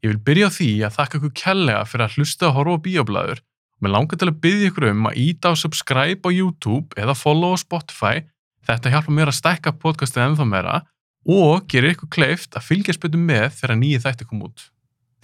Ég vil byrja á því að þakka ykkur kellega fyrir að hlusta að horfa á bíoblæður og mér langar til að byggja ykkur um að íta á subscribe á YouTube eða follow á Spotify. Þetta hjálpa mér að stækka podcastið ennþá meira og gerir ykkur kleift að fylgjast betur með þegar nýju þætti kom út.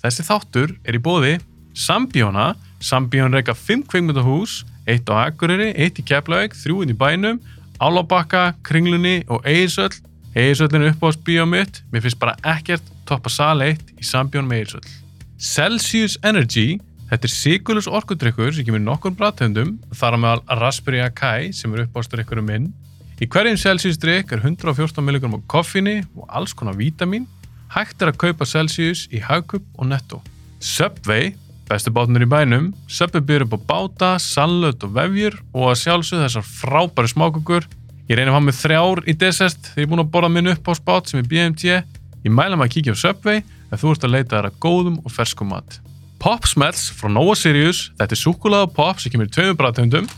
Þessi þáttur er í bóði Sambíóna, Sambíón reyka 5 kveikmyndahús, eitt á Akureyri, eitt í Keflavík, þrjúinn í bænum, Álabakka, Kringlunni og Eirsöll. Eirsöllin er upp á bíómiðt, mér finnst bara ekkert toppa sal 1 í Sambjón með Eirsöll. Celsius Energy, þetta er sigurlus orkudrykkur sem kemur nokkur bræðtöndum, þar á meðal Raspberry Akai sem er uppástrykkurum minn. Í hverjum Celsius drykk er 114 mg af koffinni og alls konar vítamin. Hægt er að kaupa Celsius í Hagkup og Netto. Subway, bestu bátnir í bænum, Subway byrður upp á báta, sallöt og vefjur og að sjálfsögðu þessar frábæri smákukur. Ég reynir að hafa með þrjár í desert þegar ég er búin að borða minn upp á spát sem er BMT. Ég mæla maður að kíkja á Subway ef þú ert að leita þær að góðum og ferskum mat. Pop Smells frá Nova Sirius, þetta er súkulega pop sem kemur í tveimur bræðtöndum,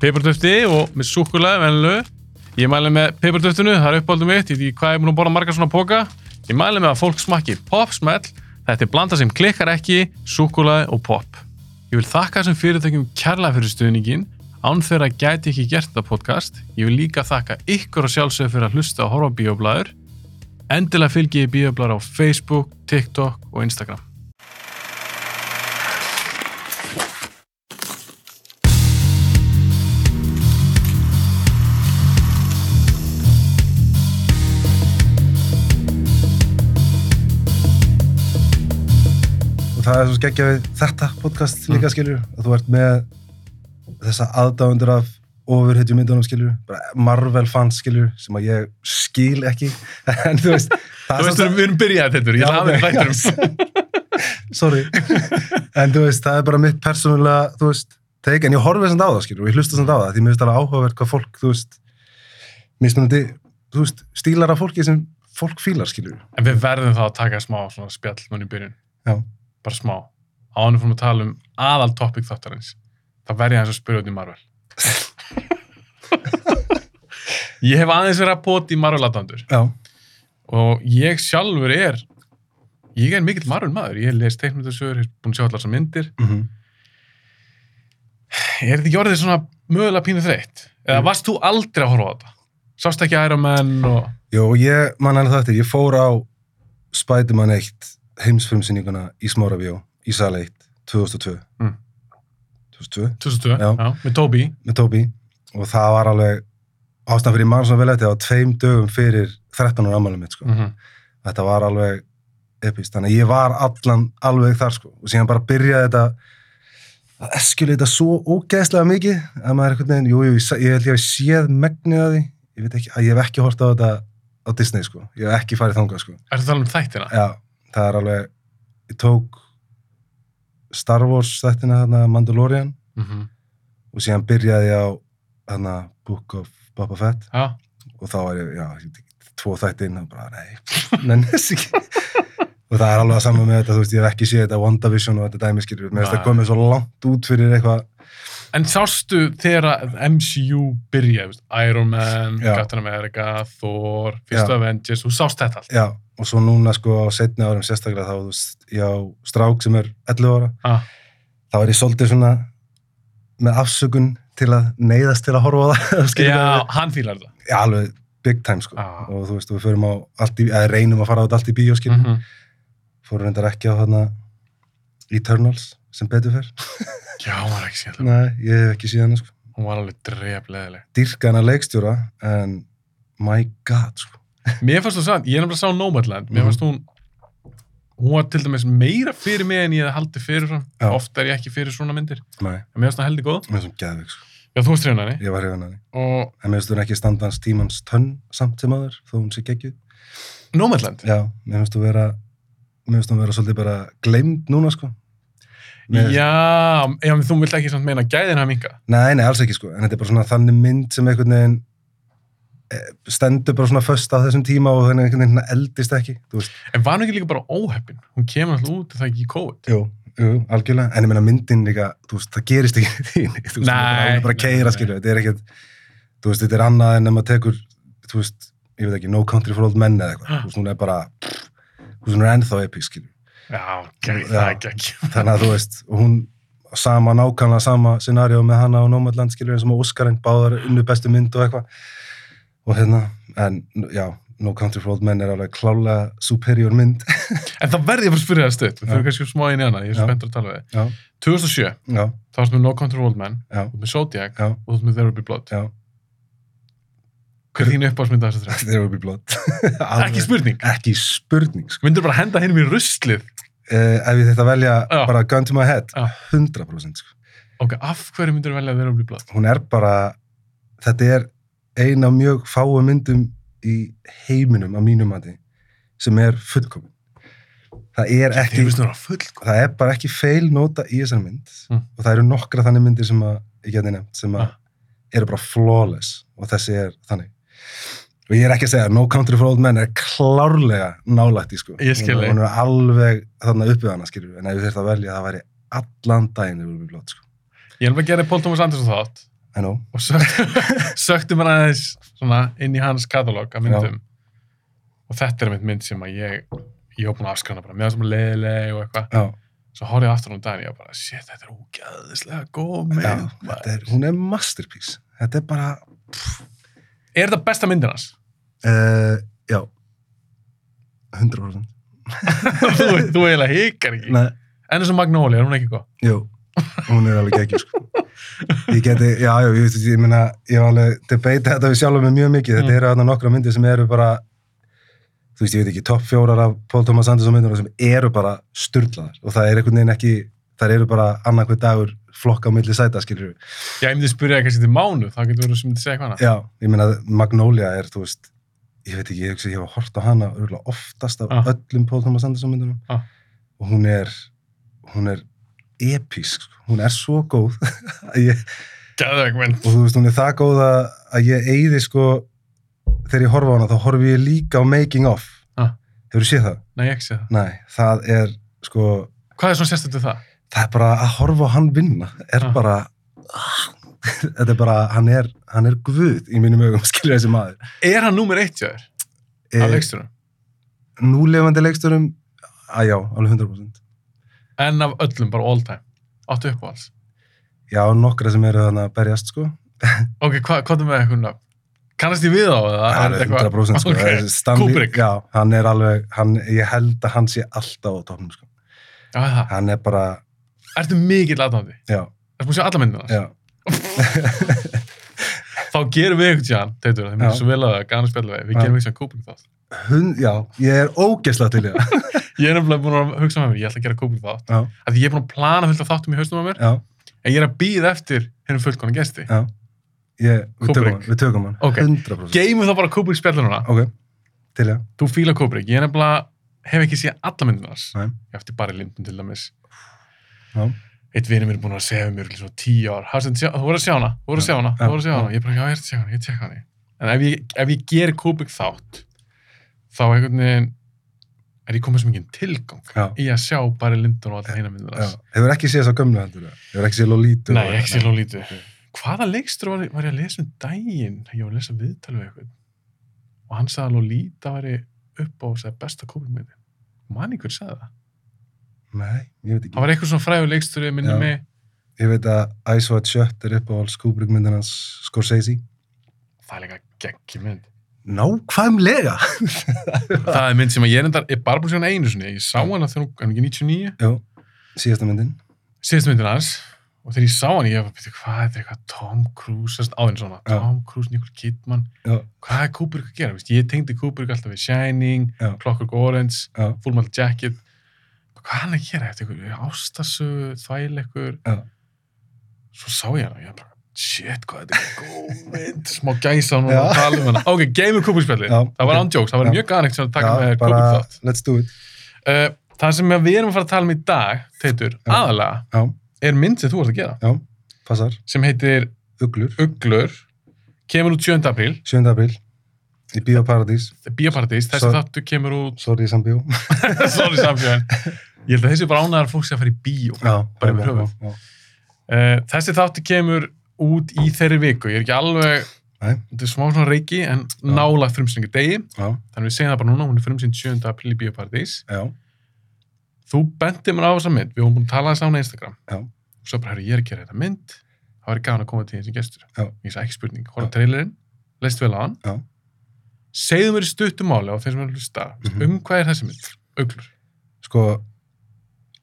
peppartöfti og með súkulega venlu. Ég mæli með peppartöftinu, það er uppáldum mitt, ég veit ekki hvað ég er búin að borða margar svona póka. Ég mæli með að fólk smakki Pop Smell, þetta er blanda sem klikkar ekki, súkulega og pop. Ég vil þakka þessum fyrirtækjum kærlega fyrir stuðningin, án þeirra gæti ekki gert þetta podcast. Ég vil líka þakka ykkur og sjálfsögur fyrir að hlusta og á bíoblæður. Endilega fylgi ég bíoblæður á Facebook, TikTok og Instagram. og það er svo skeggja við þetta podcast líka skilur að þú ert með þessa aðdáðundur af ofurhetju myndunum skilur Marvel fans skilur sem að ég skil ekki en þú veist Þú veist, við erum byrjað þetta, ég ok, þetta já. sorry en þú veist, það er bara mitt persónulega þú veist, teik, en ég horfið samt á það skilur og ég hlusta samt á það, því mér finnst alveg áhugavert hvað fólk, þú veist mismunandi, þú veist, stílar af fólki sem fólk fílar skilur En við verðum þá að taka smá svona spjall mann í byrjun. Já. Bara smá. Ánum fórum að tala um aðal topic þáttarins. Það verði hans að spyrja út í Marvel. Ég hef aðeins verið að poti já, og ég sjálfur er ég er mikill Marvel maður. Ég hef lesið teiknumtöðsögur, hef búin að sjá allar þessar myndir. mm Er þetta orðið svona mögulega pínu þreytt? Eða varst þú aldrei að horfa á þetta? Sást ekki Iron Man og... Jó, ég man alveg það eftir, ég fór á Spiderman 1 heimsfilmsýninguna í Smárabíó í sal 1 2002 Mm. 2002 2002, Já. já, með Toby. með Toby og það var alveg ástæðan fyrir mann svona vel eftir það var tveim dögum fyrir 13 ára ammálum mitt sko. Mm þetta var alveg epist, þannig að ég var allan alveg þar sko. Og síðan bara byrjaði þetta að eskjulega þetta svo ógeðslega mikið að maður er einhvern veginn, jú, jú, ég, sa- ég held ég séð megnið að því, ég veit ekki, að ég hef ekki hort á þetta á Disney sko, ég hef ekki farið þangað sko. Er þetta alveg um þættina? Já, það er alveg ég tók Star Wars þættina þarna Mandalorian. Mm og síðan byrjaði ég á þarna Book of Boba Fett Já. og þá var ég, já, tvo þættin og bara, nei, nennis ekki og það er alveg að saman með þetta, þú veist, ég hef ekki séð þetta WandaVision og þetta dæmi skilur, mér finnst það komið svo langt út fyrir eitthvað, En sástu þegar MCU byrjaði, Iron Man, Já. Captain America, Thor, Fyrstu. Avengers, þú sást þetta allt. já, og svo núna sko á setni árum sérstaklega þá, þú veist, ég á strák sem er 11 ára, Ah. þá er ég svolítið svona með afsökun til að neyðast til að horfa á það, Já, það, hann fílar þetta. já, alveg big time sko, Ah. og þú veist, við förum á allt í, eða reynum að fara á þetta allt í bíó, skilur, Mm fórum reyndar ekki á þarna Eternals sem betur fyrr Já, hann var ekki síðan. Nei, ég hef ekki síðan sko. Hún var alveg drefleðileg. dyrka hana leikstjóra en my god sko. Mér fannst þú sann, ég er nefnilega sá Nomadland, mér Mhm. fannst hún, hún var til dæmis meira fyrir mig en ég hefði haldið fyrir fram. Já. Oft er ég ekki fyrir svona myndir. Nei, En mér fannst það heldur góð. mér finnst hún geðveik sko. Já, þú hrjóna henni. ég var hrifin að henni Og en mér finnst hún ekki standa hans tímans tönn samt sem aður þó hún sé geggjuð Nomadland. já, mér finnst hún vera mér finnst hún vera svolítið bara gleymd núna sko. Mér- Já, já, menn þú vilt ekki samt meina gæðin að minga. nei, nei, alls ekki sko. en þetta er bara svona þannig mynd sem einhvern veginn stendur bara svona föst á þessum tíma og þannig einhvern veginn eldist ekki En var hún ekki líka bara óheppin? Hún kemur alltaf út, er það ekki í COVID. Jú, jú, algjörlega, en ég meina myndin líka, veist, það gerist ekki þín, þú veist, það er bara að keira, skilju, þetta er ekkert, þú veist, þetta er annað en ef maður tekur, þú veist, ég veit ekki, No Country for Old Men eða eitthvað, þú veist, hún er bara, hún er ennþá episk, skilju, Já, gegn, Já. það er gegn. þannig að þú veist, hún sama, nákvæmlega sama scenario með hana og Nomadland skilur eins og Óskarinn, báðar unnu bestu mynd og eitthvað og hérna, en já, No Country for Old Men er alveg klálega superior mynd En það verði ég bara að spyrja það stutt. Við fyrir kannski smá í hana, ég er spenntur að tala við já, 2007, já, þá varst með No Country for Old Men, já, þú ert með Zodiac já, og þú ert með There Will Be Blood. já Hver er þín uppáhaldsmynd af þessu þrjá? There will be blood Ekki spurning. ekki spurning sko. Myndur bara henda hinn í ruslið. uh, ef ég þetta velja bara gun to my head Já. 100% sko. Ok, af hverju myndur velja There Will Be Blood? hún er bara þetta er ein af mjög fáu myndum í heiminum að mínum mati sem er fullkomin. Það er ekki það að full. það er bara ekki feil nota í þessar mynd. Mm. og það eru nokkra þannig myndir sem að ég geti nefnt sem að Ah. eru bara flawless. Og þessi er þannig. Og ég er ekki að segja No Country for Old Men er klárlega nálægt í sko. Hún, er alveg þarna uppið hana skilur en ef ég þurft að velja það væri allan daginn við blótt sko. Ég er bara að gera Paul Thomas Anderson þátt I know. Og söktu, söktu mér aðeins svona inn í hans katalóg af myndum. Og þetta er mynd mynd sem að ég ég var búin að afskræna bara, meðan sem að leiðileg og eitthvað, já, svo horfði ég aftur um daginn og ég bara, shit, þetta er ógæðislega góð mynd já, er, hún er masterpiece. Þetta er bara Er þetta besta myndin hans? uh, já. 100% þú, þú eiginlega hikar ekki. Nei, en eins og Magnolia, er hún ekki góð? jú, hún er alveg ekki sko. ég geti, já, já, ég, ég, ég meina ég var alveg debate þetta við sjálfum með mjög mikið þetta Mm. eru þarna nokkra myndir sem eru bara þú veist, ég veit ekki, topp fjórar af Paul Thomas Anderson myndir sem eru bara sturlaðar og það er einhvern veginn ekki það eru bara annarkvæð dagur flokka á milli sæta, skilur við Já, ég myndi spyrja kannski til mánu, þá getur þú sem myndi segja eitthvað annað. Já, ég meina Magnolia er, þú veist, ég veit ekki, ég hef hort á hana örugglega oftast af Ah. öllum Paul Thomas Anderson myndunum Ah. og hún er, hún er episk, hún er svo góð að ég, og þú veist, hún er það góð að, ég eyði sko, þegar ég horfa á hana, þá horfi ég líka á Making of. Ah. Hefur þú séð það? Nei, ég ekki sé það. Nei, það er, sko, Hvað er svona sérstönd við það? það er bara að horfa á hann vinna, er Ah. bara, þetta er bara, hann er, hann er guð í mínum augum, skilur þessi maður. Er hann númer eitt hjá þér? Af Eh, leiksturum? núlefandi leiksturum að já, alveg 100% En af öllum, bara all time? Áttu upp á alls? já, nokkra sem eru þannig að berjast sko Ok, hva, hvað er með eitthvað nöfn? Kannast ég við á það? Er alveg eitthvað- 100% sko Ok, okay. Stanley, Kubrick. já, hann er alveg hann, ég held að hann sé alltaf á topnum sko. Já, það. hann er bara, Ertu mikill aðdándi? já, Ertu búin að sjá alla myndina? já Þá gerum við eitthvað teitur, það Já. myndir svo vel að það, gana spjalla við, gerum eitthvað Kubrick þátt. Já, ég er ógeðslega til í það Ég er nefnilega búin að hugsa með mér, ég ætla að gera Kubrick þátt. Því ég er búin að plana fullt af þáttum í haustum á mér, já, en ég er að býða eftir hennum fullkona ég, við, tökum hann, við tökum hann, Ok. 100% Geymum þá bara Kubrick spjallununa. ok, til já Þú fíla Kubrick, ég er nefnilega, hef ekki séð alla myndinars. Nei. Ég eftir bara Lindun til dæmis. Já. Eitt vinur mér er búin að segja mér svona tíu ár. Þú voru að sjá hana, þú voru að sjá hana, þú voru að sjá já. hana. Ég er bara, já, ég er að sjá hana, ég tek hana. En ef ég, ef ég ger Kubrick þátt, þá einhvern veginn er ég komið sem engin tilgang Já. í að sjá bara Lindun og hina Já, myndinars. hefur ekki séð þess að gömlu heldur það? Hefur ekki séð Lolita? Nei, ekki lólítið. Ok. Hvaða leikstur var, var ég að lesa um daginn? Ég var að lesa viðtal við eitthvað. Og hann sagði að Lolita væri upp á þess besta Kubrick-myndi. Man ykkur sagði það. Nei, ég veit ekki. Það var eitthvað svona fræður leikstur minni Já. mig. Ég veit að Ice White Shut er upp á alls Kubrick myndin hans Scorsese. Það er líka geggi mynd. Nákvæmlega! það er mynd sem að ég er endar, er bara búin hana einu sinni. Ég sá hana þegar hún, er ekki 99, Já, síðasta myndin. síðast myndin hans. Og þegar ég sá hana, ég var bara, hvað er þetta eitthvað Tom Cruise, áðin svona, Já. Tom Cruise, Nicole Kidman, Já, hvað er Kubrick að gera? Vist? Ég tengdi Kubrick alltaf við Shining, Já. Clockwork Orange, Full Metal Jacket. Hvað er hann að gera? Þetta er eitthvað ástasögu, þvæleikur. já. Svo sá ég hana ég bara, shit, hvað þetta er góð mynd, smá gæsa að tala um hana. Ok, geymur Kubrick-spjalli. Já, Það var ándjóks, það var mjög ganegt sem að taka já, með þátt. let's do it. Uh, það sem við erum að fara að tala um í dag, Teitur, aðalega, Já, er mynd sem þú ert að gera, já, passar. sem heitir Uglur, Uglur, kemur út 7. apríl, 7. apríl, í Bíóparadís. Bíóparadís, þessi þáttu kemur út, Sorry, Sambíó. sorry samfélagin, ég held að þessi bara ánæðar fólk sem að fara í bíó. Já, Bara já, já, já. Uh, þessi þáttu kemur út í þeirri viku, ég er ekki alveg, Nei, þetta er smá svona reiki, en nála frumsynningu degi, já, þannig við segjum það bara núna, hún er frumsýnd 7. apríl í Bíóparadís. já, þú benti mér á þessa mynd, við höfum búin að tala þess á hana á Instagram Já. og svo bara, herru, ég er að gera þetta mynd það var gaman að koma til þessi gestur Já. ég sagði ekki spurning, horfa Já. trailerinn leist vel á hann Já. segðu mér í stuttum máli á þeir sem er að hlusta Mhm. um hvað er þessi mynd, auglur sko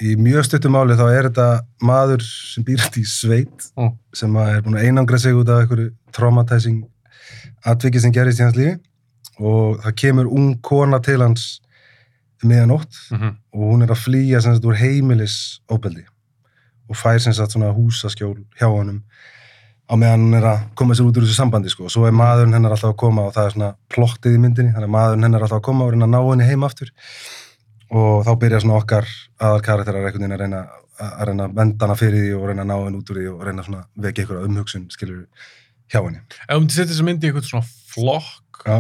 í mjög stuttum máli þá er þetta maður sem býrst í sveit Mm. sem er búin að einangra sig út af einhverju traumatizing atviki sem gerist í hans lífi og það kemur ung kona til hans meðanótt mm -hmm. og hún er að flýja sem sagt úr heimilis óbeldi og fær sem sagt svona húsaskjól hjá honum á meðan hún er að koma sér út úr þessu sambandi sko og svo er maðurinn hennar alltaf að koma og það er svona plottið í myndinni þannig að maðurinn hennar alltaf að koma og reyna að ná henni heim aftur og þá byrja svona okkar aðal karakterar einhvern veginn að reyna að reyna að venda hana fyrir því og reyna að ná henni út úr því og reyna svona vekja einhverja umhugsun skilur hjá henni ef um til setja þessa mynd í eitthvað svona flokk Já,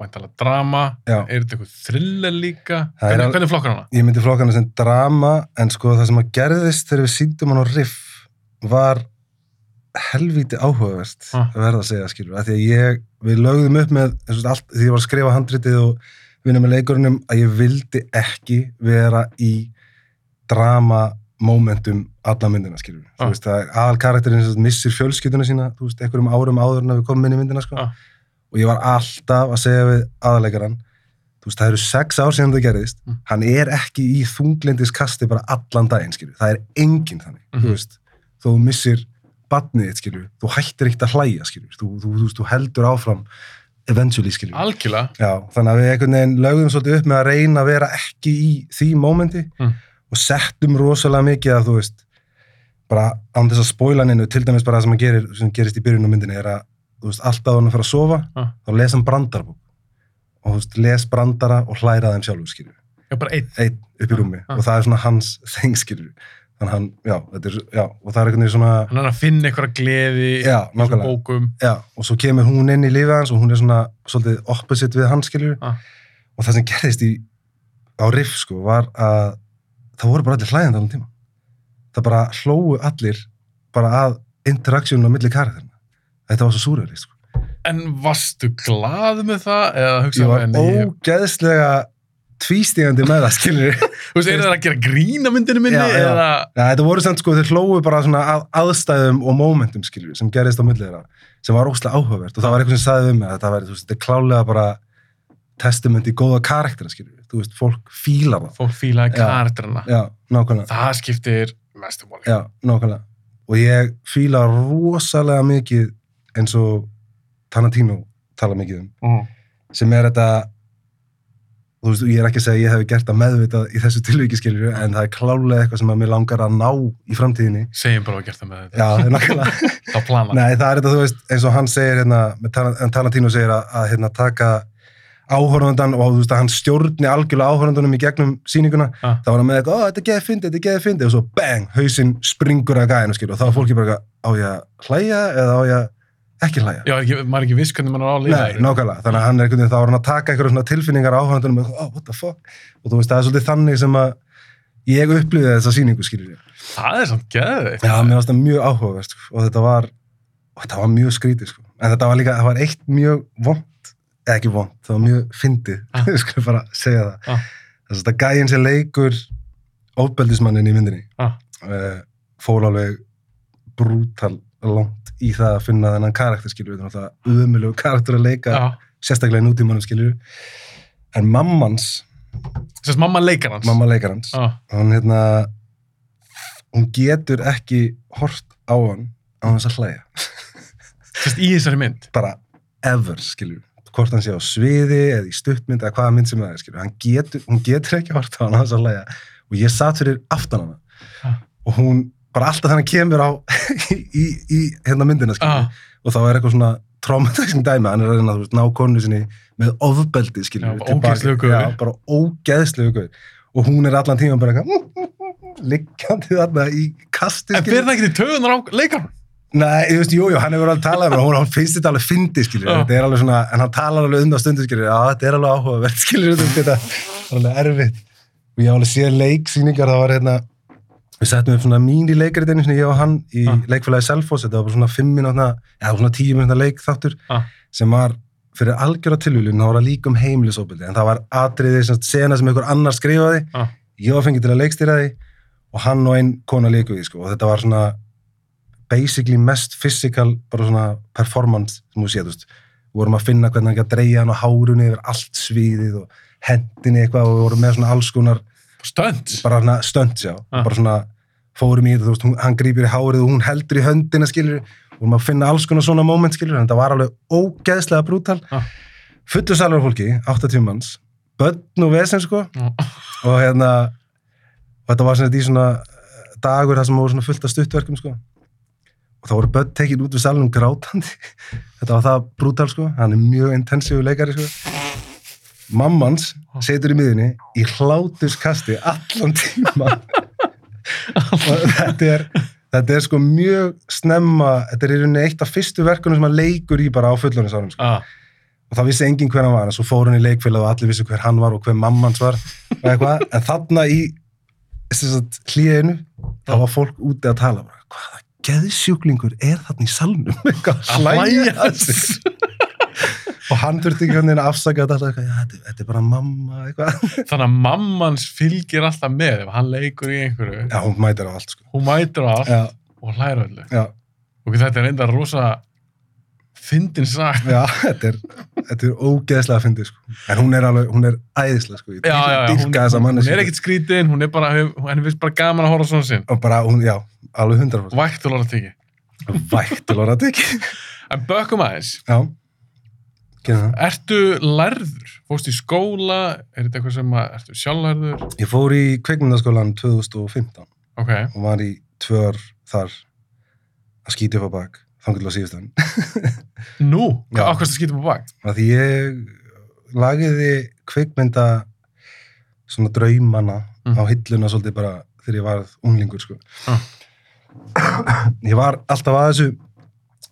væntalega drama, já. er þetta eitthvað thriller líka er hvernig, hvernig flokkar hana? ég myndi flokka hana sem drama en sko það sem að gerðist þegar við síndum hann á riff var helvíti áhugavert Ah. að verða að segja skilur að því að ég, við lögðum upp með allt, því ég var að skrifa handritið og vinna með leikurinnum að ég vildi ekki vera í drama momentum alla myndina skilur Ah. þú veist að aðal karakterinn missir fjölskylduna sína þú veist einhverjum árum áður en að við komum inn í myndina sko. Ah. og ég var alltaf að segja við aðalegaran þú veist það eru sex ár síðan það gerðist Mm. hann er ekki í þunglindiskasti bara allan daginn skilur það er enginn þannig Mhm. þú veist þó þú missir badnið þitt skilur þú hættir ekkert að hlæja skilur þú, þú, þú, veist, þú heldur áfram eventually skilur algjörlega, Já, þannig að við einhvern veginn lögðum svolítið upp með að reyna að vera ekki í því mómenti Mm. og settum rosalega mikið að þú veist bara án þess að spóila hennu til dæmis bara það sem, gerir, sem gerist í byrjun á myndinni er að þú veist, alltaf hann að fara að sofa Ah. þá les hann brandarbók. Og þú veist, les brandara og hlæra þeim sjálfur skilur ég bara einn. Einn upp í rúmi. Ah. og það er svona hans þeng skilur þannig hann, já, þetta er, já, og það er einhvern veginn svona hann er að finna eitthvað gleði Já, í nákvæmlega. bókum Já, og svo kemur hún inn í lífið hans og hún er svona svolítið opposite við hans skilur Ah. og það sem gerðist í á riff sko var að það voru bara allir hlæðandi allan tíma það bara hlóu allir bara að interaktsjónu á milli karakterina þetta var svo súröðli sko. en varstu glað með það ég var ógeðslega tvístígandi með það skilur þú veist, er það að gera grína myndinu minni Já, já. eða ja, þetta voru samt sko, þeir hlóu bara svona að, aðstæðum og momentum skilur sem gerðist á milli þeirra sem var óslega áhugavert og það var eitthvað sem sagði um mig að þetta væri, þú veist, þetta er klálega bara testament í góða karaktera skilur þú veist, fólk fílar það fólk fílaði Já. karakterina já, nákvæmlega það skiptir mestu máli Já, nákvæmlega. Og ég fíla rosalega mikið eins og Tarantino tala mikið um, Mhm. sem er þetta, þú veist, ég er ekki að segja að ég hef gert það meðvitað í þessu tilvíki skilur, en það er klálega eitthvað sem að mér langar að ná í framtíðinni. segjum bara að gera það með þetta Já, það nákvæmlega. þá plana Nei, það er þetta, þú veist, eins og hann segir hérna, en Tarantino segir að, að hérna, taka áhorfandan og þú veist að hann stjórni algjörlega áhorfandunum í gegnum sýninguna Ah. þá var hann með eitthvað, ó, þetta er geðið fyndið, þetta er geðið fyndið og svo bang, hausinn springur að gæðinu skil og þá er fólki bara eitthvað, á ég að hlæja eða á ég að ekki hlæja já, ekki, maður er ekki viss hvernig maður er á lifa Nei, nákvæmlega, þannig að hann er einhvern veginn þá var hann að taka svona tilfinningar áhörðandunum og oh, what the fuck, og þú veist, það er svolítið þannig sem að ég upplýði þessa sýningu skilur ég. það er samt geðið Já, mér varst það mjög áhugavert sko, og þetta var, og þetta var mjög skrítið sko. en þetta var líka, það var eitt mjög vond, eða ekki vond, það var mjög fyndið, Ah. skulle bara segja það Ah. þess að gæinn sem leikur óbeldismannin í myndinni Ah. uh, fór alveg brútal langt í það að finna þennan karakter skilur við, þannig að umilegu karakter að leika já, sérstaklega í nútímanum skilur en mammans, sérst mamma leikar hans mamma leikarans. Já, hún hérna hún getur ekki hort á hann á þess að hlæja. Sérst í þessari mynd. Bara ever skilur hvort hann sé á sviði eða í stuttmynd eða hvaða mynd sem það er skilur hann getur, hún getur ekki hort á hann á þess að hlæja. Og ég satt fyrir aftan hana. Ah. og hún bara alltaf þannig kemur á í, í, í hérna myndina ah, og þá er eitthvað svona traumatizing dæmi, hann er að reyna að ná konu sinni með ofbeldi, skilur Já, bara ógeðslegu guði. Og hún er allan tíma bara liggjandi þarna í kasti, en það ekki til töðunar á leikar Nei, þú veist, jú, jú, hann hefur alveg talað um það, hún, finnst þetta alveg fyndi, skilur, Já. þetta er alveg svona, en hann talar alveg um það stundu, skilur, já, þetta er alveg áhugavert, skilur, þetta er alveg erfitt. Og ég hef alveg séð leiksýningar, það var hérna, við settum upp svona mín í leikaritinni, svona ég og hann í Ah. leikfélagi Selfoss, þetta var bara svona fimm minútna, eða svona tíu minútna leik þáttur, Ah. sem var fyrir algjöra tilvílun, það var að líka um heimilisofbildi, en það var atriði, sem sena sem einhver annar skrifaði Ah. ég var fengið til að leikstýra því og hann og einn kona leiku því, sko, og þetta var svona basically mest physical, bara svona performance, sem þú séð, þú veist, við vorum að finna hvernig hann ekki að dreigja hann á hárunni yfir allt sviðið og hendinni eitthvað og við vorum með svona alls konar Stönd. bara svona stönd, já, Ah. bara svona fórum í þetta, þú veist, hún, hann grýpir í hárið og hún heldur í höndina, skilur og að finna alls konar svona moment, skilur en þetta var alveg ógeðslega brútal. Ah. fullu salvar fólki, 80 manns. Börn og vesen, sko. Já. og hérna og þetta var svona í svona eh, dagur þar sem voru svona fullt af stuttverkum, sko. Og þá voru börn tekin út við salunum grátandi. Þetta var það brútal, sko. Hann er mjög intensífu leikari, sko. Mammans setur í miðunni í hlátuskasti allan tíma og þetta er þetta er sko mjög snemma þetta er í rauninni eitt af fyrstu verkunum sem hann leikur í bara á fullonisárum sko. Ah, og það vissi enginn hver hann var en svo fór hann í leikfélag og allir vissi hver hann var og hver mammans var en þarna í hlýðinu þá var fólk úti að tala hvaða geðsjúklingur er þarna í salnum? Að hlæja þessu. Og hann þurfti ekki að afsaka þetta alltaf, eitthvað, þetta, þetta er bara mamma eitthvað. Þannig að mammans fylgir alltaf með ef hann leikur í einhverju. já, hún mætir á allt sko. Hún mætir á allt já, og hlæra öllu. Og þetta er enda rosa fyndin sagt. já, þetta er þetta er ógeðslega að fyndi sko. en hún er alveg, hún er æðislega sko. Já, já, hún, hún, hún er ekkit skrítin, hún er bara, henni finnst bara gaman að horfa svona sinn. og bara, hún, já, alveg hundra Vægt og lóra teki. vægt lóra ekki En bökkum aðeins, já. Ertu lærður? Fórst í skóla? Er þetta eitthvað sem að, ertu sjálflærður? ég fór í kveikmyndaskólan 2015 Ok, og var í tvö ár þar að skýti upp á bak þannig að síðustan nú, hvað ákvæmst að skýta på bak? að því ég lagiði kveikmynda svona draumana Mm. á hilluna svolítið bara þegar ég varð unglingur sko. Ah. ég var alltaf að þessu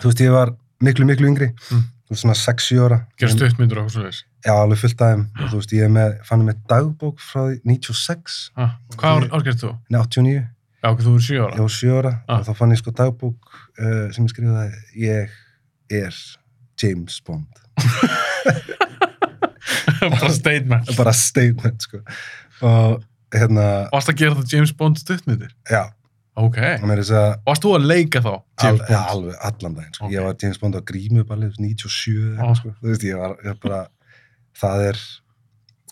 þú veist ég var miklu miklu yngri Mm. Svona 6-7 ára stuttmyndur og eitthvað svo veist. já alveg fullt aðeim og þú veist ég með, fann með dagbók frá því 96 Ah, hvað ár, gerðst þú? nei 89 Já, þú eru 7 ára. var 7 ára Ah. og þá fann ég sko dagbók uh, sem ég skrifaði ég er James Bond bara statement. bara statement sko og hérna Varst að gera það James Bond stuttmyndir? já, Ok. Varst þú að leika þá? al, ja, alveg allan daginn sko. Ok. ég var James Bond á grímu bara 97 Ah. sko. þú veist ég var ég bara það er,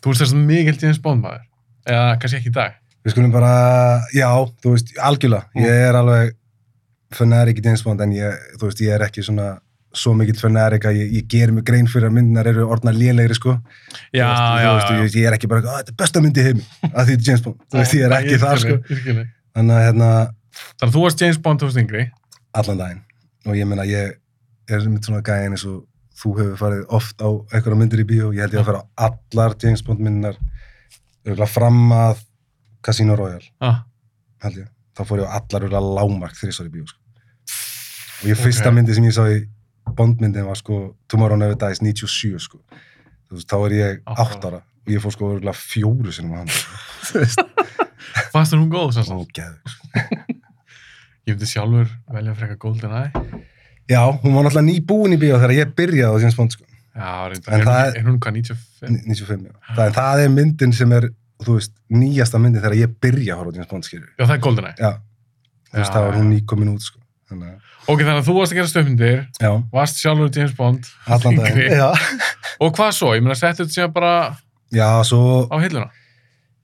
Þú veist þess að mikil James Bond maður. Eða kannski ekki í dag. við skulum bara já, þú veist, algjörlega Mm. ég er alveg fanarik í James Bond en ég, þú veist, ég er ekki svona svo mikill fanarik að ég, ég gerir mig grein fyrir að myndinar eru orðnar lélegri sko Já, veist, já, veist, já. Ég, ég er ekki bara, þetta er besta myndi í heimi að því James Bond, þú veist, ég er ekki þar sko. Þannig að hérna, Þannig að þú varst James Bond veist yngri. allan daginn. Og ég meina, ég er mitt svona gæðin eins og þú hefur farið oft á einhverja myndir í bíó, ég held ég að fara á allar James Bond myndinar fram að Casino Royale. Ah, held ég, þá fór ég á allar lágmark þrísvar í bíó sko. og ég fyrsta Ok. myndi sem ég sá í Bondmyndin var sko Tomorrow Never Dies 97 sko. Þú veist, þá er ég Átta 8 ára og ég fór sko fjóru sinum á hann sko. þú veist, fannst þér hún góð svo og geður Ég myndi sjálfur velja frekar GoldenEye. já, hún var náttúrulega nýbúin í bíó þegar ég byrjaði á James Bond sko Já, reyndar. En Er, það er- hún hvað, 95? 95, já. Það, en það er myndin sem er, þú veist, nýjasta myndin þegar ég byrja að horfa á James Bond, skilur. Já, það er GoldenEye. Já, þú veist, það var hún nýkomin út, sko. Þannig að, Ok, þannig að þú varst að gera stöfmyndir, varst sjálfur James Bond. Yngri. Og hvað svo? Ég meina, settu þetta síðan bara já, svo, á hilluna.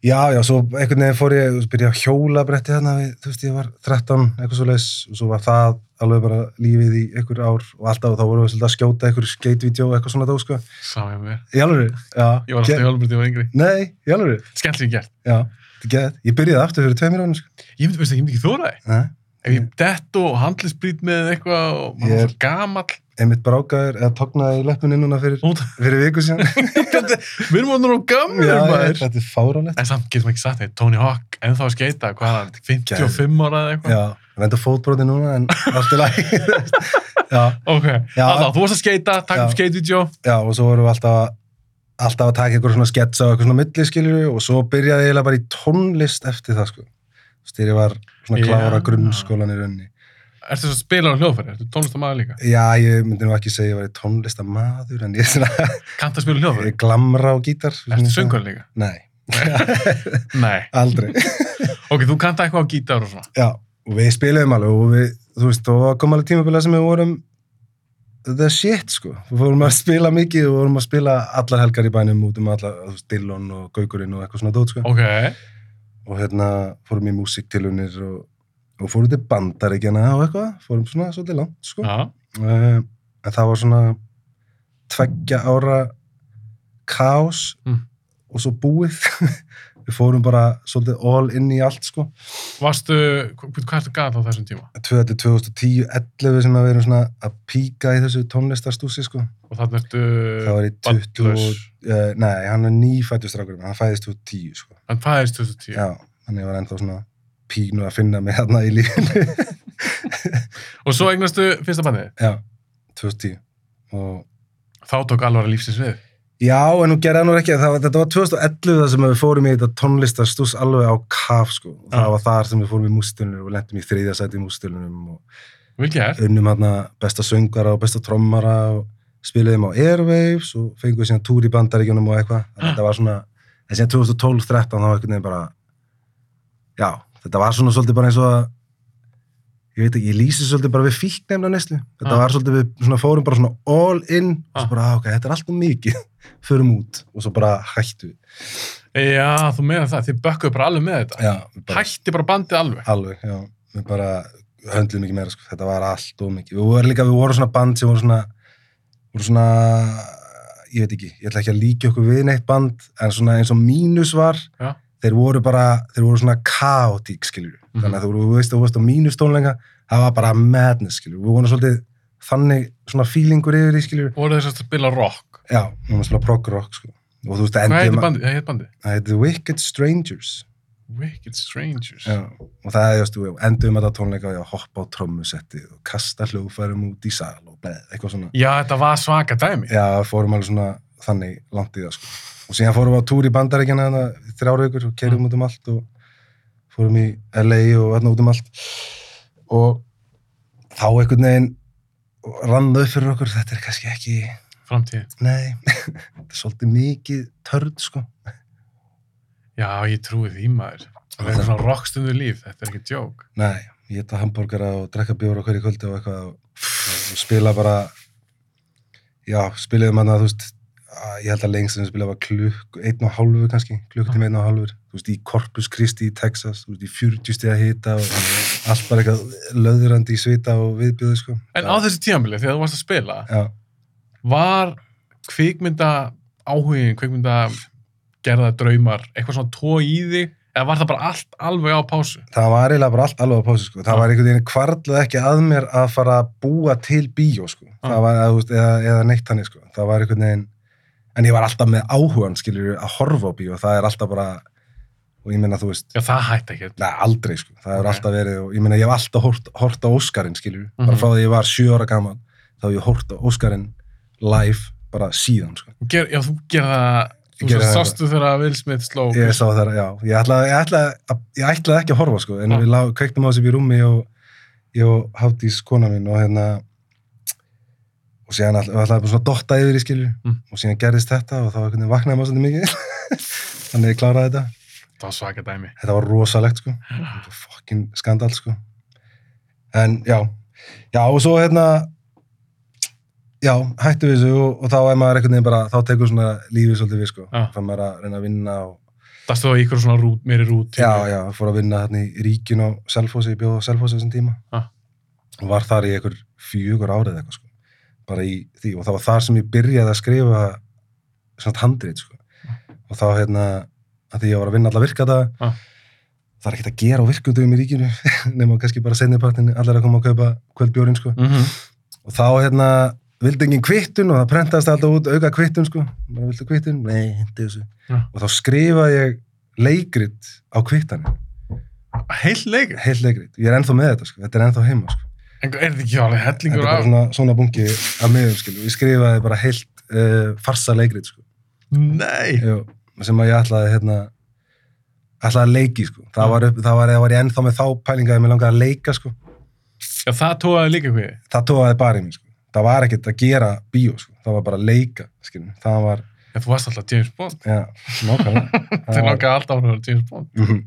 Já, já, svo einhvern veginn fór ég, þú veist, byrja að hjóla bretti þarna við, þú veist, ég var 13, eitthvað svo leis, og svo var það alveg bara lífið í einhver ár og alltaf, þá vorum við svolítið að skjóta einhver skate-vídeó og eitthvað svona dó, sko. Samið mér. Í alveg, já. Ég var alltaf í Hólbrið, ég var yngri. Nei, í alveg, Skemmtilega gert. já, þetta er geðið. Ég byrjaði aftur fyrir tveimir ánum, sko. Ég myndi, veist ég myndi ekki þóra þig. Nei. Ef ég dett og handlisbrýt með eitthvað og maður Ég var gamall. Einmitt brákaður eða tognaði í löpunni núna fyrir, fyrir viku síðan. Við erum Já, maður. ég- þetta er fáránlegt. En samt getum ekki sagt þeir, Tony Hawk, ennþá að skeita, hvað er hann, 55 ára eða eitthvað? Já, reynda fótbróti núna en allt er læg. Ok, Já. alltaf, þú varst að skeita, takk upp Já. skate-vídeó. já, og svo vorum við alltaf alltaf að taka einhver svona sketsa og eitthvað svona milliskiljur og svo byrjaði ég bara í tónlist eftir það sko. Ég var svona klára grunnskólan í rauninni. Ertu svo að spila á hljóðfæri? Ertu tónlistamæður líka? Já, ég myndi nú ekki segja að ég var í tónlistamaður en ég er svona, Kanta ég hljóðfæri? er glamra á gítar. Ertu söngur líka? Nei, Nei. aldrei. Ok, þú kanta eitthvað á gítar og svona. Já, og við spilaðum alveg og við, þú veist, og kom alveg tímabilið sem við vorum the shit, sko. Við fórum að spila mikið og vorum að spila allar helgar í bænum út um alla, þú veist, Dillon og Gaukurinn og eitthvað svona dót, sko. Ok. Og hérna og, fórum til bandaríkjana og eitthvað, fórum svona svolítið langt, sko. Uh, en það var svona tveggja ára kaos Mm. og svo búið. við fórum bara svolítið all in í allt, sko. Varstu, hva- hvað ertu gæt á þessum tíma? 2010, 11 sem við erum svona að píka í þessu tónlistarstúsi sko. Og þannig ertu það var í 20 barnlaus. uh, nei, hann er nýfættur strákur hann fæðist 2010 sko. Hvað er 2010? já, hann var ennþá svona pínu að finna mig hérna í lífinu Og svo eignastu fyrsta bandið? já, 2010 og Þá tók alvara lífsins við. já, en nú gerði hann nú ekki það, var- þetta var 2011 það sem við fórum í þetta tónlistarstús alveg á kaf sko. og það Já. var þar sem við fórum í mústilunum og lendum í þriðja sæti í mústilunum og unnum hérna besta söngara og besta trommara og spiliðum á Airwaves og fengum við síðan túr í bandaríkjunum og eitthvað að þetta var svona, en síðan 2012-13 þá var einhvern veginn bara já, þetta var svona svolítið bara eins og að ég veit ekki, ég lýsi svolítið bara við fíknefna neslu, þetta Ah. var svolítið við svona fórum bara svona all in og Ah. svo bara, ah, ok, þetta er alltaf mikið förum út og svo bara hættu við. Já, þú meina það. Þið bökkuðu bara alveg með þetta. já, bara, Hætti bara bandið alveg. alveg, já, við bara höndlum ekki meira, sko. þetta var allt og mikið. Við vorum líka, við vorum svona band sem voru svona, voru svona, ég veit ekki, ég ætla ekki að líka okkur við neitt band, en svona eins og mínus var, Já. Þeir voru bara, þeir voru svona kaotík, skiljur. Mhm. Þannig að þú þú veist, þú veist á mínus tónleika, það var bara madness, skiljur. Við vorum svolítið þannig svona feelingur yfir því, skiljur. Voru þess að spila rock. Já, við vorum að spila prog rock, sko. Og þú veist, Hvað heitir endum, bandið? Það heitir bandið? það heitir Wicked Strangers. Wicked Strangers. Já, og það er, just, við endum þetta tónleika og hoppa á trommusettið og kasta hljóðfærum út í sal og bleð, eitthvað svona. Já, þetta var svaka dæmi. Já, fórum alveg svona þannig langt í það, sko. Og síðan fórum við á túr í bandaríkjana þarna í þrjár vikur og kerjum Mm. út um allt og fórum í LA og þarna út um allt. Og þá einhvern veginn rann það upp fyrir okkur, þetta er kannski ekki, Framtíð. nei, þetta er svolítið mikið törn, sko. Já, ég trúi því maður. Það er svona rockstundu líf. Þetta er ekki djók. Nei, ég geta hambúrgara og drekka bjóra hverju kvöldi og eitthvað og, og spila bara já, spiliðum hann að þú veist ég held að lengst sem við spilaði var klukk einn og hálfu kannski, klukkutíma einn og hálfur þú veist, í Corpus Christi í Texas þú veist, í 40 stiga hita og allt bara eitthvað löðurandi í svita og viðbjöðu, sko. En á þessi tímabili, þegar þú varst að spila, Já, var kvikmynda áhugin, kvikmynda gerða draumar, eitthvað svona tó í þig, eða var það bara allt alveg á pásu? það var eiginlega bara allt alveg á pásu, sko. Það var einhvern veginn kvarlað ekki að mér að fara að búa til bíó, sko. En ég var alltaf með áhugan, skiljur, að horfa á bíó. Það er alltaf bara, og ég meina, þú veist, Já, það hætti ekki. Nei, aldrei, sko. Það hefur Ok. alltaf verið, og ég meina, ég hef alltaf hort, hort á Óskarinn, skilur. Mhm. Bara frá því ég var sjö ára gaman, þá hef ég hort á Óskarinn live bara síðan, sko. Ger, já, þú gerða þú svo sástu þegar Will Smith sló. Ég sá það, já. Ég ætlaði, ég ætlaði, að- ég ætlaði ekki að horfa, sko, en Já. við kveiktum á þessu upp í rúmi og ég og Hafdís, kona mín, og hérna, og síðan ætlaði, ætlaði bara svona dotta yfir í, skilur, Mm. og síðan gerðist þetta og þá vaknaði maður svolítið mikið. Þannig ég kláraði þetta. Það var svaka dæmi. Þetta var rosalegt, sko. Fucking skandal, sko. En, já. Já, og svo, hérna, já, hættu við þessu og, og þá er maður einhvern veginn bara, þá tekur svona lífið svolítið við, sko. Já. Fann maður að reyna að vinna og, Það stóð í ykkur svona rút, meiri rút. já, já, fór að vinna hérna í ríkin á Selfossi, ég bjóð á Selfossi þessum tíma. Já. Og var þar í einhver fjögur árið eitthvað, sko. Bara í því, og það var þar sem ég byrjaði að skrifa svona handrið, sko. Og þá, hérna, að því ég var að vinna alla virka það, Já. það er ekkert að gera á virkundum í ríkinu, nema kannski bara sennipartin, allir að koma að kaupa kvöldbjórin, sko. Mm -hmm. Og þá, hérna, vildi engin kvittun og það prentaðist alltaf út auka kvittun, sko. Bara viltu kvittun? Nei, hindi þessu. Já. Og þá skrifaði ég leikrit á kvittanum, Heill leikur. heill leikrit. Ég er ennþá með þetta, sko. Þetta er ennþá heima, sko. En er þetta ekki alveg Þetta hellingur er bara af? svona, svona bungi af miðum, skilu. Ég skrifaði bara heilt uh, farsa leikrit, sko. Nei. Jú, sem að ég ætlaði, hérna, ætlaði að leiki, sko. Það Já. var, upp, það var, það var ég ennþá með þá pælinga að ég langaði að leika, sko. Já, það tóðaði líka hvað. Það tóðaði bara í mig, sko. Það var ekkert að gera bíó, sko. Það var bara að leika, skilu. Það var, En þú varst alltaf James Bond. já, nákvæmlega Þið langaði alltaf að vera James Bond. Mhm.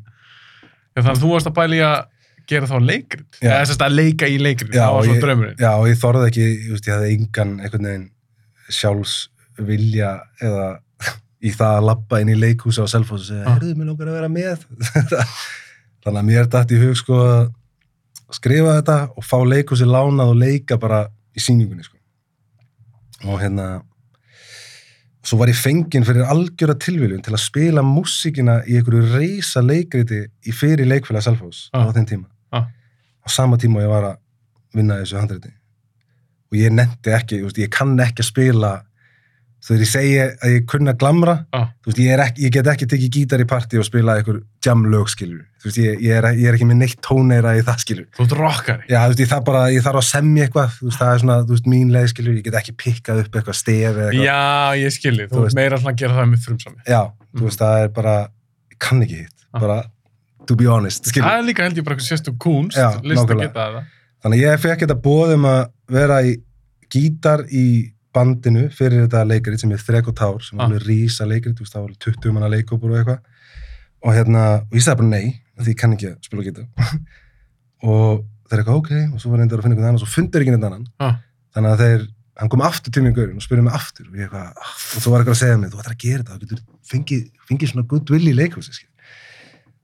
Já, þannig að þú varst að bæla í að gera þá leikrit. Já. Eða þess að leika í leikrit. Já, það var og ég-. Já, og ég þorði ekki, ég, hafði engan einhvern veginn sjálfsvilja eða í það að labba inn í leikhúsi á Selfoss og segja, Já. herruðu, mér langar að vera með. Þannig að mér dætt í hug sko að skrifa þetta og fá leikhúsi lánað og leika bara í sýningunni sko. Og hérna, svo var ég fenginn fyrir algjöra tilviljun til að spila músíkina í einhverju reysa leikriti í fyrir leikfélag Selfoss Já. á þeim tíma Já. á sama tíma og ég var að vinna þessu handreiti og ég nefndi ekki, ég kann ekki að spila veist, ég segi að ég kunna glamra, Já. þú veist, ég, ekki, ég get ekki tekið gítar í partí og spila einhver jamlög, skilur, þú veist, ég, ég, er, ég er ekki með neitt tóneira í það, skilur Þú ert rockari. já, þú veist, ég þarf bara, ég þarf að semja eitthvað þú veist, það er svona, þú veist, mín leið, skilur ég get ekki pikkað upp eitthvað stef eða eitthvað Já, ég skilji. Þú Þú veist. meira alltaf að gera það með frumsami. já, Mhm. þú veist, það er bara ég kann ekki hitt, Já. bara to be honest, skilur Það er líka held ég bara eitthvað sérstu það. Í í bandinu fyrir þetta leikrit sem er Þrek og Tár sem Ah. var alveg rísa leikrit, þú veist, það var alveg 20 manna leikópur og eitthvað og hérna, og ég sagði bara nei því ég kann ekki að spila gítar og þeir eitthvað ok og svo var reyndur að finna einhvern annan og svo fundur ekki einhvern annan Ah. þannig að þeir, hann kom aftur til mig gaurinn og spurði mig aftur og ég eitthvað, "Ah." og svo var eitthvað að segja mig, þú ætlar að gera þetta, þú getur fengið, fengið svona goodwill í leikhúsi skil.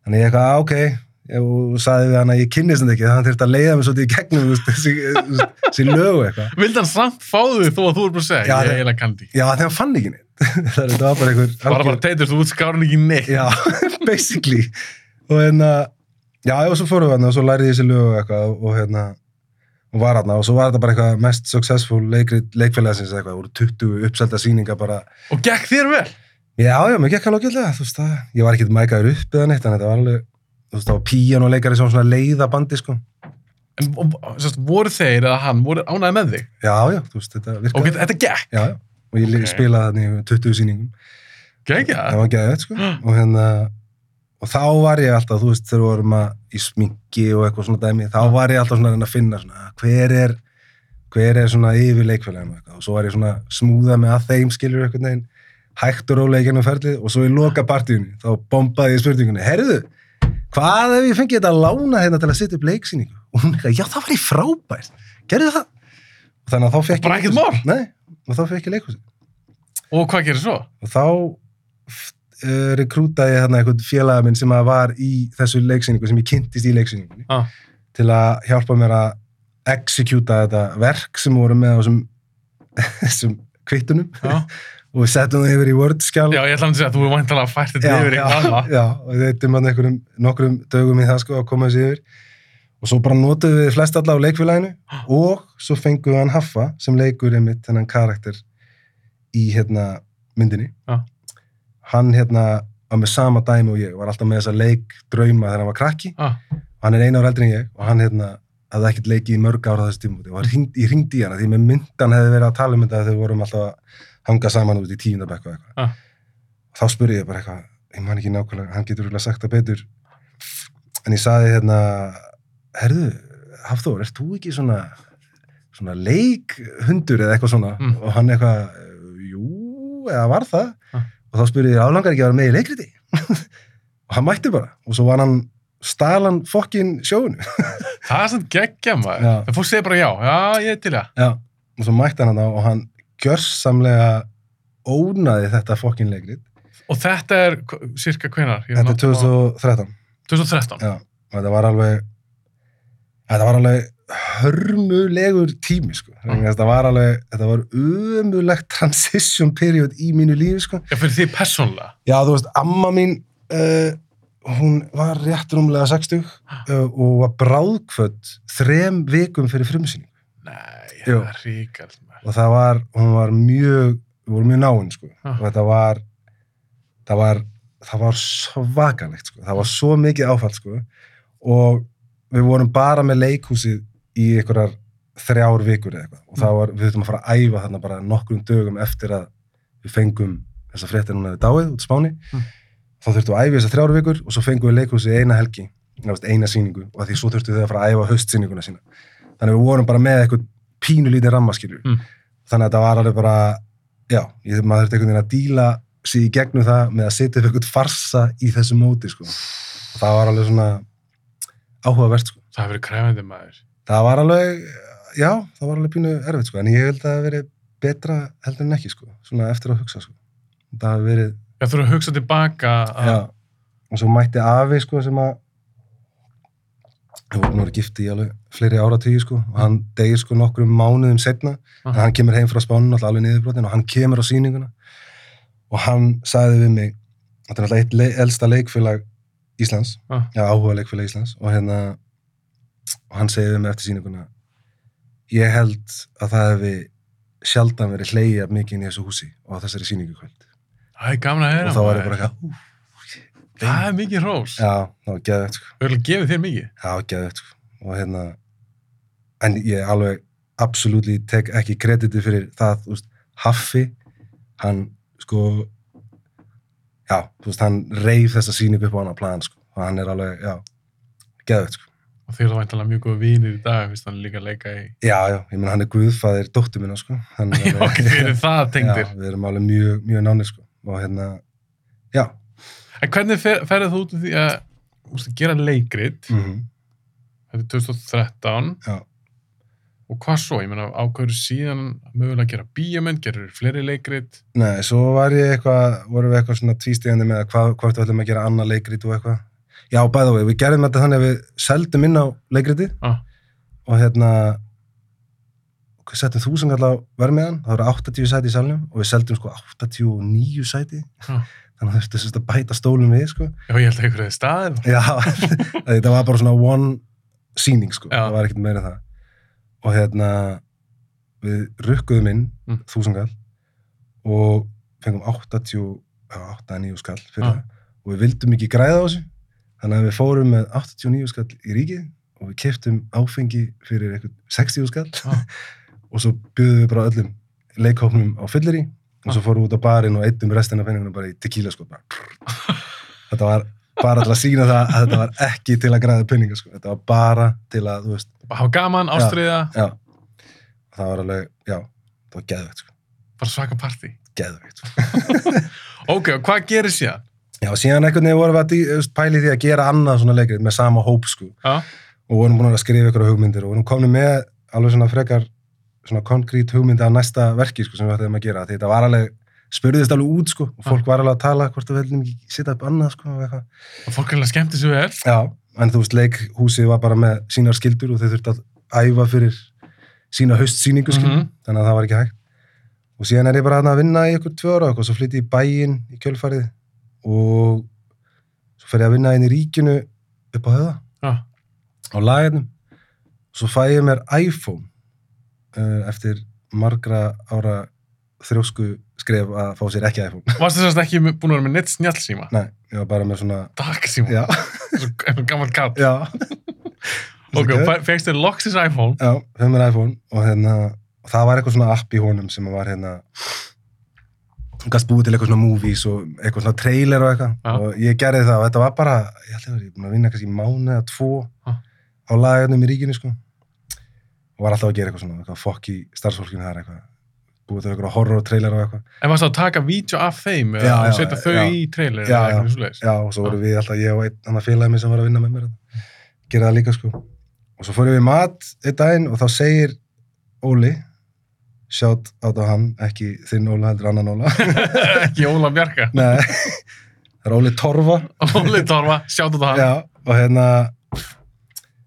þannig ég eitthvað, "Ah, ok og sagði við hann að ég kynnist hann ekki þannig að hann þurfti að leiða mig svolítið í gegnum þessi, þessi lögu eitthvað. Vildi hann samt fá þig þó að þú er bara að segja, Já, ég það- er eiginlega kandi. já þegar hann fann ekki neitt. Það þetta var bara einhver Bara bara teitur, þú skárin ekki neitt. já, basically. Og hérna, já og svo fórum við hérna og svo lærið ég þessi lögu eitthvað og hérna og var hérna og svo var þetta bara eitthvað mest successful leikfélagsins eitthvað, það voru 20 uppselda sýningar bara. Og gekk þér vel. Já, já, mér gekk alveg ágætlega, þú veist það, ég var ekkert mækaður upp eða neitt, en þetta var alveg, þú veist, það var píjánuleikari sem var svona leiða bandi, sko. En og- og- sérst, voru þeir eða hann, voru ánæði með þig? Já, já, þú veist, þetta Og virkaði. get, þetta gekk. Já, já, og ég Ok. okay. spilaði þarna í 20 sýningum, Gekk, það já. var geðið, sko, og hérna, og þá var ég alltaf, þú veist, þegar við vorum að í sminki og eitthvað svona dæmi, þá var ég alltaf svona að finna svona, hver er, hver er svona yfir leikfélaginu og eitthvað, og svo var ég svona smúða með að þeim skilur eitthvað neginn, hægt og rólega í gennum ferlið og svo í loka partíunni, þá bombaði ég spurningunni, herðu, hvað ef ég fengi þetta að lána hérna til að setja upp leiksýningu? Og hún eitthvað, já það var í frábært, gerðu það? Og þannig að þá fekk Bara ég ekkert leikhúsið. Nei, og þá fekk ég leikhúsið. Og hvað gerir svo? Og þá uh, rekrútaði ég hérna einhvern félaga minn sem var í þessu leiksýningu, sem ég kynntist í leiksýningunni, Ah. til að hjálpa mér að execúta þetta verk sem við vorum með þessum, kvittunum Já, og við settum það yfir í Word-skjál. já ég ætla að segja að þú er væntalega fært þetta já, yfir í já, annað. já, og við eittum hann einhverjum nokkrum dögum í það sko að koma þessi yfir og svo bara notuðum við flest alla á leikfélaginu og svo fengum við hann Haffa sem leikur einmitt þennan karakter í hérna myndinni Já. hann hérna var með sama dæmi og ég var alltaf með þessa leikdrauma þegar hann var krakki Ah, hann er einu ár eldri en ég og hann hérna hafði ekkert leikið í mörg ára þessu tímúti og ég ringdi í hana því með myndan hefði verið að tala um þetta þegar við vorum alltaf að hanga saman út í tíundabekku eitthvað Ah. þá spurði ég bara eitthvað ég man ekki nákvæmlega, hann getur örugglega sagt það betur en ég saði hérna herðu, Hafþór, ert þú ekki svona svona leikhundur eða eitthvað svona Mm. og hann eitthvað, jú, eða var það Ah. og þá spurði ég, álangar ekki að vera með í leikriti og hann mætti bara og svo var hann stalan fokkin sjónu það er svona geggja maður. Það fólk segir bara já, já, ég er til það. Og svo mætti hann þarna og hann gjörsamlega ónaði þetta fokkin leikrit. Og þetta er cirka hvenar? Þetta er náttúrulega- 2013. 2013. Já, og þetta var alveg þetta var alveg hörmulegur tími, sko. Já. Þetta var alveg, þetta var umulegt transition period í mínu lífi, sko. Já, fyrir því persónlega. Já, þú veist, amma mín uh, hún var rétt rúmlega 60 uh, og var bráðkvöld þrem vikum fyrir frumsýning. Nei, það er ríkald. Og það var, hún var mjög við vorum mjög náinn sko. Ah. og þetta var það var, það var svakalegt sko. Það var svo mikið áfall sko. Og við vorum bara með leikhúsið í einhverjar þrjár vikur eða eitthvað. Og það var, við þurfum að fara að æfa þarna bara nokkrum dögum eftir að við fengum þessa fréttir núna við dáið út Spáni. Mm. þá þurftum við að æfa þessar þrjár vikur og svo fengum við leikhúsið eina helgi eina sýningu. Og því svo þurftum við að fara að æfa haustsýninguna sína. Þannig við vorum bara með eitthvað pínulítið rammaskilju Mm. þannig að þetta var alveg bara já, ég, maður þurfti einhvern veginn að díla sig í gegnum það með að setja upp einhvern farsa í þessu móti, sko. Það var alveg svona áhugavert, sko. Það hefur verið krefandi maður. Það var alveg, já, það var alveg pínu erfitt, sko. En ég held að það hafi verið betra heldur en ekki, sko. Svona eftir að hugsa, sko. Það hafi verið, Ég þurfa að hugsa tilbaka að... já. Og svo mætti afi, sko, sem að við vorum að vera gifti í alveg fleiri áratíði, sko. Og hann degir, sko, nokkrum mánuðum setna. En hann kemur heim frá spánun, alltaf alveg niðurbrotin og hann kemur á sýninguna og hann sagði við mig, þetta er alltaf eitt le elsta leikfélag Íslands, Ah. já, áhuga leikfélag Íslands og hérna, og hann segði við mig eftir sýninguna, ég held að það hefði sjaldan verið hleyja mikið inn í þessu húsi og þessari sýningu í kvöld. Það er gaman að heyra og þá var ég bara eitthvað, Það er mikið hrós. já, það var geðvett, sko. Við viljum gefa þér mikið. Já, geðvett, sko. Og hérna, en ég alveg absolutt tek ekki krediti fyrir það, þú veist, Haffi, hann, sko, já, þú veist, hann reif þessa sýningu upp á hana plan, sko. Og hann er alveg, já, geðvett, sko. Og þeir eru væntalega mjög góða vinir í dag, finnst hann líka að leika í... Já, já, ég menn hann er guðfæðir dóttur minna, sko. Hann Já, ok, þeir eru það tengdir. Já, við erum alveg mjög, mjög nánir, sko. Og hérna, já, En hvernig fer, ferðið þú út úr því að, úst, gera leikrit, mm þetta er 2013, já, og hvað svo? Ég meina, ákveður síðan mögulega að gera bíjamenn, gerur fleiri leikrit? Nei, svo var ég eitthvað, vorum við eitthvað svona tvístegandi með að hvað, hvort við ætlum að gera annað leikrit og eitthvað. Já, bæða og við gerðum þetta þannig að við seldum inn á leikritið Ah. og hérna, settum þúsund allar vermiðan, það voru 80 sæti í salnum og við seldum sko 89 sæti, Ah. Þannig að að bæta stólum við, sko. Já, ég held að einhverju hefði staðið. Já, þetta var bara svona one sýning, sko, Já. það var ekkert meira það. Og hérna, við rukkuðum inn Mm. þúsungall og fengum 80, já, 89 skall fyrir það og við vildum ekki græða á þessu þannig að við fórum með 89 skall í ríkið og við keftum áfengi fyrir eitthvað 60 skall Já. og svo byggðum við bara öllum leikhóknum á fyllir og svo fórum við út á barinn og eittum restina af peninguna bara í tequila sko bara. þetta var bara til að sína það að þetta var ekki til að græða peninga sko. þetta var bara til að, þú veist Hafa gaman, ástriða, já, það var alveg, já það var geðvegt sko, bara svaka partí. geðvegt sko. Ok, og hvað gerir síðan? Já, síðan einhvern veginn vorum við að í því að gera annað svona leikrið með sama hóp sko Já, og vorum búin að skrifa ykkur hugmyndir og vorum komin með alveg svona frekar svona konkrét hugmyndi að næsta verki sko sem við ættum að gera því þetta var alveg, spurðist alveg út sko og fólk var alveg að tala hvort við viljum ekki setja upp annað sko og eitthvað. og fólk er alveg skemmti sér vel. Já, en þú veist, leikhúsið var bara með sínar skildur og þau þurfti að æfa fyrir sína haustsýningu skildur, Mhm. þannig að það var ekki hægt. Og síðan er ég bara að vinna í ykkur tvö ára og svo flytti ég í bæinn í kjölfarið og svo fer ég að vinna inn í ríkinu upp á höða Já, á lagarnum. Svo fæ ég mér iPhone eftir margra ára þrjósku skref að fá sér ekki iPhone varstu þess að ekki búin að vera með neitt snjallsíma? nei, ég var bara með svona Dagsíma, já, svo einhvern gammal kall. já Ok, fegst þér loksins iPhone? já, fæ mér iPhone og hérna og það var eitthvað svona app í honum sem var hérna gæst búið til eitthvað svona movies og eitthvað svona trailer og eitthvað Já. og ég gerði það og þetta var bara ég held að ég var búin að vinna kannski mánu eða tvo Já. á lagarnum í ríkinu sko og var alltaf að gera eitthvað svona eitthvað fokk í starfsfólkinu þar eitthvað búið til eitthvað horror trailer og eitthvað En varstu að taka vídeo af þeim eða og setja þau já. í trailer eða eitthvað svoleiðis? já og svo voru við alltaf ég og einn annar félagi minn sem var að vinna með mér gera það líka sko og svo fórum við mat einn daginn og þá segir Óli sjátt át á hann, ekki þinn Óla heldur annan Óla Ekki Óla Bjarka. Nei, það er Óli Torfa Óli Torfa, sjáttu þetta hann. Já, og hérna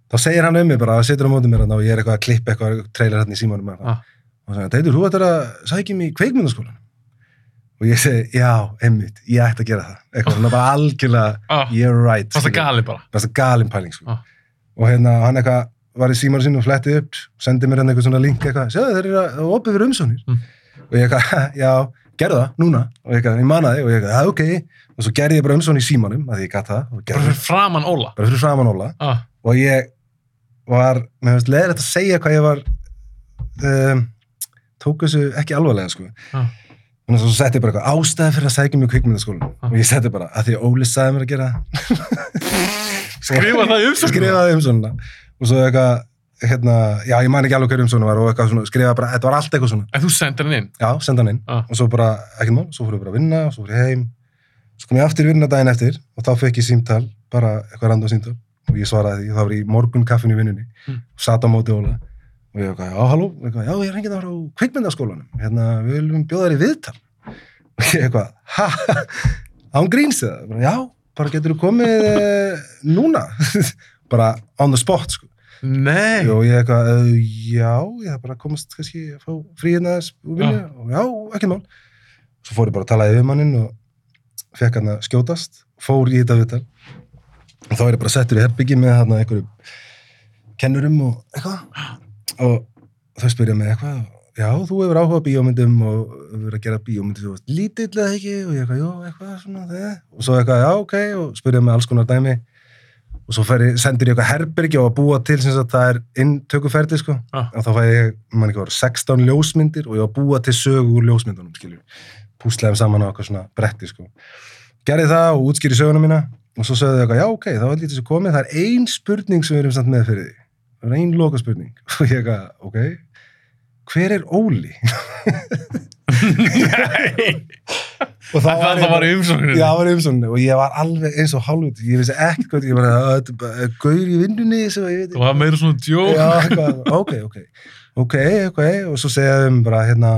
þá segir hann um mig bara, það situr á móti mér og ég er eitthvað að klippa eitthvað trailer hérna í símanum Ah. og það segir, Teitur, þú ættir að sækja mig í kveikmyndaskólan og ég segi, já, einmitt, ég ætti að gera það eitthvað, svona bara algjörlega Ah, you're right Varstu skilur. gali bara. Besta galin pæling sko. Ah. og hérna hann eitthvað var í símanu sinu og fletti upp sendi mér hann eitthvað svona link eitthvað sjáðu þeir eru að opið fyrir umsónir Mm. og ég eitthvað, já, gerðu það, núna og ég eitthvað, ég mannaði og ég eitthvað, já, ok og svo gerði ég bara umsón í símanum, að ég gatt það Bara fyrir framann Óla. bara fyrir framan Óla Ah, og ég var, mér finnst leðilegt að segja hvað ég var um, tók þessu ekki alvarlega sko ah. Að svo setti ég bara eitthvað ástæði fyrir að sækja mig í kvikmyndaskólan Ah. og ég setti bara að því að Óli sagði mér að gera það Skrifa það í umsóknina? skrifaði um svona og svo eitthvað hérna, já, ég man ekki alveg hverjum svona var og eitthvað svona, skrifa bara, þetta var allt eitthvað svona. En þú sendir hann inn? Já, senda hann inn Ah. og svo bara, ekki mál, svo fór ég bara að vinna og svo fór ég heim, svo kom ég aftur í vinna daginn eftir og þá fekk ég símtal, bara eitthvað random símtal og ég svaraði því, það var í morgun kaffinu í vinnunni. Mm. og sat á móti Óla. Og ég eitthvað, já, halló, já, ég er hengið það frá kveikmyndaskólanum, hérna, við viljum bjóða þér í viðtal. Og ég eitthvað, ha, án gríns eða, já, bara getur þú komið e, núna, bara on the spot, sko. Nei. og ég eitthvað, uh, já, ég það bara að komast kannski að fá fríðina þess úr vinnu. Og já, ekki mál. Svo fór ég bara að tala yfir mannin og fekk hann að skjótast. Fór í þetta viðtal og þá er ég bara settur í herbyggi með hann einhverjum kennurum og eitthvað. Og þau spyrja mig eitthvað já, þú hefur áhuga bíómyndum og verið að gera bíómyndir veist, lítill eða ekki? Og ég eitthvað, já, eitthvað svona það og svo eitthvað, já, ok, og spyrja mig alls konar dæmi. Og svo ég, sendur ég eitthvað herbyrgi og að búa til sem það er inntökuferdi sko. Ah. og þá fæ ég, mann ekki voru 16 ljósmyndir og ég var að búa til sögu úr ljósmyndunum skilju, púslegaðum saman á eitthvað svona bretti sko. Gerði það og útskýri söguna mína og svo sögðu þau eitthvað, já ok, þá er lítið svo komið það er ein spurning sem við erum samt með fyrir því það er ein loka spurning og ég eitthvað, ok hver er Óli? Og Það, var í umsókninni. Já, það var umsókninni og ég var alveg eins og hálfut ég vissi ekkert ég var að er gaur í vinnunni sem veit Það var meira svona djók. Já, eitthvað, ok, ok ok, ok, og svo segja þeim bara hérna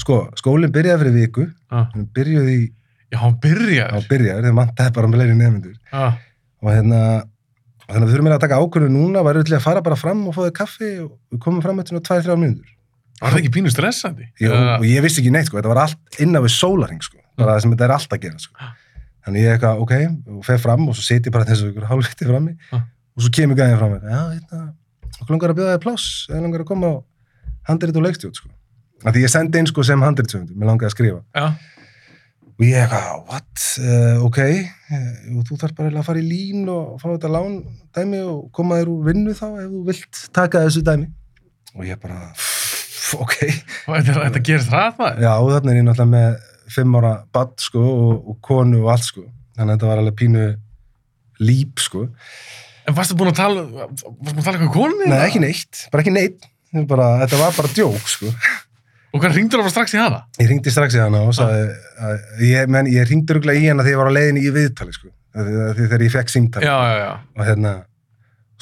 sko, skólinn byrjaði fyrir viku Ah. byrjuði í, Já, hann á byrjar. byrjaði, þeir mantaði bara með leiri nefnendur Ah. og hérna þannig að við þurfum meira að taka ákvörðu núna var auðvitað að fara bara fram og þér kaffi og við komum fram eftir svona 2-3 mínútur Var það ekki pínu stressandi? Jú, Eða- og ég vissi ekki neitt sko, þetta var allt innan við sólarring sko, bara það sem þetta er allt að gera sko. þannig ég eitthvað, ok, og fer fram og svo seti ég bara þessu ykkur hálfviti frammi Ah. og svo kemur gæðin fram eitthvað, já, hérna, og ég eitthvað, what, uh, ok uh, og þú þarf bara að fara í lín og fá þetta lán dæmi og koma þér úr vinnu þá ef þú vilt taka þessu dæmi og ég bara, ok Og Þetta, gerist hræð maður. Já, þarna er ég náttúrulega með fimm ára badd, sko, og, og konu og allt, sko. Þannig að þetta var alveg pínu líp, sko. En varstu búin að tala, varstu búin að tala eitthvað konunni? Nei, ekki neitt, bara ekki neitt. Bara, þetta var bara djók, sko. Og hvað ringdur bara strax í hana? Ég ringdi strax í hana og sagði, að ég, menn, ég ringdi rúglega í hana þegar ég var á leiðinni í viðtali, sko. Þegar, ég fekk símtali. Já, já, já. Og hérna,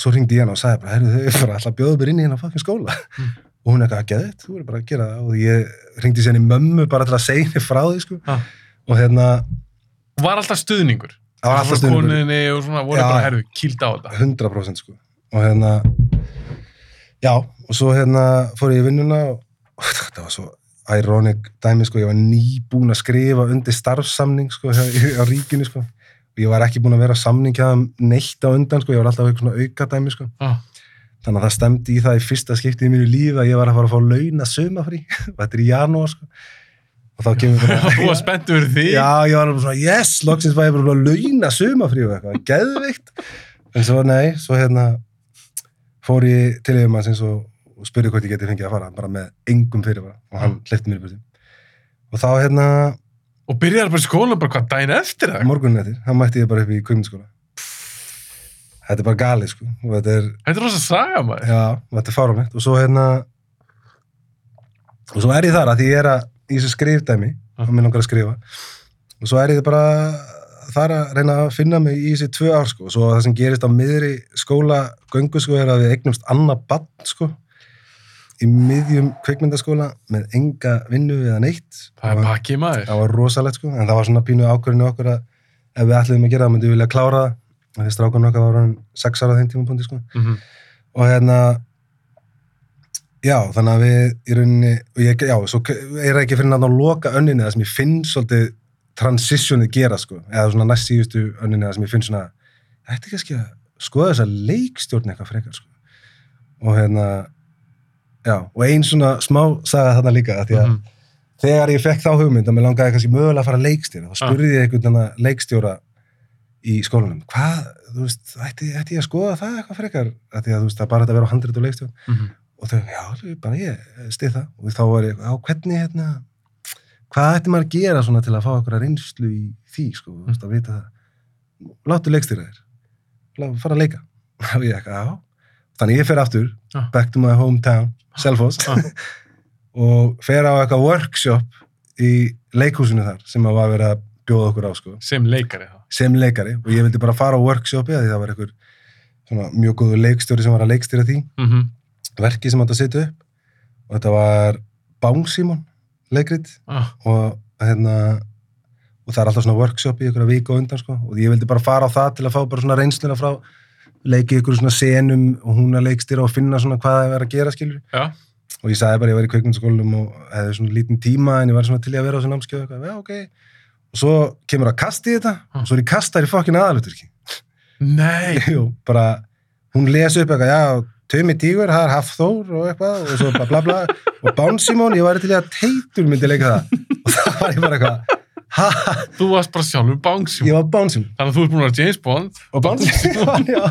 svo ringdi ég hana og sagði bara, herru, þau bara alltaf bjóðu mér inn í hérna fucking skóla. Mm. Og hún eitthvað, geðið, þú verður bara að gera það. Og ég ringdi sér í mömmu bara til að segja henni frá því, sko. Ah. Og hérna, Var alltaf stuðningur? það var alltaf stundum. Koninni og svona, voru Já. bara, á þetta. 100% og já, og svo fór ég í vinnuna og og þetta var svo ironic dæmi sko, ég var nýbúin að skrifa undir starfsamning sko á ríkinu sko og ég var ekki búin að vera samningjaðum neitt á undan sko, ég var alltaf eitthvað svona auka dæmi sko Ah. þannig að það stemdi í það í fyrsta skipti í mínu líf að ég var að fara að fá launa sumafrí og þetta er í janúar sko og þá kemur bara Þú var spenntu fyrir því? Já, ég var alveg svona, yes, loksins var ég bara að launa sumafrí og eitthvað, geðvikt. En svo, nei, svo hérna fór ég til yfirmannsins og, og spurði hvort ég geti fengið að fara, bara með engum fyrirvara og hann hleypti mér í burti. Og þá hérna, Og byrjaði bara í skóla bara hvað daginn eftir það? morgunin eftir, hann mætti ég bara upp í kvimnskóla. Þetta er bara galið, sko, og þetta er, Þetta er rosa saga maður. já, og þetta er fáránlegt. Og svo hérna, og svo er ég þar að því ég er að, í þessu skrifdæmi, Ah. og mér langar að skrifa, og svo er ég bara þar að reyna að finna mig í þessi tvö ár sko, og svo það sem gerist á miðri skóla göngu sko er að við eignumst annað bann sko í miðjum kvikmyndaskóla með enga vinnu eða neitt. Það er pakki maður. það var rosalegt sko, en það var svona pínu ákvörðinu okkur að ef við ætliðum að gera það, myndum við vilja klára það. Því strákunum okkar var hann sex ára á þeim tímapunkti sko. Mhm. og hérna já, þannig að við í rauninni, og ég, já, svo er ekki fyrir náttúrulega að loka önninni það sem ég finn svolítið transitionið gera sko, eða svona næst síðustu önninni það sem ég finn svona, er kannski að skoða þessa leikstjórn eitthvað frekar sko? Og hérna já, og ein svona smá saga þarna líka, að því að Mhm. þegar ég fekk þá hugmynd að mér langaði kannski mögulega að fara að leikstjóra þá spurði ég einhvern veginn leikstjóra í skólanum, hvað, þú veist ætti, ætti ég að skoða það eitthvað frekar? Að því að þú veist, það er bara þetta að vera á handrit og leikstjórn. Mhm. og þau, já, bara ég stið það. Og þá var ég, á hvernig hérna hvað ætti maður að gera svona til að fá okkur að reynslu í því, sko, þú veist, að vita það? Láttu leikstjóra þér. Fara að leika. Og ég ekki, já þannig ég fer aftur, Ah. back to my hometown, Selfoss, Ah. og fer á eitthvað workshop í leikhúsinu þar sem að var verið að bjóða okkur á, sko, sem leikari þá. sem leikari og ég vildi bara fara á workshopi því það var einhver svona mjög góður leikstjóri sem var að leikstýra því. Mm verki sem átt að setja upp og þetta var Bánsímon leikrit. Ah, og hérna og það er alltaf svona workshop í að vika á undan sko. Og ég vildi bara fara á það til að fá bara svona reynsluna frá leiki ykkur svona senum og hún að leikstýra og finna svona hvað það er að gera skilur já, og ég sagði bara ég var í kveikmyndaskólanum og hefði svona lítinn tíma en ég var svona til í að vera á þessu námskeið og eitthvað, já ok. Og svo kemur að kasta í þetta og svo er ég kastar í fokkin aðaluturki nei, Jú, bara, hún les upp eitthvað, já, Tumi Tígur, það er Hafþór og eitthvað, og svo bara bla bla, og Bánsímón, ég var til í að Teitur myndi leika það, og það var ég bara eitthvað, ha, þú varst bara sjálfur Bánsjón. ég var Bánsímón, Þannig að þú ert búin að vera James Bond, og Bánsímón, já,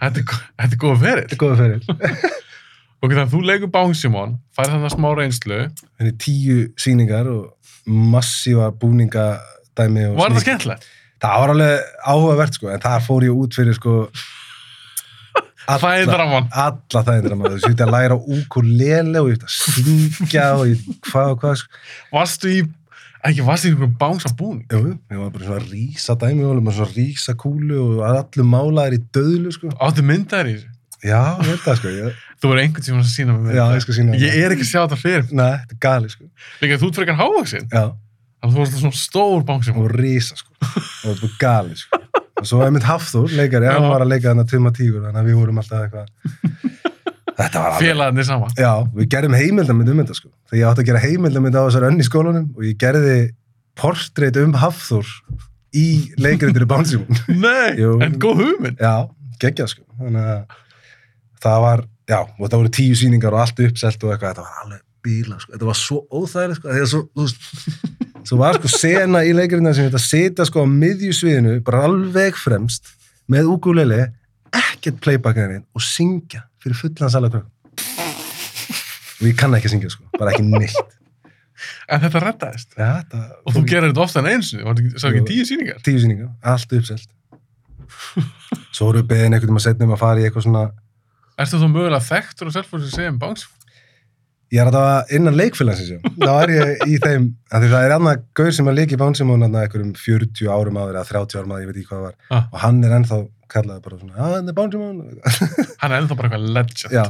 þetta er, gó- þetta er góð þetta er góða fyrir, Ok, þannig að þú leikur Bánsjón, færð þannig smá reynslu. henni tíu sýningar og massífa búningadæmi og Var það slíkt. skemmtilegt? Það var alveg áhugavert, sko, en þar fór ég út fyrir, sko, Það er draman. alla það maður, þú veit að læra ukulele og ég veit að syngja og hvað og hvað, sko, Varstu í, ekki varstu í einhverjum Bánsa búning? Jú, ég var bara svona rísa dæmi og svona rísa kúlu og allir málaðir í döðlu sko. Áttu myndaðir í þessu? Já, það sko. Ég, Þú er einhvern tíma að sína mig já, ég skal sína Ég er ekki að sjá þetta fyrir. Nei, þetta er gali sko. Líka þú frekar hávaksinn. Já, Þannig að þú varst svona stór Bánsjón. og rísa sko. Og þetta er gali sko. Og svo er mitt Hafþór, leikari, hann var að leika þarna Félagarnir saman. Já, við gerðum heimildamind um þetta sko. Þegar ég átti að gera heimildamind á þessar önn í skólanum og ég gerði portrait um Hafþór í leikaritur í Bánsímún. Nei, Jú. en góð hugmynd. Já, geggjað sko. Þannig að það var, já, og það voru tíu sýningar og allt uppselt og eitthvað, þetta var alveg bíla, sko. Þetta var svo óþægilegt, sko. Þegar svo, þú veist, svo var sko sena í leikarina sem þetta setja sko á miðjusviðinu, bara alveg fremst, með ukulele, ekkert playbackarinn og syngja fyrir fullan salakrökk. Og ég kann ekki að syngja, sko. Bara ekki neitt. En þetta reddaðist. Ja, þetta, Og þú gerir þetta ofta en eins. Var þetta ekki Jú. tíu síningar? tíu sýningar, allt uppselt. Svo við beðin einhvern veginn að setja um að fara í eitthvað svona Ertu þú mögulega þekktur og selfur sem segja um Bánsjón? Ég er að innan leikfélagsins. Þá er ég í þeim, það er annað gaur sem að leiki Bánsímón hann einhverjum 40 árum áður eða 30 árum áður, ég veit ekki hvað það var. Ah. Og hann er ennþá kallaði bara svona, já, þetta er Bánsímón. Hann er ennþá bara eitthvað legend. já,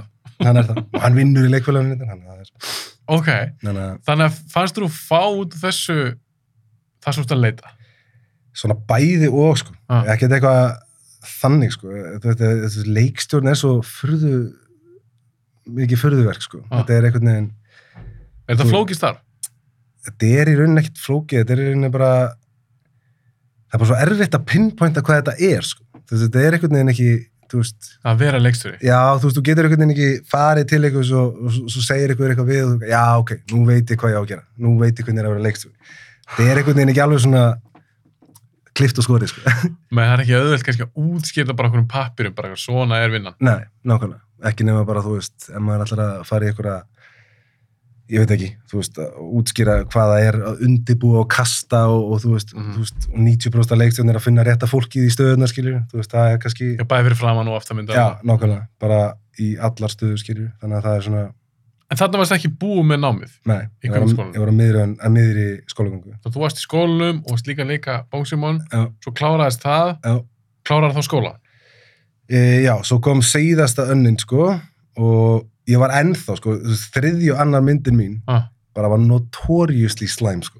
hann er það. Og hann vinnur í leikfélaginu, er, Ok, þannig að fannst þú fá út úr þessu það sem þú ert að leita? svona bæði og, sko. Ah. Ekki eitthvað þannig, sko. Þetta, þetta leikstjórn er svo furðu, mikið furðuverk, sko. Ah. Þetta er einhvern veginn, Er þetta flókist þar? þetta er í rauninni ekkert flókið, þetta er í rauninni bara það er bara svo erfitt að pinpointa hvað þetta er sko. Þú veist, þetta er einhvern veginn ekki veist, Að vera leikstjóri? já, þú veist, þú getur einhvern veginn ekki farið til eitthvað og, og, svo segir eitthvað eitthvað við og já, ok, nú veit ég hvað ég á að gera nú veit ég hvernig er að vera leikstjóri það er einhvern veginn ekki alveg svona klift og skorið, sko Men það er ekki auðvelt kannski að útskýrta bara okkur um pappirum, bara svona er vinnan. Nei, nákvæmlega, ekki nema bara, þú veist, ef maður ætlar að fara í einhverja, ég veit ekki, þú veist, að útskýra hvað það er að undibúa og kasta og, og þú veist, Mhm. þú veist, og 90% af leikstjórn er að finna rétta fólkið í stöðuna, skiljur, þú veist, það er kannski, Ég bæði fyrir framann og aftamynda. já, nákvæmlega, bara í allar stöður, skiljur, þannig að það er svona, En þarna varst ekki búið með námið. nei, ég var, ég var að miðri, miðri skólagöngu. Þá þú varst í skólanum og varst líka að leika Já, svo kláraðist það, já, kláraði þá skóla. e, já, ég var ennþá, sko, og annar myndin mín, Ah, bara var notoriously slæm sko.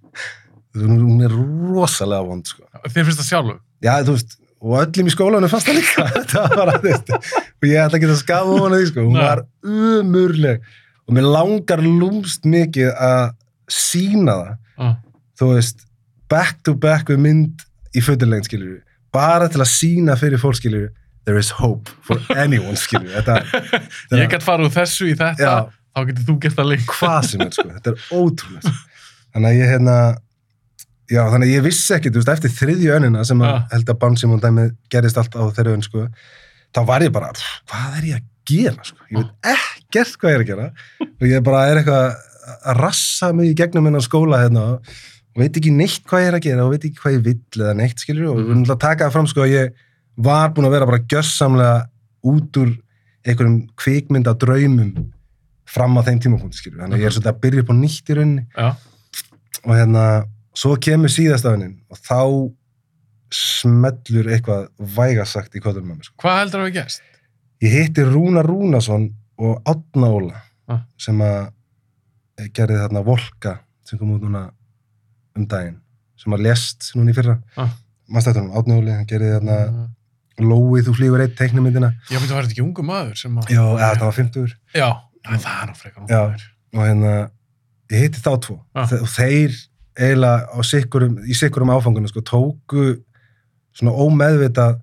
hún hún er rosalega vond sko. þér finnst það sjálfum? já þú veist og öllum í skólanum fannst það líka það var að veist og ég ætla ekki að skafa hana því sko. hún Nei. var umurleg og mér langar lúmst mikið að sína það Ah. þú veist back to back við mynd í fötulegin skilur bara til að sína fyrir fólk skilur there is hope for anyone þetta Ég gætt fara úr þessu í þetta, Já. þá getur þú gert það líka. hvað sem er, sko. þetta er ótrúlega sko. þannig að ég hérna já, þannig að ég vissi ekki, þú veist, eftir þriðju önina sem að held að Bansimón dæmi gerist allt á þeirra ön, sko þá var ég bara, pff, hvað er ég að gera sko? ég veit ekkert hvað ég er að gera og ég bara er eitthvað að rassa mig í gegnum hennar skóla hérna og veit ekki neitt hvað ég er að gera og veit ekki hvað ég vill eða neitt, skilur og að taka það fram, sko, að ég var búin að vera bara gjörsamlega út úr einhverjum kvikmynda draumum fram á þeim tímapunkti skilur þannig að ég er svolítið að byrja upp á nýtt í rauninni Já, og hérna, svo kemur síðastafinin og þá smellur eitthvað vægasagt í kodunum með mér sko. hvað heldur að við gerst? ég hitti Rúna Rúnason og Átna Óla Ah. sem að eh, gerði þarna Volka sem kom út núna um daginn sem að lest núna í fyrra Ah. maður stættunum, Átni Óli, hann gerði þarna Uh, Lói, þú flýgur eitt teiknumyndina Já, betur, var þetta ekki ungu maður sem að... já, eða það var 50 Já, það er nú frekar ungu Já. maður. og hérna, ég hitti þá tvo Ah. Og þeir eiginlega sikkurum, í sikkurum áfangunum sko, tóku svona ómeðvitað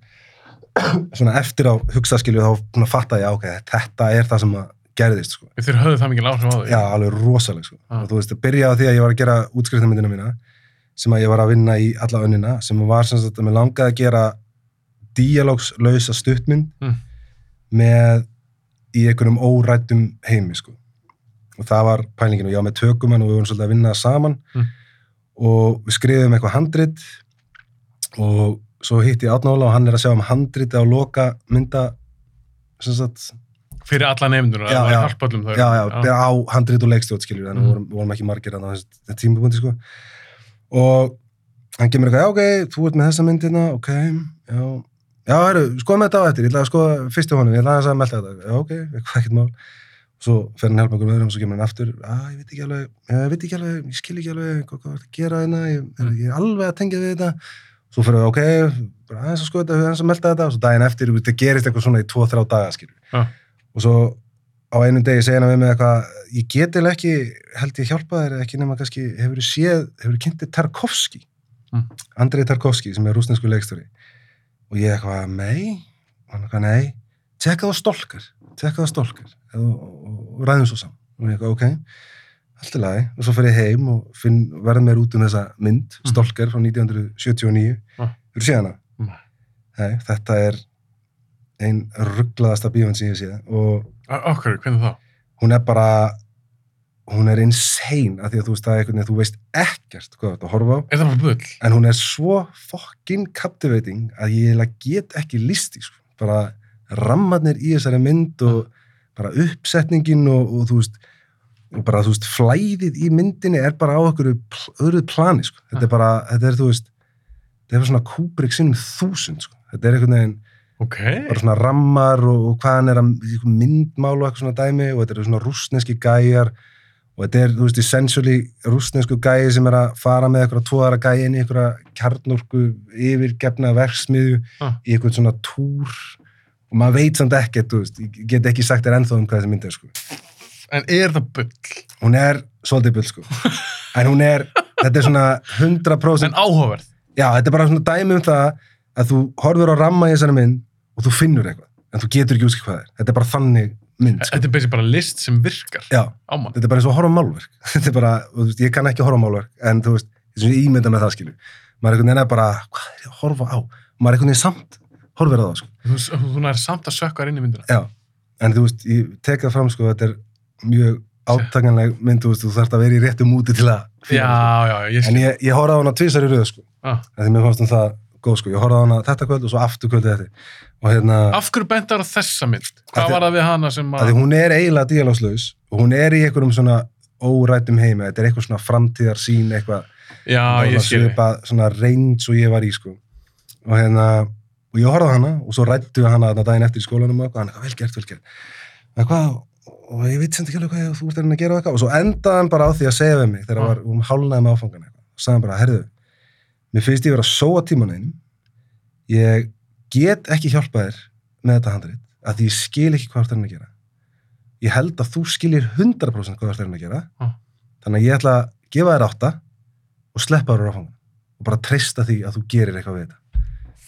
svona eftir á hugsaskilju þá svona fatta ég, ok, þetta er það sem að gerðist, sko. Þeir höfðu það mikil áhrif á þig. Já, alveg rosaleg, sko. Ah. Og þú veist, það byrjaði á því að ég var að gera útskriftamyndina mína sem að ég var að vinna í alla önnina sem var sem sagt að mér langaði að gera díalógslausa stuttmynd Mm. með í einhverjum órættum heimi, sko. Og það var pælingin og ég var með tökumann og við vorum svolítið að vinna saman Mm. og við skrifum eitthvað handrit og svo hitti ég Átnála og hann er að sjá um handriti á loka mynda sem sagt, Fyrir alla nefndur, Já, já. já, já, á handrit og leikstjótt skiljur, þannig Mm. vorum, vorum ekki margir á þessi tímapunkti sko og hann kemur eitthvað, já ok, þú ert með þessa myndina, ok, já já, heru, skoða með þetta á eftir, ég ætla að skoða fyrstu honum, ég ætla aðeins að melda þetta, já ok, eitthvað ekkert mál. Svo fer hann hjálpa okkur öðrum og svo kemur hann aftur. Að ég veit ekki alveg, ég veit ekki alveg ég skil ekki alveg hvað hvað er að gera hérna ég, Mm. ég er alveg að tengja við þetta. Svo fyrir við, ok, bara aðeins að skoða þetta aðeins að melda þetta. Og svo daginn eftir, það gerist eitthvað svona í 2-3 daga, skilur Já. og svo á einum degi segja hann við mig eitthvað ég get eða ekki, held ég hjálpa þér ekki nema kannski, hefur þú séð hefur þú kynntið Tarkovski Mm. Andrei Tarkovski sem er rúsnesku leikstjóri og ég eitthvað, nei og hann eitthvað, nei, tekka það stolkar tekka það stolkar og, ræðum svo saman og ég eitthvað, ok allt í lagi, og svo fer ég heim og finn, verð mér út um þessa mynd Mm. stolkar frá 1979 Ah. Hefur þú séð hana? Nei. Nei, þetta er ein rugglaðasta bíómynd sem ég sé og Okkur, hvernig þá? hún er bara hún er insane af því að þú veist veginn, þú veist ekkert hvað þetta horfa á, Er það bara bull? en hún er svo fucking captivating að ég get ekki listi, sko. bara rammarnir í þessari mynd og bara uppsetningin og, og þú veist og bara þú veist, flæðið í myndinni er bara á pl öðruð plani, sko. þetta er bara, þetta er þú veist þetta er svona Kubrick sinnum þúsund, sko. þetta er einhvern veginn Ok. bara svona rammar og, og hvað hann er að myndmál og eitthvað svona dæmi og þetta eru svona rúsneski gæjar og þetta er, þú veist, essentially rúsnesku gæji sem er að fara með eitthvað tvoðara gæji inn í eitthvað kjarnorku yfirgefna verksmiðju Ah. í eitthvað svona túr og maður veit samt ekkert, þú veist, ég get ekki sagt þér ennþá um hvað þessi mynd er, sko. En er það bull? Hún er svolítið bull, sko. En hún er, þetta er svona 100% En áhugaverð? Já, þetta er bara svona dæmi um það að þú horfur á ramma í þessari mynd og þú finnur eitthvað, en þú getur ekki útskilt hvað er. Þetta er bara þannig mynd, sko. Þetta er basically bara list sem virkar Já, á mann. þetta er bara eins og að horfa á málverk. Þetta er bara, þú veist, ég kann ekki að horfa á málverk, en þú veist, þess að ég ímynda með það, skilju. Maður er einhvern veginn að bara, hvað er ég að horfa á? Maður er einhvern veginn samt, horfir á það, sko. Þú, þú nær samt að sökka inn í myndina. Já, en þú veist, ég tek það fram, sko, þetta er mjög átakanleg mynd, þú veist, þú þarft að vera í réttu múti til að Já, já, já, ég En skil. ég, ég horfði á hana tvisar í röðu, sko. Ah. Því mér fannst um það góð, sko. Ég horfði á hana þetta kvöld og svo aftur kvöldið eftir. Og hérna, Af hverju bentar á þessa mynd? Hvað var það við hana sem að að... hún er eiginlega díalógslaus og hún er í einhverjum svona órættum heimi. Þetta er eitthvað svona framtíðar sín, eitthvað Já, ég skil. svipað, svona reynd svo ég var í, sko. Og hérna, og ég horfði á hana og svo rættu við hana þarna daginn eftir í skólanum og hann eitthvað, vel gert, vel gert. Og eitthvað, og ég veit sem ekki alveg hvað þú ert að gera eitthvað. Og svo endaði hann bara á því að segja við mig þegar Ah. var, vorum hálnaði með áfangan. Og sagði hann bara, herðu, mér finnst ég vera að sóa tímanum ég get ekki hjálpa þér með þetta handrit að ég skil ekki hvað þú ert að gera. Ég held að þú skilir 100% hvað þú ert að gera. Ah. þannig að ég ætla að gefa þér átta og sleppa þér á áfangan og bara treysta því að þú gerir eitthvað við þetta.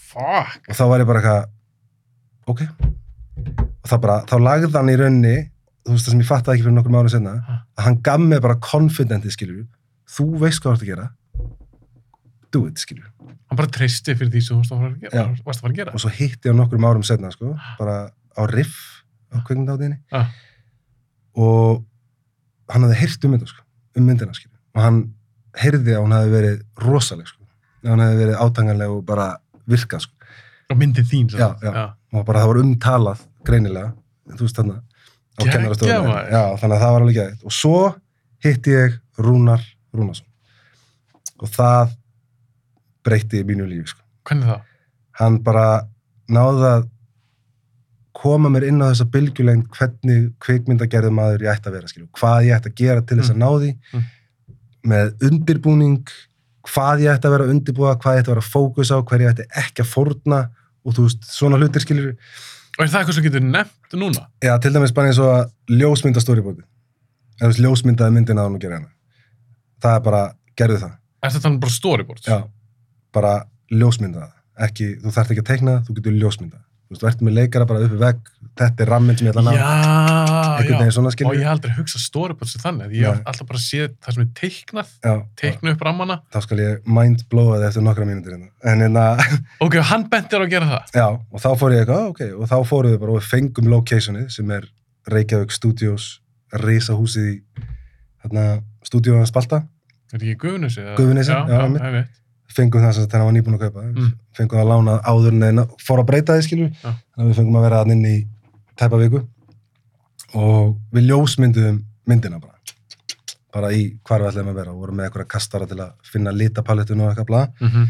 Fuck. og þá var ég bara eitthvað ok. Og þá bara, þá lagði hann í raunni þú veist það sem ég fattaði ekki fyrir nokkur mánu senna Ah. að hann gaf mig bara confidentið skilur þú veist hvað þú ert að gera do it skilur Hann bara treysti fyrir því sem þú varst að fara að gera. Já. Og svo hitti hann nokkrum árum setna sko, bara á riff á kveikmyndáðinni Ah. og hann hafði heyrt um mynda sko, um myndina skilur. og hann heyrði að hún hafði verið rosaleg sko. að hún hafði verið átanganleg og bara virkað sko. Og myndið þín. sem Já, sagt. já. og bara það var umtalað greinilega, þú veist þarna á maður. Já, þannig að það var alveg gæðið. Og svo hitti ég Rúnar Rúnarsson. Og það breytti mínu lífi, sko. Hvernig það? Hann bara náði að koma mér inn á þessa bylgjulengd hvernig kvikmyndagerðu maður ég ætti að vera, skilju. Hvað ég ætti að gera til þess að ná því Mm. með undirbúning, hvað ég ætti að vera að undirbúa, hvað ég ætti að vera að fókus á, hver ég ætti ekki að fórna og þú veist, svona hlutir, skilju. Og er það eitthvað sem getur nefnt núna? Já, til dæmis bara eins og að ljósmynda storyboardi. Eða ljósmyndaði myndina á hún og gera hana. Það er bara, gerðu það. Er þetta bara storyboards? Já, bara ljósmynda það. Ekki, þú þarft ekki að teikna, það, þú getur ljósmynda. Þú veist, þú ert með leikara bara uppi vegg, þetta er ramminn sem ég ætla að ná. Já. veginn svona Og skilur. ég hef aldrei hugsað storyboards sem þannig. Ég Nei. alltaf bara séð það sem er teiknað, teikna upp rammana. þá skal ég mindblowa þið eftir nokkra mínútur hérna. En hérna, Ok, og hann bentir á að gera það. já, og þá fór ég eitthvað, "Ah, ok, og þá fóruð við bara og fengum locationið sem er Reykjavík Studios, risahúsið í, hérna, stúdíóðan Spalta. Er þetta ekki Guðnesi? eða- Guðnesi, já, já, já. Fengum það sem þetta var nýbúin að kaupa. Mm. fengum það lánað áður en fór að breyta því skilur Já. þannig að við fengum að vera inn í tæpa viku. Og við ljósmynduðum myndina bara. Bara í hvar við ætlum að vera og vorum með eitthvað kastara til að finna litapalettun og eitthvað bla Mm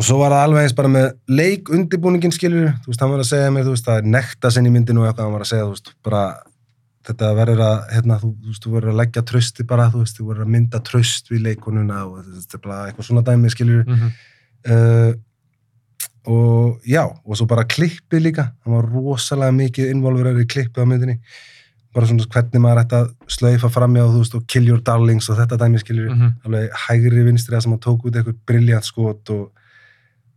og svo var það alveg eins bara með leik undirbúningin skilur, þú veist, hann var að segja mér þú veist, það er nekta sinn í myndinu og eitthvað hann var að segja, þú veist, bara þetta verður að, hérna, þú, þú veist, þú verður að leggja trösti bara, þú veist, þú verður að mynda tröst við leikonuna og þetta er bara eitthvað svona dæmi skilur -hmm. uh, og já, og svo bara klippið líka. Hann var rosalega mikið involverið í klippið á myndinni. Bara svona hvernig maður ætti að slaufa framjá þú veist, og kill your darlings og þetta dæmi skilur Mm alveg hægri vinstri að sem hann tók út eitthvað briljant skot og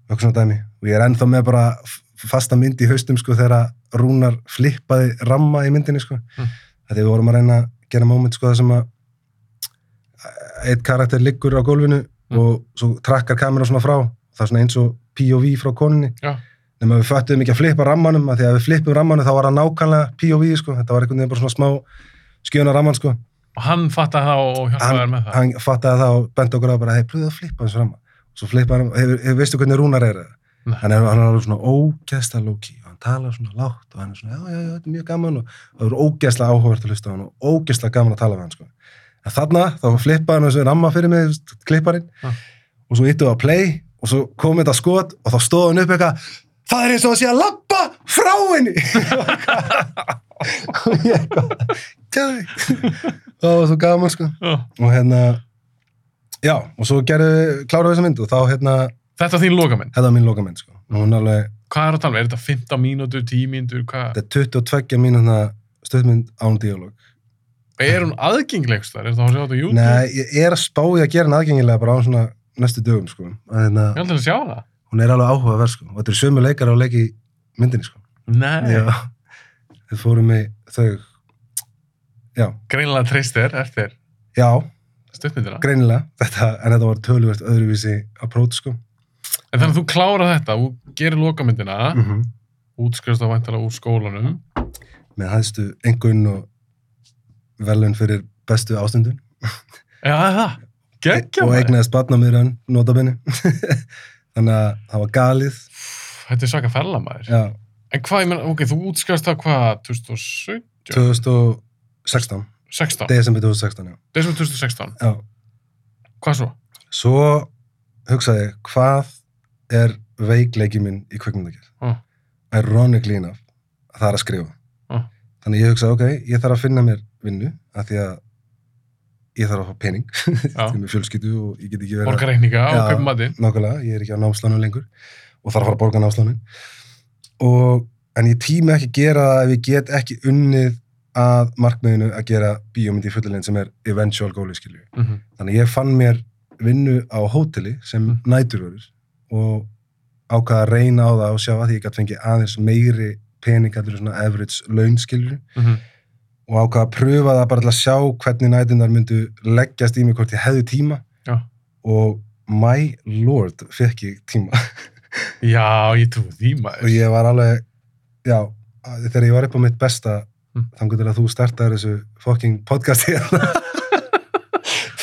eitthvað svona dæmi. Og ég er ennþá með bara fasta mynd í haustum sko þegar Rúnar flippaði ramma í myndinni sko Mm. þetta við vorum að reyna að gera moment sko það sem að eitt karakter liggur á gólfinu Mm. og svo trakkar kamera svona frá það er svona eins og POV frá koninni Já. nema við föttum ekki að flippa rammanum að því að við flippum rammanum þá var það nákvæmlega POV sko þetta var einhvern veginn bara svona smá skjöna ramman sko Og hann fattaði það og hjálpaði með það. hann fattaði það og bent okkur á bara hei, pröðu að flippa hans ramma og svo flippa hann, hefur, hefur, veistu hvernig Rúnar er það? Nei. hann er, alveg svona ógeðslega low-key og hann talar svona lágt og hann er svona, já, já, já, þetta er mjög gaman og það er ógeðslega áhugavert að hlusta á hann og ógeðslega gaman að tala við hann, sko. En þarna, þá flippaði hann þessu ramma fyrir mig, klipparinn, Já. og svo yttu á play og svo kom þetta skot og þá stóð hann upp eitthvað, það er eins og að sé að lappa frá henni. og ég eitthvað, það var svo gaman, sko. Já. Og hérna, já, og svo kláruðu þessa mynd og þá, hérna, Þetta er þín lokaminn. þetta var mín lokamynd, sko. Alveg, Hvað er að tala um? Er þetta 15 mínútur, 10 mínútur, hvað? Þetta er 22 mínúna stöðmynd án díalóg. Er hún aðgengilegst þar? Er þetta að sjá þetta á YouTube? Nei, ég er að spá í að gera hann aðgengilega bara á svona næstu dögum, sko. Að Hérna, Ég ætla að sjá það. hún er alveg áhugaverð, sko. Og þetta er sömu leikar á leiki myndinni, sko. Nei. Já. Þið fórum í þau, já, Greinilega treystir eftir já, stuttmyndina. greinilega, þetta, en þetta var töluvert öðruvísi approach, sko. En þannig að þú klárar þetta, þú gerir lokamyndina, Mm -hmm. útskrifst á væntalega úr skólanum. Með hæðstu engun og velun fyrir bestu ástundun. Já, það. Gekkja og eignaðist batnamýran, notabenni. Þannig að það var galið. Þetta er svaka fella maður. Já, En hvað, ég menn, ok, þú útskrifst það hvað, 2017? 2016. 16? Desember 2016, já. Desmond 2016. já. Hvað svo? Svo hugsaði hvað er veikleiki minn í kvikmyndagerð? Ah. Ironically enough, það er að skrifa. Ah. Þannig ég hugsaði, ok, ég þarf að finna mér vinnu, af því að ég þarf að fá pening, Já. því með fjölskyldu og ég get ekki verið Borga reikninga og kaupa matinn. nákvæmlega, ég er ekki á námslánum lengur og þarf að fara að borga námslánin og, en ég tími ekki gera það ef ég get ekki unnið að markmiðinu að gera bíómynd í fullulegin sem er eventual goali skilju. Mm -hmm. Þannig ég fann mér vinnu á hóteli sem Mm. Og ákvaða að reyna á það og sjá að því ég gæti fengið aðeins meiri pening allir svona average laun skilju Mm og ákvaða að pröfa það bara til að sjá hvernig nætunar myndu leggjast í mig hvort ég hefði tíma Já. og my lord fekk ég tíma Já, ég trú því maður. og ég var alveg já, þegar ég var upp á mitt besta Mm. þannig til að þú startaði þessu fucking podcasti hérna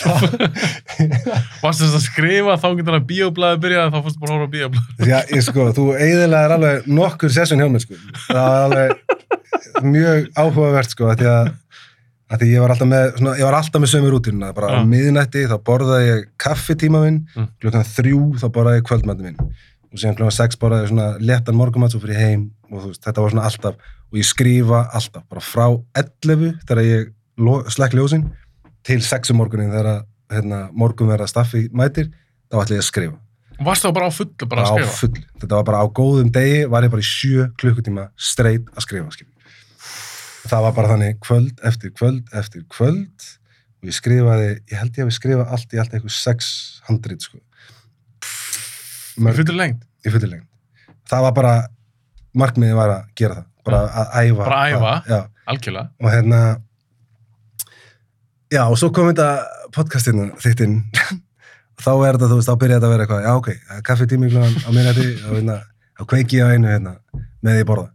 Varstu þess að skrifa þá getur að bíóblæði byrjaði þá fórstu bara að horfa á bíóblæði. Já, ég sko, þú eiginlega er alveg nokkur session hjá mér, sko. Það var alveg, mjög áhugavert sko, því að, að því ég var alltaf með, svona, ég var alltaf með sömu rútinu, bara á Já. miðnætti þá borðaði ég kaffitíma minn, Mm. klukkan þrjú þá borðaði ég kvöldmætti minn og síðan klukkan sex borðaði ég svona léttan morgumat svo fyrir heim og veist, þetta var svona alltaf og ég skrifa alltaf, bara frá 11 þegar ég slekk ljósin til 6 um morgunin þegar hérna, morgun verða staffi mætir þá ætla ég að skrifa Varst það bara á fullu bara að á skrifa? full, þetta var bara á góðum degi var ég bara í sjö klukkutíma straight að skrifa skilur. það var bara þannig kvöld eftir kvöld eftir kvöld og ég skrifaði, ég held ég að við skrifa allt í allt eitthvað 600 sko. Í Mörg, fullu lengt? í fullir lengt það var bara, markmiðið var að gera það bara að æfa Bara að æfa? Algjörlega. og hérna já og svo kom þetta podcastinu þitt inn þá er þetta, þú veist, þá byrjaði þetta að vera eitthvað já ok, kaffi tími klúan á minnati og hérna, kveiki ég á einu hérna með því borða.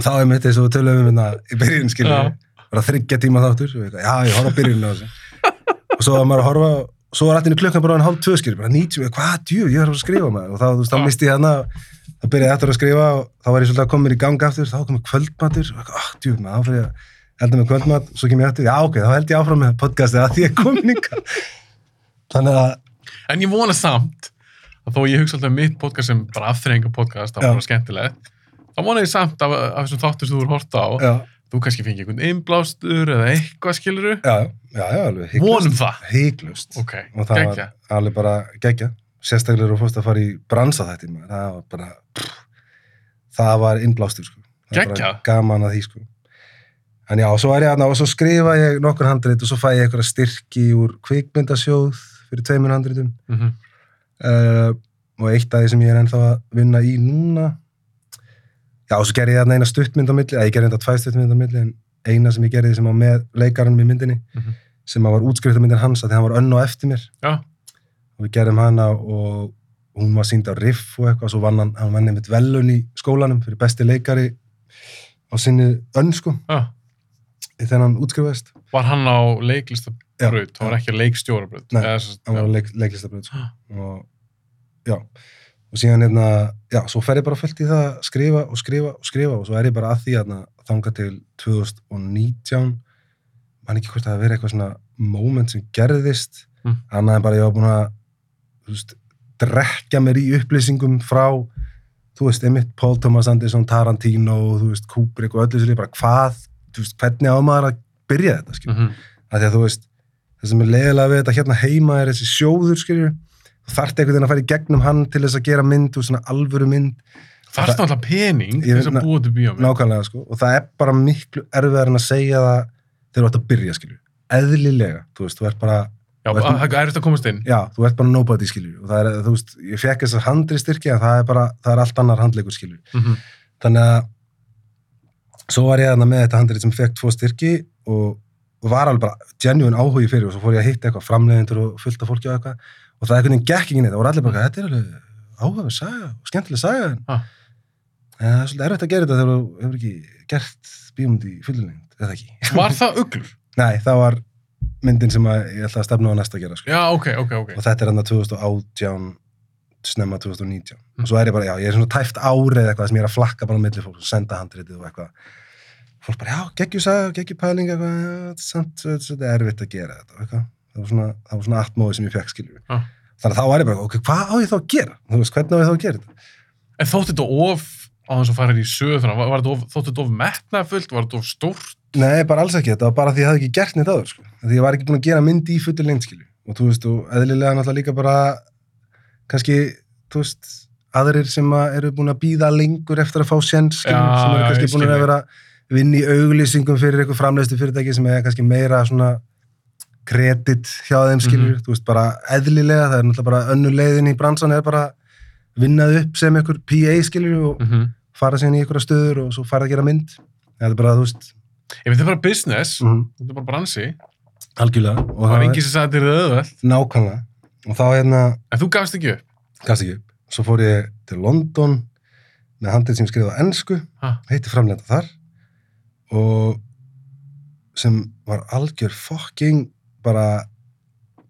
Og þá er mitt eins og við töluðum um hérna í byrjun skilur Já. bara þryggja tíma þáttur og eitthvað, já ég horf á byrjun á þessu. Og svo var maður að horfa og svo var alltaf klukkan bara en hálf tvö skilur bara 90, hvað djú, ég er að skrifa maður. Og þá, þú veist, þá misti ég hérna þá byrjaði ég eftir að skrifa og þá var ég svolítið að koma mér í gang aftur þá komið kvöldmatur og ah, djú, maður, ég að elda með kvöldmat, svo kem ég eftir, já ok, þá held ég áfram með podcastið að því ég kom líka þannig að, En ég vona samt að þó ég hugsa alltaf um mitt podcast sem bara afþreyinga podcast, það var bara skemmtilegt. Þá vona ég samt af, af þessum þáttur sem þú er horta á, já, þú kannski fengi einhvern innblástur eða eitthvað skiluru. já, já, já alveg Vonum það. hygglust Ok, og það geggja. var alveg bara geggja sérstaklega eru fórst að fara í bransa þetta það var bara pff, það var innblástur sko. Það var gaman að því sko. En já, og svo er ég aðna og svo skrifa ég nokkur handrit og svo fæ ég eitthvað styrki úr kvikmyndasjóð fyrir tveimur handritum. Mm uh, og eitt af því sem ég er ennþá að vinna í núna já, og svo gerði ég þarna eina stuttmynd á milli, eða ég gerði þetta tvær stuttmynd á milli en eina sem ég gerði sem var með leikarinn í myndinni Mhm. sem var útskriftamyndin hans að því hann var önn og eftir mér. Já, og við gerðum hana og hún var sínd á riff og eitthvað, svo vann hann, hann vann einmitt velun í skólanum fyrir besti leikari á sinni önn sko, já. Þegar hann útskrifaðist Var hann á leiklistabraut, það var ekki leikstjórabraut. Nei, hann var á leik, leiklistabröð sko. og já og síðan hérna, já, svo fer ég bara fullt í það að skrifa og skrifa og skrifa og svo er ég bara að því að þanga til 2019 man ekki hvort það að vera eitthvað svona moment sem gerðist Mm. annað en bara ég var búin að veist, drekja mér í upplýsingum frá þú veist, einmitt Paul Thomas Anderson, Tarantino þú veist, Kubrick og öllu sér bara hvað, veist, hvernig á maður að byrja þetta, skilur Mhm. að því að veist það sem er leiðilega við þetta hérna heima er þessi sjóður þú þarft einhvern veginn að fara í gegnum hann til þess að gera mynd og svona alvöru mynd er náttúrulega pening Ég þess að búa til bíómið. nákvæmlega sko og það er bara miklu erfiðar en að segja það þegar þú ert að byrja skilju eðlilega, þú veist, þú ert bara Já, það er eftir að komast inn. já, þú ert bara nobody skilju og það er, þú veist, ég fekk þessar handri styrki en það er bara, það er allt annar handleikur skilju Mhm. þannig að svo var ég þarna með þetta handrið sem fekk tvo styrki og, og var alveg bara genuine áhugi fyrir og svo fór ég að hitta eitthvað framleiðendur og fullt af fólki og eitthvað og það einhvern veginn gekk ekki neitt, það voru allir bara þetta er alveg áhugaverð saga og skemmtileg saga en Ah. það er svolítið erfitt að gera þetta þegar þú hefur ekki gert bíómynd í fullurlengd, eða ekki Var það uglur? Nei, það var myndin sem ég ætla að stefna á næsta að gera sko. Já, ok, ok, ok. og þetta er hann að 2018 snemma 2019 og svo er ég bara, já, ég er svona tæft árið eitthvað sem ég er að flakka bara á milli fólk og senda handritið og eitthvað. Fólk bara, já, geggjur saga, geggjur pæling eitthvað, er samt, þetta er erfitt að gera þetta eitthvað, það var svona, það var svona atmóði sem ég fekk skilju Já. þannig að þá var ég bara, ok, hvað á ég þá að gera? Þú veist, hvernig á ég þá að gera þetta? En þótti þetta of, á þess að fara í söðu fyrir, var, var þetta of, metnafullt, var þetta of stórt? Nei, bara alls ekki, þetta var bara því að ég hafði ekki gert neitt áður sko. því ég var ekki búin að gera mynd í fullir lengd skilju og þú veist, og eðlilega náttúrulega líka bara kannski, þú veist aðrir sem að eru búin að býða lengur eftir að fá sjens sem eru kannski búin að vera að vinna í auglýsingum fyrir eitthvað framleiðstu fyrirtæki sem er kannski meira svona kredit hjá þeim Mhm. þú veist, bara eðlilega, það er náttúrulega bara önnu leiðin í bransan er bara vinnað upp sem einhver PA skilju og Mm -hmm. fara síðan í einhverja stöður og svo fara að gera mynd. Þetta er bara, þú veist Ef þetta er bara business, mm þetta er bara bransi, algjörlega og það var enginn sem sagði þetta er auðvelt, nákvæmlega og þá hérna, en þú gafst ekki upp. gafst ekki upp svo fór ég til London með handið sem ég skrifaði á ennsku heitti framlenda þar og sem var algjör fucking bara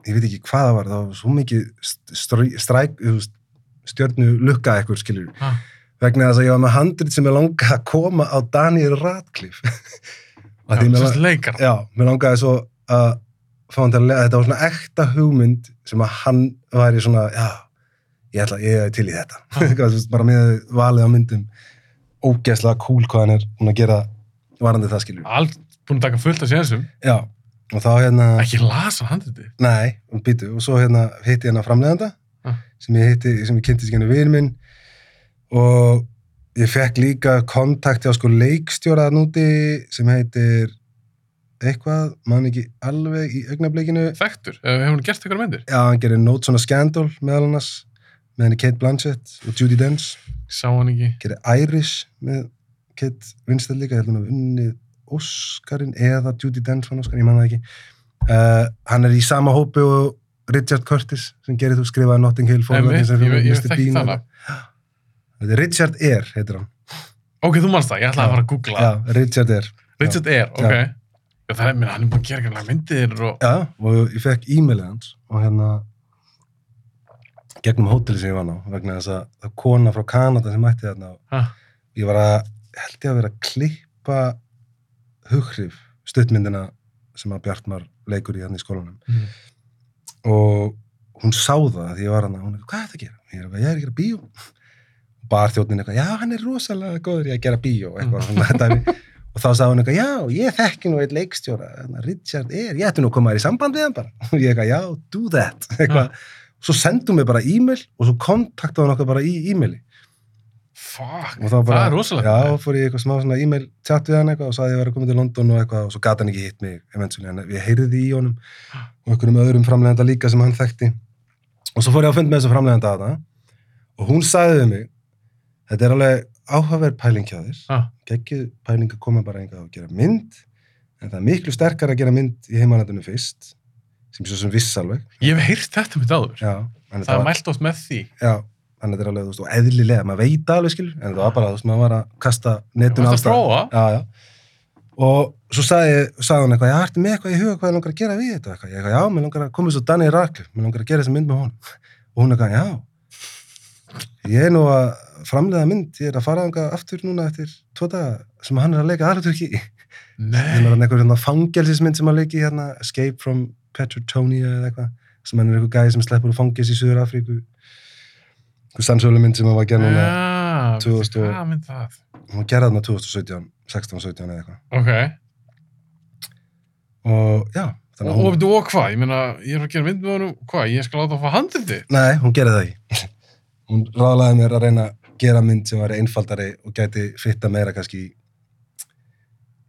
ég veit ekki hvað það var, það var svo mikið st- stræ- stræk, stjörnu lukka ekkur skilur, Ha. vegna þess að ég var með handrit sem ég langaði að koma á Daniel Radcliffe Já, sagt leikar. Já, mér langaði svo að fá hann til að lega, þetta var svona ekta hugmynd sem að hann væri svona, já, ég ætla, ég er til í þetta. Bara með valið á myndum, ógeðslega cool hvað hann er búin að gera varandi það skilur. Allt búin að taka fullt af sénsum. Já, og þá hérna, Ekki lasa handriti. nei, og býtu, og svo hérna hitti hérna framleganda, Ah. sem ég hitti, sem ég kynntist ekki henni vinn minn, og ég fekk líka kontakti á sko leikstjóraðan úti sem heitir eitthvað, man ekki alveg í augnablikinu. Þekktur. Eh, Hefur hún gert ykkur myndir? Já, hann gerir Notes on a Scandal meðal annars, með henni Kate Blanchett og Judi Dench. Sá hann ekki. Gerir Irish með Kate Winslet líka, ég held hann að unnið Oscarinn eða Judi Dench vann Oscar, ég man það ekki. Uh, hann er í sama hópi og Richard Curtis sem gerir þú skrifaði Notting Hill Forward, ég, ég þekki það er Richard Eyre, heitir hann. Ok, þú manst það, ég ætlaði að fara að googla. Já, Richard Eyre. Richard Eyre, ok. Já. Það er, minn, hann er búin að gera gamla myndir og... Já, og ég fekk e-mailið hans og hérna gegnum hóteli sem ég var á vegna þess að það kona frá Kanada sem mætti þarna og Ha. ég var að, held ég að vera að klippa hughrif stuttmyndina sem að Bjartmar leikur í hann í skólanum Mm. og hún sá það því ég var hann hún er, hvað er það að gera? Ég er, ég er að gera bíó barþjóðnin eitthvað, já hann er rosalega góður í að gera bíó eitthvað, svona dæmi og þá sagði hún eitthvað, já, ég þekki nú eitt leikstjóra, Richard er, ég ætti nú að koma þér í samband við hann bara. Og ég eitthvað, já, do that. Eitthvað, svo sendum við bara e-mail og svo kontaktaði hann okkar bara í e-maili. Fuck, bara, það er rosalega. já, fór ég eitthvað smá svona e-mail chat við hann eitthvað og sagði ég að koma til London og eitthvað og svo gata hann ekki hitt mig eventually, en ég heyrði í honum og einhverjum öðrum framlegenda líka sem hann þekkti. Og svo fór ég að fund með þessu framlegenda að það og hún sagði við mig þetta er alveg áhugaverð pæling hjá þér Ah. geggjuð pæling að koma bara einhvað og gera mynd en það er miklu sterkar að gera mynd í heimalandinu fyrst sem svo sem viss alveg Ég hef heyrt þetta mitt áður. já, en Það er mælt oft með því. já, þannig að þetta er alveg, þú veist, og eðlilega, maður veit alveg, skilur, en það var bara, þú veist, maður var að kasta staðar. prófa. Já, já. Og svo sagði, sagði hann eitthvað, já, ertu með eitthvað í huga hvað ég langar að gera við þetta? Eitthvað. Ég eitthvað, já, mér langar að koma svo Daniel Radcliffe, mér langar að gera þessa mynd með honum. Og hún eitthvað, já, ég er nú að framleiða mynd, ég er að fara þangað aftur núna eftir daga sem hann er að leika aðraturki í. Það Nei. er einhver hérna fangelsismynd sem hann leiki hérna, Escape from Petrotonia eða eitthvað, sem hann er einhver gæði sem sleppur úr fangels í Suður Afríku. Einhver sannsölu mynd sem hann var að gera núna. Já, 2000 og- hún gerði þarna 2017, 16, 17 eða eitthvað Ok. og já, Og, þannig að og, hún, og, og hvað? Ég meina, ég er að gera mynd með honum, hvað? Ég skal láta að fá handriti? nei, hún gerði það ekki hún ráðlaði mér að reyna að gera mynd sem var einfaldari og gæti fitta meira kannski í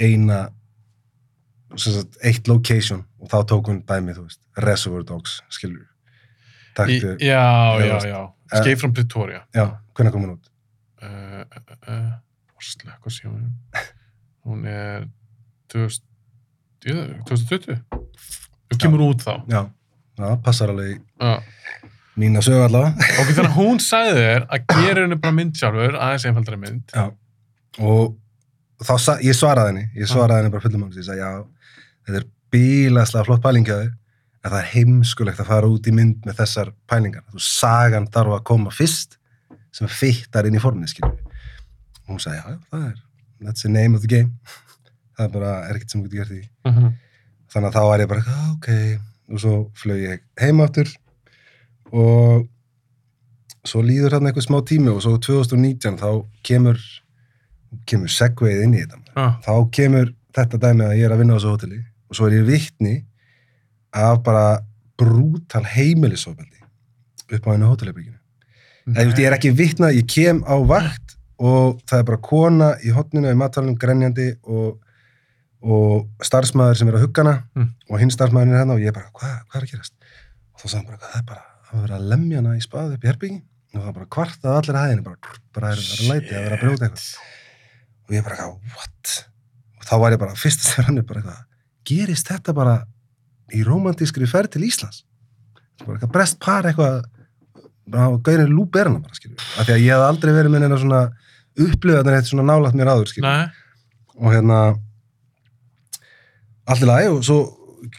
eina sagt, eitt location og þá tók hún dæmi, þú veist, Reservoir Dogs skilur Í, taktu, já, Eða já, veist, já. eh, Escape from Pretoria. já, hvernig kom hún út? Uh, uh, uh, slökk að sjá hún. Hún er 2000, jú, 2020. Þú kemur út þá. já, það passar alveg í Já. mína sögu allavega Ok, þannig að hún sagði þér að gera henni bara mynd sjálfur, aðeins einfaldari mynd. Já, og þá, sa- ég svaraði henni, ég svaraði henni bara fullum áls, ég sagði, já, þetta er bílaslega flott pælingjaði, en það er heimskulegt að fara út í mynd með þessar pælingar. Þú sagan þarf að koma fyrst, sem fittar inn í formið, skiljum við. Og hún sagði, já, já, það er, that's the name of the game. Það er bara, er ekkert sem þú getur gert í. -huh. Þannig að þá var ég bara, "Ah, ok, og svo flög ég heim áttur og svo líður hann eitthvað smá tími og svo 2019 þá kemur, kemur segveið inn í þetta. ah, Þá kemur þetta dæmi að ég er að vinna á þessu hóteli og svo er ég vittni af bara brútal heimilisofbeldi upp á einu veist, ég er ekki vittnað, ég kem á vakt og það er bara kona í hotninu í matalunum grenjandi og, og starfsmæður sem er að huggana Mm. og hinn starfsmæðurinn er hérna og ég bara, hvað, hvað er að gerast? Og þá hann bara, "Hvað, það er bara að vera að lemja hana í spaði upp í herbyggi og það er bara kvartað allir að hæðinu, bara, bara er, er að læti að vera að brjóta eitthvað. Og ég bara, eitthvað, what? Og þá var ég bara, fyrst að hann er bara eitthvað, gerist þetta bara í romantískri ferð til Íslands? Bara eitthvað brest par eitthvað bara gaurin lúberna bara, skilju. Af því að ég hef aldrei verið með neina svona upplifað þetta svona nálægt mér áður, skilju. Og hérna, allir lagi og svo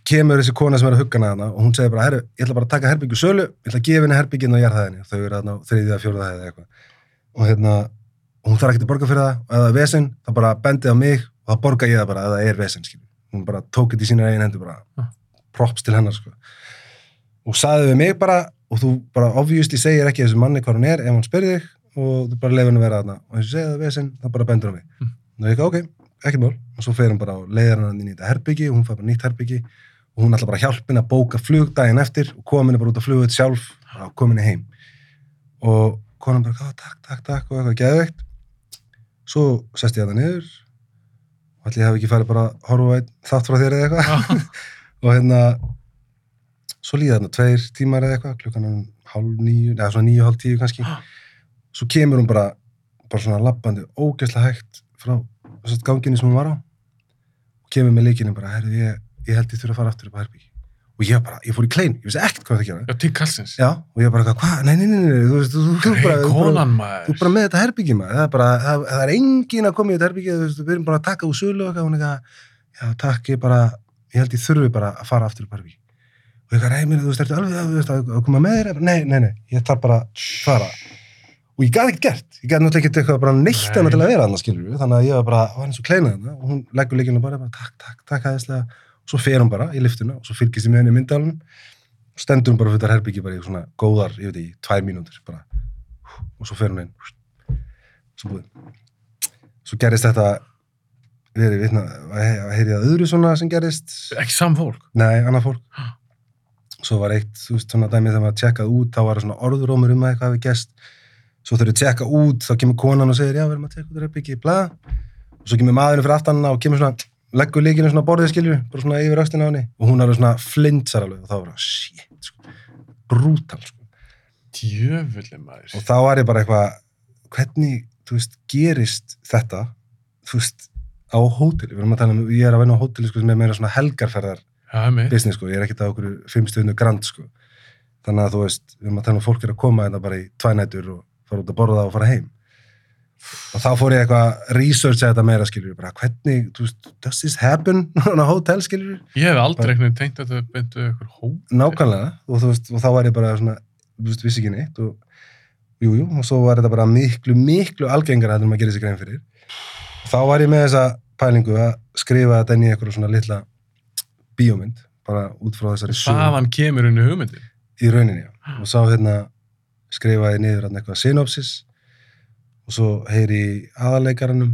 kemur þessi kona sem er að hugga hana og hún segir bara, herru, ég ætla bara að taka herbyggju sölu, ég ætla að gefa henni herbyggin og jarðhæðinni. Þau eru þarna á þriðja, fjóraða hæði eða eitthvað. Og hérna, hún þarf ekki að borga fyrir það og ef það er vesen, þá bara bendið á mig og þá borga ég það bara ef það er vesen skilur. hún bara tók þetta í sína eigin hendur bara Ah. props til hennar sko. og saði við mig bara og þú bara obviously segir ekki þessu manni hvað hún er ef hann spyrir þig og þú bara að er ekki mál. Og svo fer hann bara og leiðir hann inn í þetta herbyggi og hún fær bara nýtt herbyggi og hún ætla bara að hjálpa henni að bóka flug daginn eftir og koma henni bara út á flugveit sjálf og koma henni heim. Og konan bara, "Ah, takk, takk, takk og eitthvað geðveikt. Svo sest ég að það niður. Og ég hef ekki farið bara að horfa þátt frá þér eða eitthvað. Og hérna svo líða þarna tveir tímar eða eitthvað klukkan er hálf nýju, eða svona nýju, hálf tíu kannski. Svo kemur hún bara bara svona lappandi, ógeðslega hægt frá þessast ganginni sem hún var á og kemur með leikinu bara, herru, ég, ég held ég þurfa að fara aftur upp á herbyggi og ég bara, ég fór í klein, ég vissi ekkert hvað það gera. Já, til kallsins. já, og ég bara, hvað, nei, nei, nei, nei, þú veist, þú, þú, bara, þú, bara, þú bara með þetta herbyggi maður, það er bara, það, það er engin að koma í þetta herbyggi, þú veist, við erum bara að taka úr sölu og hún eitthvað, já, takk, ég bara, ég held ég þurfi bara að fara aftur upp á herbyggi. Og ég eitthvað, nei, mér, þú veist, Og ég gæti ekkert gert, ég gæti náttúrulega ekkert eitthvað bara neitt Nei. hana til að vera þarna, skilur við, þannig að ég var bara, var eins og kleinað hana og hún leggur líkinu bara, bara, takk, takk, takk, aðeinslega, og svo fer hún bara í liftuna og svo fylgist ég með henni í myndalunum stendur hún bara fyrir herbyggi bara í svona góðar, ég veit ekki, tvær mínútur bara, og svo fer hún inn. Svo búið. Svo gerist þetta verið vitna, heyrið að öðru svona sem gerist, Ekki sam fólk. nei, annað fólk svo var eitt, þú veist, svona dæmi þegar maður tjekkað út, þá var það svona orðurómur um að tjekka út þá kemur konan og segir, já, við erum að tjekka út herbyggi, bla, og svo kemur maðurinn fyrir aftan og kemur svona, leggur líkinu svona borðið skilju, bara svona yfir östina á henni. Og hún er svona flintsar alveg og þá var það, shit, sko, brútal, sko. Djöfulli maður. og þá var ég bara eitthvað hvernig, þú veist, gerist þetta þú veist, á hóteli? Við erum að tala um, ég er að vinna á hóteli sko, er meira svona helgarferðar business sko, ég er ekkert á okkur fimm stöðnu grand sko, þannig að þú veist við erum að tala um fólk er að koma þetta bara í tvænætur og fara út að borða og fara heim. Og þá fór ég eitthvað að researcha þetta meira skilur, bara hvernig, veist, does this happen on a hotel skilur, Ég hef aldrei veginn tengt að þetta beintu ykkur hó. nákvæmlega og veist, og þá var ég bara svona þú veist, vissi ekki neitt og jú, jú, og svo var þetta bara miklu, miklu algengara heldur en maður gerir sér grein fyrir. Þá var ég með þessa pælingu að skrifa þetta inn í eitthvað svona litla bíómynd, bara út frá þessari sögu. Þaðan kemur henni hugmyndin. í rauninni, já, og sá hérna skrifaði niður hérna eitthvað synopsis og svo heyri í aðaleikaranum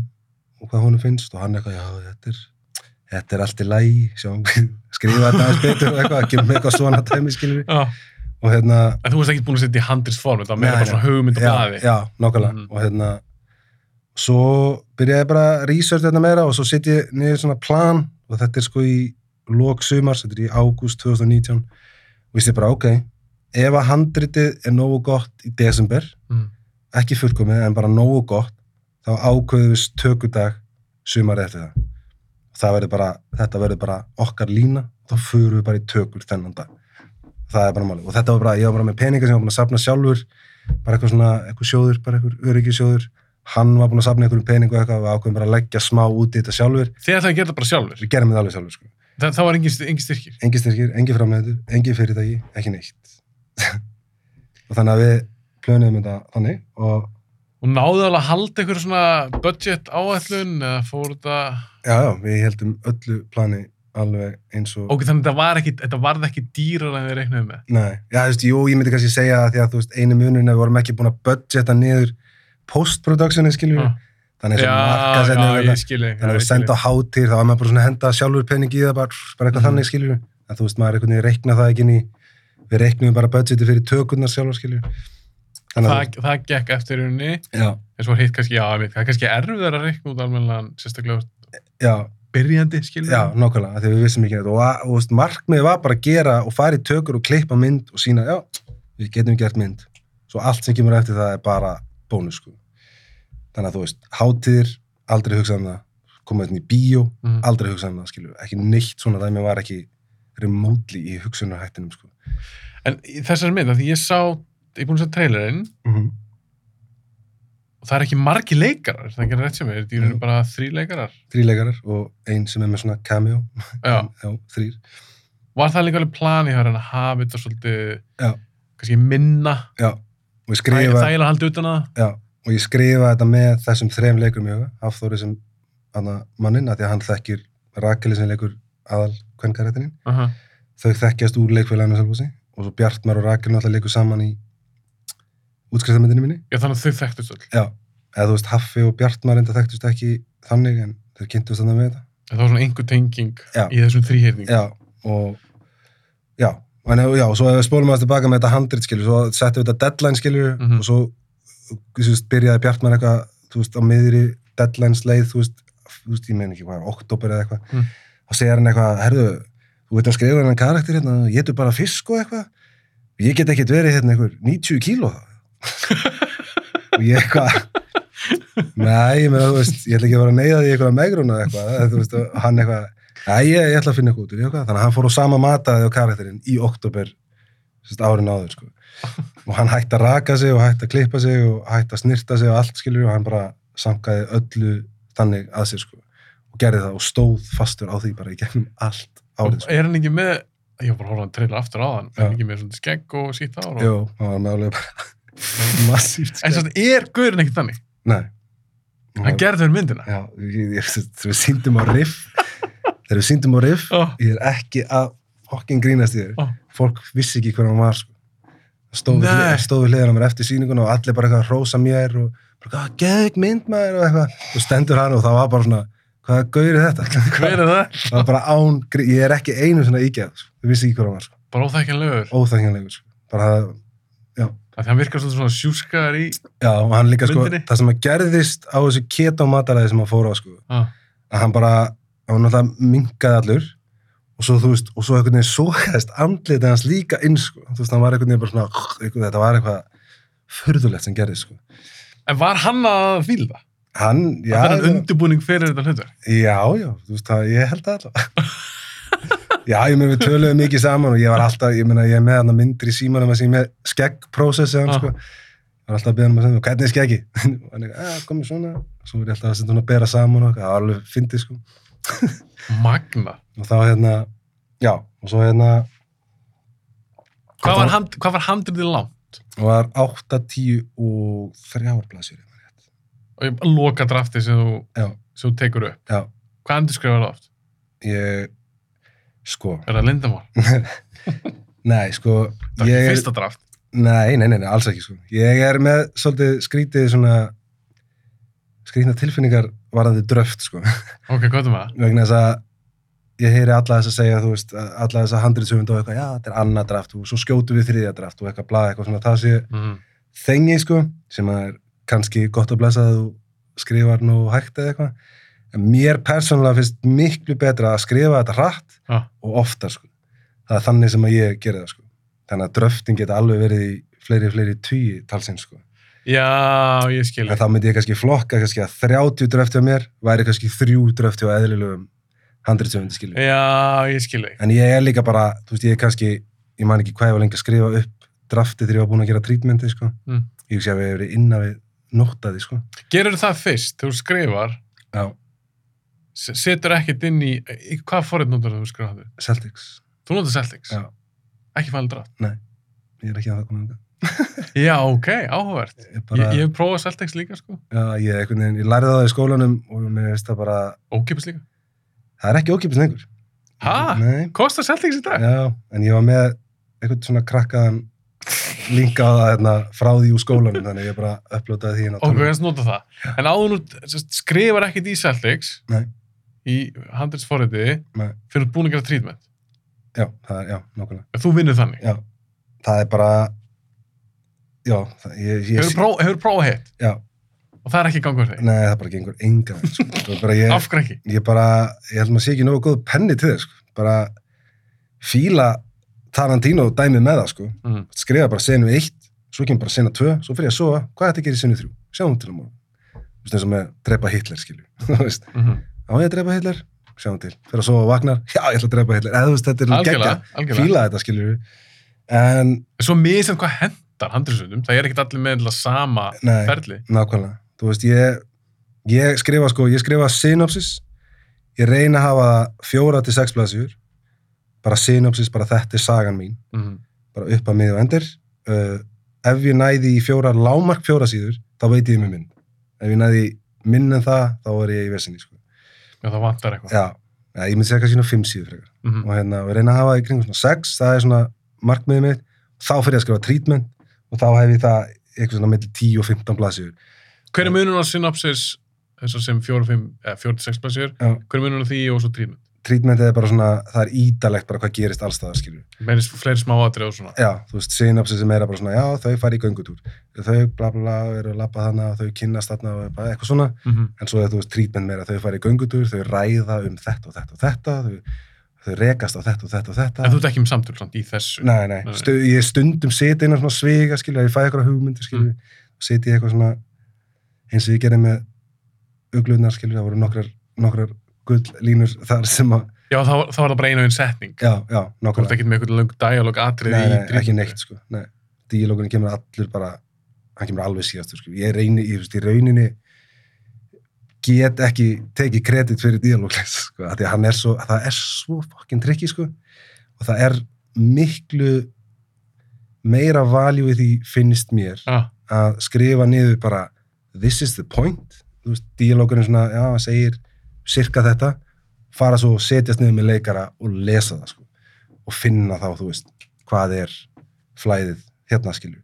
og hvað honum finnst og hann eitthvað, já, þetta er þetta er allt í lægi, skrifa þetta aðeins betur eitthvað, kemur með eitthvað svona tæmi skilur Já. og hérna En þú veist ekki búin að setja í handrist form, þetta Nei, bara svona hugmynd og blaði. já, nákvæmlega Mhm. og hérna svo byrjaði ég bara að research þetta meira og svo setja ég niður svona plan og þetta er sko í lok sumars, þetta er í ágúst 2019 og ég sé bara ok ef að handritið er nógu gott í desember, Mm. ekki fullkomið en bara nógu gott, þá ákveðum við tökudag sumar eftir það það verður bara, þetta verður bara okkar lína, þá förum við bara í tökur þennan dag, það er bara máli og þetta var bara, ég var bara með peninga sem ég var búin að safna sjálfur bara eitthvað svona, eitthvað sjóður bara eitthvað öryggisjóður, hann var búin að safna einhverjum peningu og eitthvað, við ákveðum bara að leggja smá út í þetta sjálfur, Þið ætlaði að gera þetta bara sjálfur. við gerum þetta alveg sjálfur sko. Það, það var engin, engin styrkir. engi styrkir, engi framleitur, engi fyrirtæki ekki neitt og þannig að við plönuðum þetta þannig og Og náðu alveg að halda ykkur svona budget áætlun eða fór þetta... já, já, við heldum öllu plani alveg eins og Ok, þannig að þetta var ekki, þetta varð ekki dýrar en þið reiknuðu með. Nei, já, þú veist, jú, ég myndi kannski segja að því að þú veist, einu munun við vorum ekki búin að budgeta niður post-productioni, skiljum við, þannig sem já, markasetning ég skilji. þannig að við senda á hátir, þá var maður bara svona að henda sjálfur pening í það, bara, bara eitthvað Mhm. þannig, skiljum við, en þú veist, maður við reiknum bara budgeti fyrir tökurnar að, Það, það gekk eftir unni, en svo hitt kannski, já, það er kannski erfiðar að reikna út almennilega, sérstaklega byrjandi, skilur já, nákvæmlega, að við vissum ekki neitt. Og, og, markmiðið var bara að gera og fara í tökur og klippa mynd og sína, já, við getum gert mynd. Svo allt sem kemur eftir það er bara bónus, sko. Þannig að þú veist, hátíðir, aldrei hugsað um það. Koma þetta í bíó, Mhm. aldrei hugsað um það skilju, ekki neitt svona dæmi var ekki remotely í hugsunarhættinum sko. En í þessari mynd, af því ég sá, ég er búin að sjá trailerinn, mm -hmm. og það er ekki margi leikarar, það er ekki rétt sem er, er rauninni Mm. bara þrý leikarar. þríleikarar og einn sem er með svona cameo Já, já þrýr var það líka alveg plani hjá hérna að hafa þetta svolítið, Já. kannski minna, já, og ég það skrifa er að halda utan að það? já, og ég skrifa þetta með þessum þrem leikur mjög, Hafþóri sem mannin, að því að hann þekkir Rakeli sem leikur aðal kvenkarættininn Aha. þau þekkjast úr leikfélaginu Selfossi og svo Bjartmar og Rakel náttúrulega leikur saman í útskriftamindinu minni Já, þannig að þau þekktust öll. já, eða þú veist Haffi og Bjartmar enda þekktust ekki þannig en þau kynntust þannig með þetta Það var svona einhver tenging Já. í þessum þrýhyrning. já, og já, en já, og svo ef við spólum að tilbaka með þetta handrit skilur, svo settum við þetta deadline skilur Mhm. og svo veist, byrjaði Bjartmar eitthvað þú veist, á miðri deadline sleið þú veist, þú veist, ég meina ekki hvað, oktober eða eitthvað Mm. Og segir hann eitthvað, herðu þú veit að skrifa hennan karakter hérna, ég getur bara fisk og eitthvað. Ég get ekkert verið hérna einhver 90 kíló. Og ég eitthvað nei, ég meina, þú veist, ég ætla ekki að vera að neyða því eitthvað megrun eða eitthvað, þú veist, hann eitthvað nei, ég, ég ætla að finna eitthvað út úr, eitthvað. Þannig að hann fór á sama mataði á karakterinn í oktober árin áður, sko. Og hann hætti að raka sig og hætti að klippa sig og hætti að snirta sig og allt, skilur og hann bara sankaði öllu þannig að sér, sko gerði það og stóð fastur á því bara í gegnum allt árið, sko Er hann ekki með, ég var bara að horfa hann trailer aftur á hann, er hann ekki með svona skegg og sítt ár? og- Jú, hann var með alveg bara massíft En skegg. svo er Guðurinn ekki þannig? Nei. Hann gerði þau myndina? Já, þegar við síndum á riff þegar við síndum á riff Ó, ég er ekki að fokkin grínast í þér Ó. fólk vissi ekki hver hann var sko. stóð við Nei. hlið- stóð við hliðan á mér eftir sýninguna og allir bara eitthvað að hrósa mér og bara geðvik mynd maður og eitthvað og stendur hann og það var bara svona hvaða gaur er þetta? hver er það? það var bara án, ég er ekki einu svona ígæð sko. við vissi ekki hver hann var, sko. Bara óþækjanlegur. óþækjanlegur sko. bara það, Af Því hann virkar svona sjúskar í... já, og hann líka sko, Myndinni? það sem að gerðist á þessu keto mataræði sem hann fór á sko, Ah. að hann bara, hann náttúrulega minkaði allur og svo, þú veist, og svo einhvern veginn sókæðist andlitið hans líka inn, sko, þú veist, hann var einhvern veginn bara svona, þetta var eitthvað furðulegt sem gerðist, sko. En var hann að fíla það? Hann, já, Það er undirbúning fyrir þetta hlutur? já, já, þú veist, það, ég held það alltaf. já, ég meina, við töluðum mikið saman og ég var alltaf, ég meina, ég er með hann myndir í símanum að sé með skeggprósessi hann, Ah. sko. Ég var alltaf að beða hann að segja, hvernig er skeggi? og hann er, að, komið svona, svo er ég alltaf að setja hann að bera saman og það var alveg fyndið, sko. Magna. og þá hérna já, og svo hérna Hvað var, hand, var handriðið langt? var 8, 10 og 3 blaðsjur Og ég loka drafti sem þú, sem þú tekur upp. já, Hvað endur skrifar það oft? ég sko, Er það lindamál? nei, sko Það er ekki fyrsta draft. nei, nei, nei, nei, alls ekki sko ég er með svolítið skrítið svona skrítna tilfinningar varðandi dröft sko, Ok, er með það? vegna þess að ég heyri alla þess að segja, þú veist, alla þess að handritsöfund og eitthvað, já, þetta er annað draft og svo skjótu við þriðja draft og eitthvað blaða eitthvað svona, það sé Mm. þengi sko, sem að er kannski gott að blessa að þú skrifar nú hægt eða eitthvað en mér persónulega finnst miklu betra að skrifa þetta hratt Já. og oftar sko. það er þannig sem að ég geri það sko. þannig að dröftin geta alveg verið í fleiri, fleiri tugi talsins sko. Já, ég skil. en þá myndi ég kannski flokka kannski að 30 dröfti á mér væri kannski þrjú dröfti á eðlilegum handritsöfundi skilju Já, ég skil þig. en ég er líka bara, þú veist, ég er kannski ég man ekki hvað ég var lengi að skrifa upp drafti þegar ég var búin að gera trítmenti sko. Mm. ég hugsi að við verið innan við nóttaði sko. Gerur það fyrst, þegar þú skrifar, Já, se- setur ekkert inn í, í hvað forrið notar þú skrifar það? Celtics. Þú notar Celtics? Já. Ekki fælið draft? Ég er ekki að það komið um það. Já, ok, áhugavert. Ég, Ég, bara, ég hef prófað Celtics líka, sko. já, ég, veginn, ég lærði það í skólanum og mér finnst það bara, Ókipis líka. það er ekki ókipis lengur. Nei, Kostar Celtics í dag? já, en ég var með einhvern svona krakkaðan linka á það hérna, frá því úr skólanum, þannig ég bara upplótaði því Ok, ég nota það. En áður nú skrifar ekkert í Celtics Nei. í handelsforriði fyrir að búin að gera trítment. Já, það er, já, nákvæmlega. Þú vinnur þannig. Já, það er bara, já, það, ég, ég, Hefur próf, hefur prófað hitt já, og það er ekki gangur þegar. nei, það bara gengur enga veginn, sko. Bara ég, bara, ég held maður sé ekki nógu góð penni til þess, sko. bara fíla Tarantino dæmið með það, sko. Mm. Skrifa bara senu eitt, svo kemur bara sena tvö, svo fyrir ég að sofa, hvað er þetta að gera í senu þrjú? Sjáum til á morgun. Þú veist eins og með drepa Hitler, skilju. Þú veist, Mm -hmm. á ég að drepa Hitler? Sjáum til. Fyrir að sofa og vagnar, já, ég ætla að drepa Hitler. Eða þú veist, þetta er algjörlega. Fíla þetta, skilju. En, Svo misið hvað hendar handelsundum, það er ekkert allir með sama Nei. ferli. nákvæmlega, þú veist, ég, ég skrifa, sko, ég skrifa synopsis, ég reyna að hafa fjóra til sex blaðsjur, bara synopsis, bara þetta er sagan mín. Mm. bara upp að miði og endir uh, ef ég næði í fjóra lámark fjóra síður þá veit ég með minn. Ef ég næði minn en það, þá er ég í vesinni, sko. Já, það vantar eitthvað. Já, ja, ég myndi segja kannski svona fimm síður frekar. Mhm. Og hérna, við reyna að hafa í kringum svona sex, það er svona markmiðið mitt. Þá fyrir ég að skrifa treatment og þá hef ég það eitthvað svona millir 10 og 15 blaðsíður. Hver er munun á synopsis, þessar sem 4-5, eða 4-6 blaðsjör, Já. hver er munun á því og svo treatment? Treatment er bara svona, það er ídalegt bara hvað gerist allstaðar, skilur. Meirist fleiri smáatrið og svona. Já, þú veist, synopsis er meira bara svona, já, þau fara í göngutúr. Þau bla bla bla, eru að labba þarna, þau kynnast þarna og bara eitthvað svona. Mm En svo er þú veist, treatment meira, þau fara í göngutúr, þau ræða um þetta og þetta og þetta, þau, þau rekast á þetta og þetta og þetta. En þú ert ekki með samtöl samt í þessu. Nei, nei, Nei. Stu, ég stundum seti innan svona sviga, skilja, ég fæ eitthvað hugmyndir, skilja, Mm. og seti ég eitthvað svona, eins og ég gerði með uglunar, skilja, það voru nokkrar, nokkrar gull þar sem að, Já, þá, þá var það bara einu og einn setning. já, já, Þú ert ekki með eitthvað löng dialog atrið nei, í nei, ekki treatmentinu. neitt, sko, nei, díalógunni kemur allur bara, hann kemur alveg síðastur, sko, ég reyni, ég veist, í rauninni get ekki tekið kredit fyrir díalógleis, sko, því að hann er svo, það er svo fokkin trikki, sko, og það er miklu meira value í því finnst mér Já, að skrifa niður bara this is the point þú veist, díalógurinn svona, já, segir cirka þetta, fara svo og setjast niður með leikara og lesa það sko. og finna þá, þú veist hvað er flæðið hérna skilju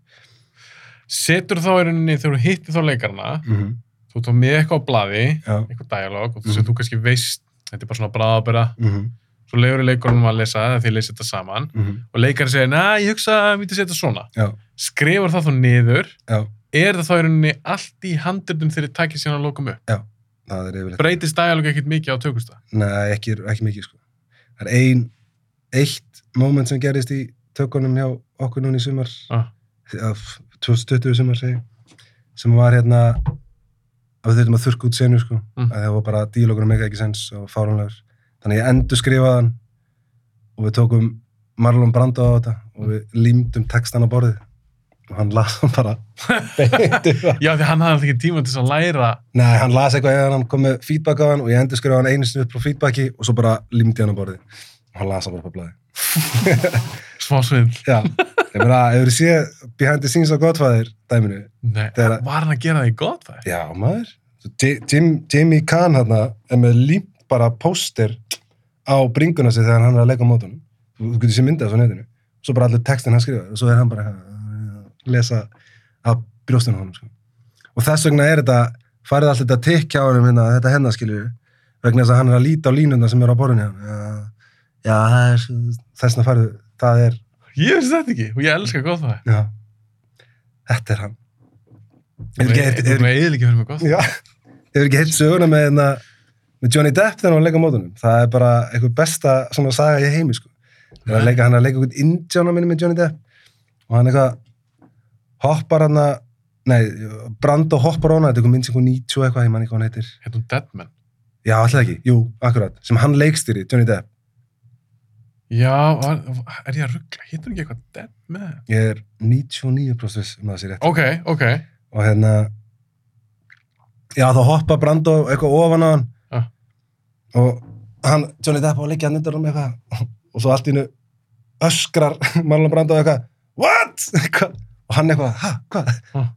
setur þá í rauninni þegar þú hittir þá leikarna, mm -hmm. þú þá með eitthvað á blaði, já, eitthvað dialog og Mhm. sem þú kannski veist, þetta er bara svona bráðabera, mm -hmm. svo leiður í leikurinn að lesa það, þið lesið þetta saman og leikarinn segir, næ, ég hugsa að við þetta svona. já, Skrifar það þá niður, já, er það þá í rauninni allt í handritum þegar þið takir síðan að lokum upp. Yfirleitt Breytist dialog ekkert mikið á tökusta. Nei, ekki, ekki mikið sko. Það er ein, eitt moment sem gerist í tökunum hjá okkur núna í sumar. Ah. af 2020 sumar segi sem var hérna að við þurfum að þurrka út senu sko. Mm. að það var bara dílókurum mega ekki sens og fáránlegur. Þannig ég endur skrifaði hann og við tókum Marlon Brando á þetta og við límdum textan á borðið og hann las hann bara Já, því hann hafði alltaf ekki tíma til að læra. Nei, hann las eitthvað eða hann kom með feedback á hann og ég endur skrifaði hann einu upp frá feedbacki og svo bara límdi hann á borðið og hann las hann bara på blaði Smá svindl. Já, ég meina, hefur þið séð behind the scenes á Godfather dæminu? Nei, Þegar- var hann að gera það í það? Já, maður. Jim, Jamie Kahn hann er með límt bara póster á bringuna sig þegar hann er að á mótunum. Þú, getur sér myndið á svo netinu. Svo bara allir textin hann skrifa og svo er hann bara lesa af brjóstunum honum. Sko. Og þess vegna er þetta, farið allt þetta tikk hjá honum hérna, þetta hennar skilju, vegna þess að hann er að líta á línuna sem eru á borðinu. Já, já, er, þess vegna farið, það er, Ég veist þetta ekki og ég elska gott það. já, þetta er hann. Hefur ekki er heilt söguna með, hérna, með Johnny Depp þegar hann leika mótunum. Það er bara eitthvað besta svona saga í heimi, sko. Hann leika, er að leika eitthvað indjána minni með Johnny Depp og hann eitthvað hoppar hann að, nei, Brando hoppar á hana, þetta er eitthvað mynd sem eitthvað 90 og eitthvað, ég man ekki hvað hann heitir. Hérna um Deadman. Já, alltaf ekki, jú, akkurat, sem hann leikstýri, Johnny Depp. Já, er ég að ruggla? Hittur ekki eitthvað Deadman? Ég er 99% viss um að það sé rétt. Ok, ok. og hérna já þá hoppa Brando eitthvað ofan á hann Ah. og hann, Johnny Depp á að liggja hann undir um eitthvað og svo allt í hennu öskrar Marlon Brando eitthvað what? Eitthvað. Og hann eitthvað, ha, hvað? Ah.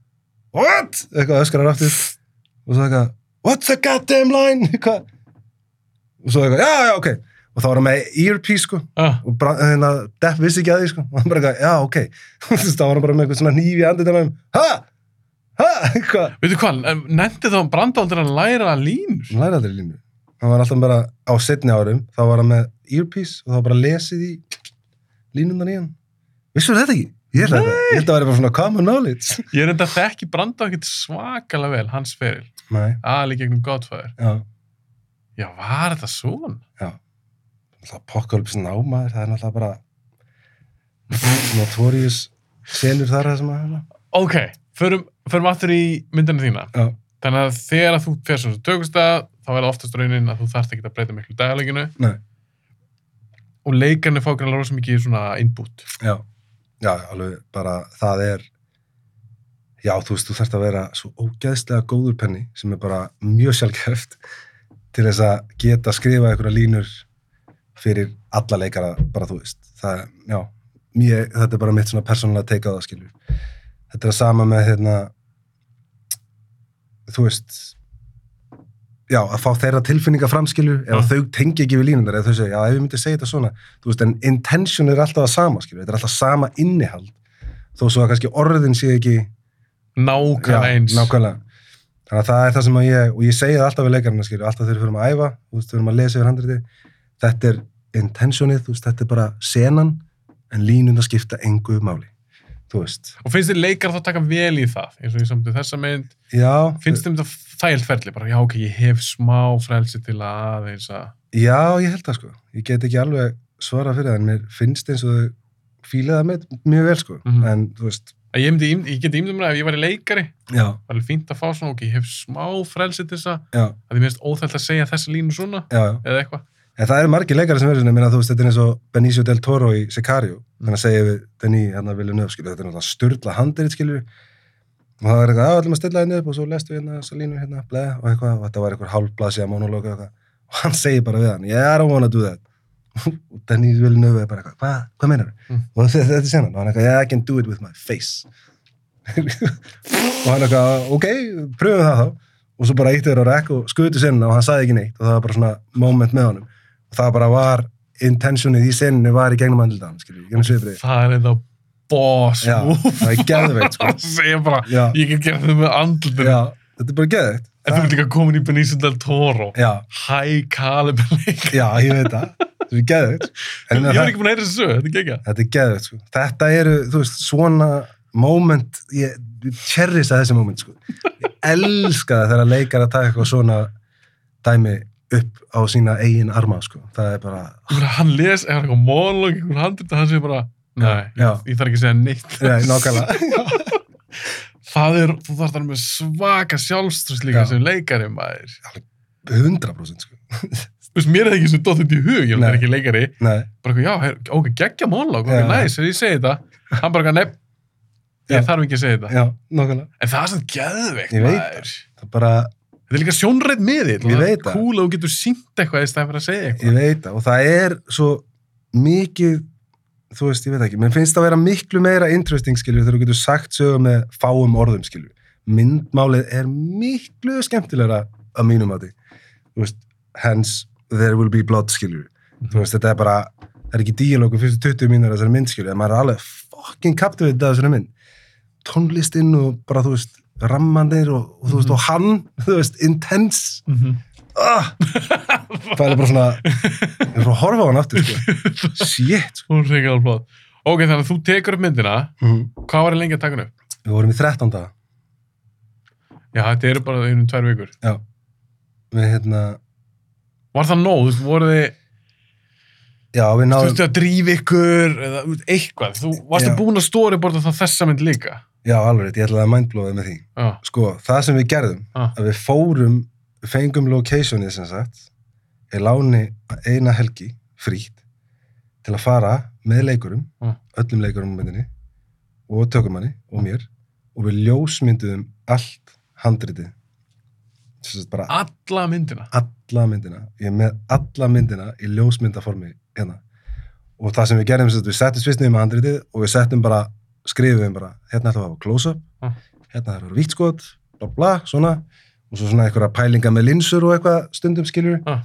what? eitthvað öskrar aftur. Og svo eitthvað, what's the goddamn line? eitthvað og svo eitthvað, já, já, ok. Og þá var hann með earpiece sko. Ah, og hérna, Depp vissi ekki að því sko. Og hann bara eitthvað, já, ok. Veist, þá var hann bara með eitthvað svona nýfi andið um ha, ha, eitthvað veitu hvað, nefndi þá Brando aldrei að læra línur? hann læri aldrei línu hann var alltaf bara á setni árum þá var hann með earpiece og þá bara lesið í línundan í hann. Vissur þetta ekki? Ég held að að það væri bara svona common knowledge Ég er enda þekki Brando ekkert svakalega vel, hans feril. nei, Ali gegnum Godfather. já, Já, var þetta svona? já alltaf apocalypse now maður, það er alltaf bara notorious senur þar það sem að hérna Ok, förum, förum aftur í myndinu þína. já, Þannig að þegar að þú fer svo tökust það, þá er það oftast raunin að þú þarft ekki að breyta miklu dagleginu nei, og leikarnir fá grannlega rosa mikið svona input. já já, alveg bara það er já, þú veist, þú þarft að vera svo ógeðslega góður penni sem er bara mjög sjálfgeft til þess að geta skrifa einhverja línur fyrir alla leikara, bara þú veist. Það, já, mér, þetta er bara mitt svona persónulega teika á það, skilur. Þetta er að sama með hérna þú veist já, að fá þeirra tilfinninga framskilu ef Já. þau tengi ekki við línunar eða þau segja, já, ef ég myndi segja þetta svona. Þú veist, en intention er alltaf það sama, skilu þetta er alltaf sama innihald þó svo að kannski orðin sé ekki nákvæmlega eins. nákvæmlega. Þannig að það er það sem að ég, og ég segi það alltaf við leikarina, skilu, alltaf þegar við fyrir að æfa þú veist, við erum að lesa yfir handriti þetta er intentionið, þú veist, þetta er bara senan, en línuna skipta engu máli, og finnst þér leikar þá taka vel í það eins og ég samtum þessa mynd? Já, finnst þér þetta þægilt ferli bara já ok, ég hef smá frelsi til að aðeins að Já, ég held það sko. Ég get ekki alveg svara fyrir það, en mér finnst eins og þau fílaði það með mjög vel sko. Mhm. En þú veist, ég, myndi, ég geti ímdum að ef ég væri leikari já, var fínt að fá svona ok, ég hef smá frelsi til þess að ég minnst óþælt að segja þessa línu svona já, já. eða eitthvað En það eru margir leikari sem verður svona, meina þú veist, þetta er eins og Benicio del Toro í Sicario. Þannig að segja við Denis, hérna vilja nöf, skilju, þetta er náttúrulega styrla handirinn, skilju. Og það var eitthvað, að ætlum að stilla henni upp og svo lestu hérna þessa línu hérna, bleið og eitthvað, og þetta var eitthvað hálfblasja monológa og eitthvað. Og hann segir bara við hann, yeah, I don't wanna do that. og Denis vilja nöf er bara eitthvað, hvað, hvað meinar Mm. Og þetta, er senan, og hann eitthvað, yeah, I can do it with my face. og hann eitthvað, ok, pröfum það þá. Og svo bara ítti þér á rekk og skuti senuna og hann sagði ekki neitt og það var bara svona moment með honum. Og það bara var, intentionið í senunni var í gegnum andlitaðan, skilju, það er þetta boss move. það er geðveikt, sko. ég get gert það með andlutur já, þetta er bara geðveikt. en þú ert líka komin í Benicio del Toro high caliber leik já, ég veit það. Þetta er geðveikt. En ég var ekki búin að heyra þessu þetta er ekki Þetta er geðveikt, sko. Þetta eru, þú veist, svona moment, ég, cherrisa þessi moment, sko. Ég elska það þegar leikar að taka eitthvað svona dæmi upp á sína eigin arma, sko. Það er bara, hann les eða eitthvað monolog, einhver handrit og hann segir bara, nei, Já. ég, ég þarf ekki að segja neitt ja, nákvæmlega. það er, þú þarf það með svaka sjálfströst líka Já. sem leikari maður 100% sko. Þú veist, mér er það ekki sem dótt í hug, ég Nei. er ekki leikari Nei, bara eitthvað, já, her, ok, geggja monolog, ok, næs, þegar ég segi þetta hann bara, eitthvað, nei, Já. ég þarf ekki að segja þetta já, nákvæmlega. en það er svona geðveikt Ég veit maður. Það er bara, þetta er líka sjónrætt miðill Ég og veit það það. er cool að þú getur sínt eitthvað í stæðan fyrir að segja ég eitthvað veit það. Og það er svo mikið, þú veist, ég veit ekki, menn finnst það að vera miklu meira interesting, skilju, þegar þú getur sagt sögu með fáum orðum, skilju. Myndmálið er miklu skemmtilegra að mínum að því. Þú veist, hence, there will be blood, skilju. Þú veist, þetta er bara, það er ekki díalógu fyrstu 20 mínútur af þessari mynd, skilju, en maður er alveg fucking captivated af þessari mynd. Tónlistinn og bara, þú veist, rammandir og, og þú veist, og hann, þú veist, intense Mhm. Ah, það er bara svona ég er frá að horfa á hann aftur sko. shit sko. Ok, þannig að þú tekur upp myndina, hvað var það lengi að taka hann upp? við vorum í 13 daga Já, þetta eru bara einum tvær vikur. já. við hérna Var það? Þú veist, voru þið, já, við þú náðum veist, að drífa ykkur eða þú eitthvað? Þú varst að búin að storyboarda það þessa mynd líka? já, alveg, ég ætlaði að mindblóða með því Já. sko, það sem við gerðum Ah. að við fórum, fengum locationið sem sagt í láni eina helgi, frítt til að fara með leikurum Ah. öllum leikurum á myndinni og tökumanni og mér og við ljósmynduðum allt handritið Alla myndina? alla myndina, ég er með alla myndina í ljósmyndaformi hérna og það sem við gerðum, sem sagt, við settum svisniðum með handritið og við settum bara, skrifum bara hérna ætlum við að hafa close-up, Ah. hérna er vítskot, bla bla, svona og svo svona einhverja pælinga með linsur og eitthvað stundum skilur Ah.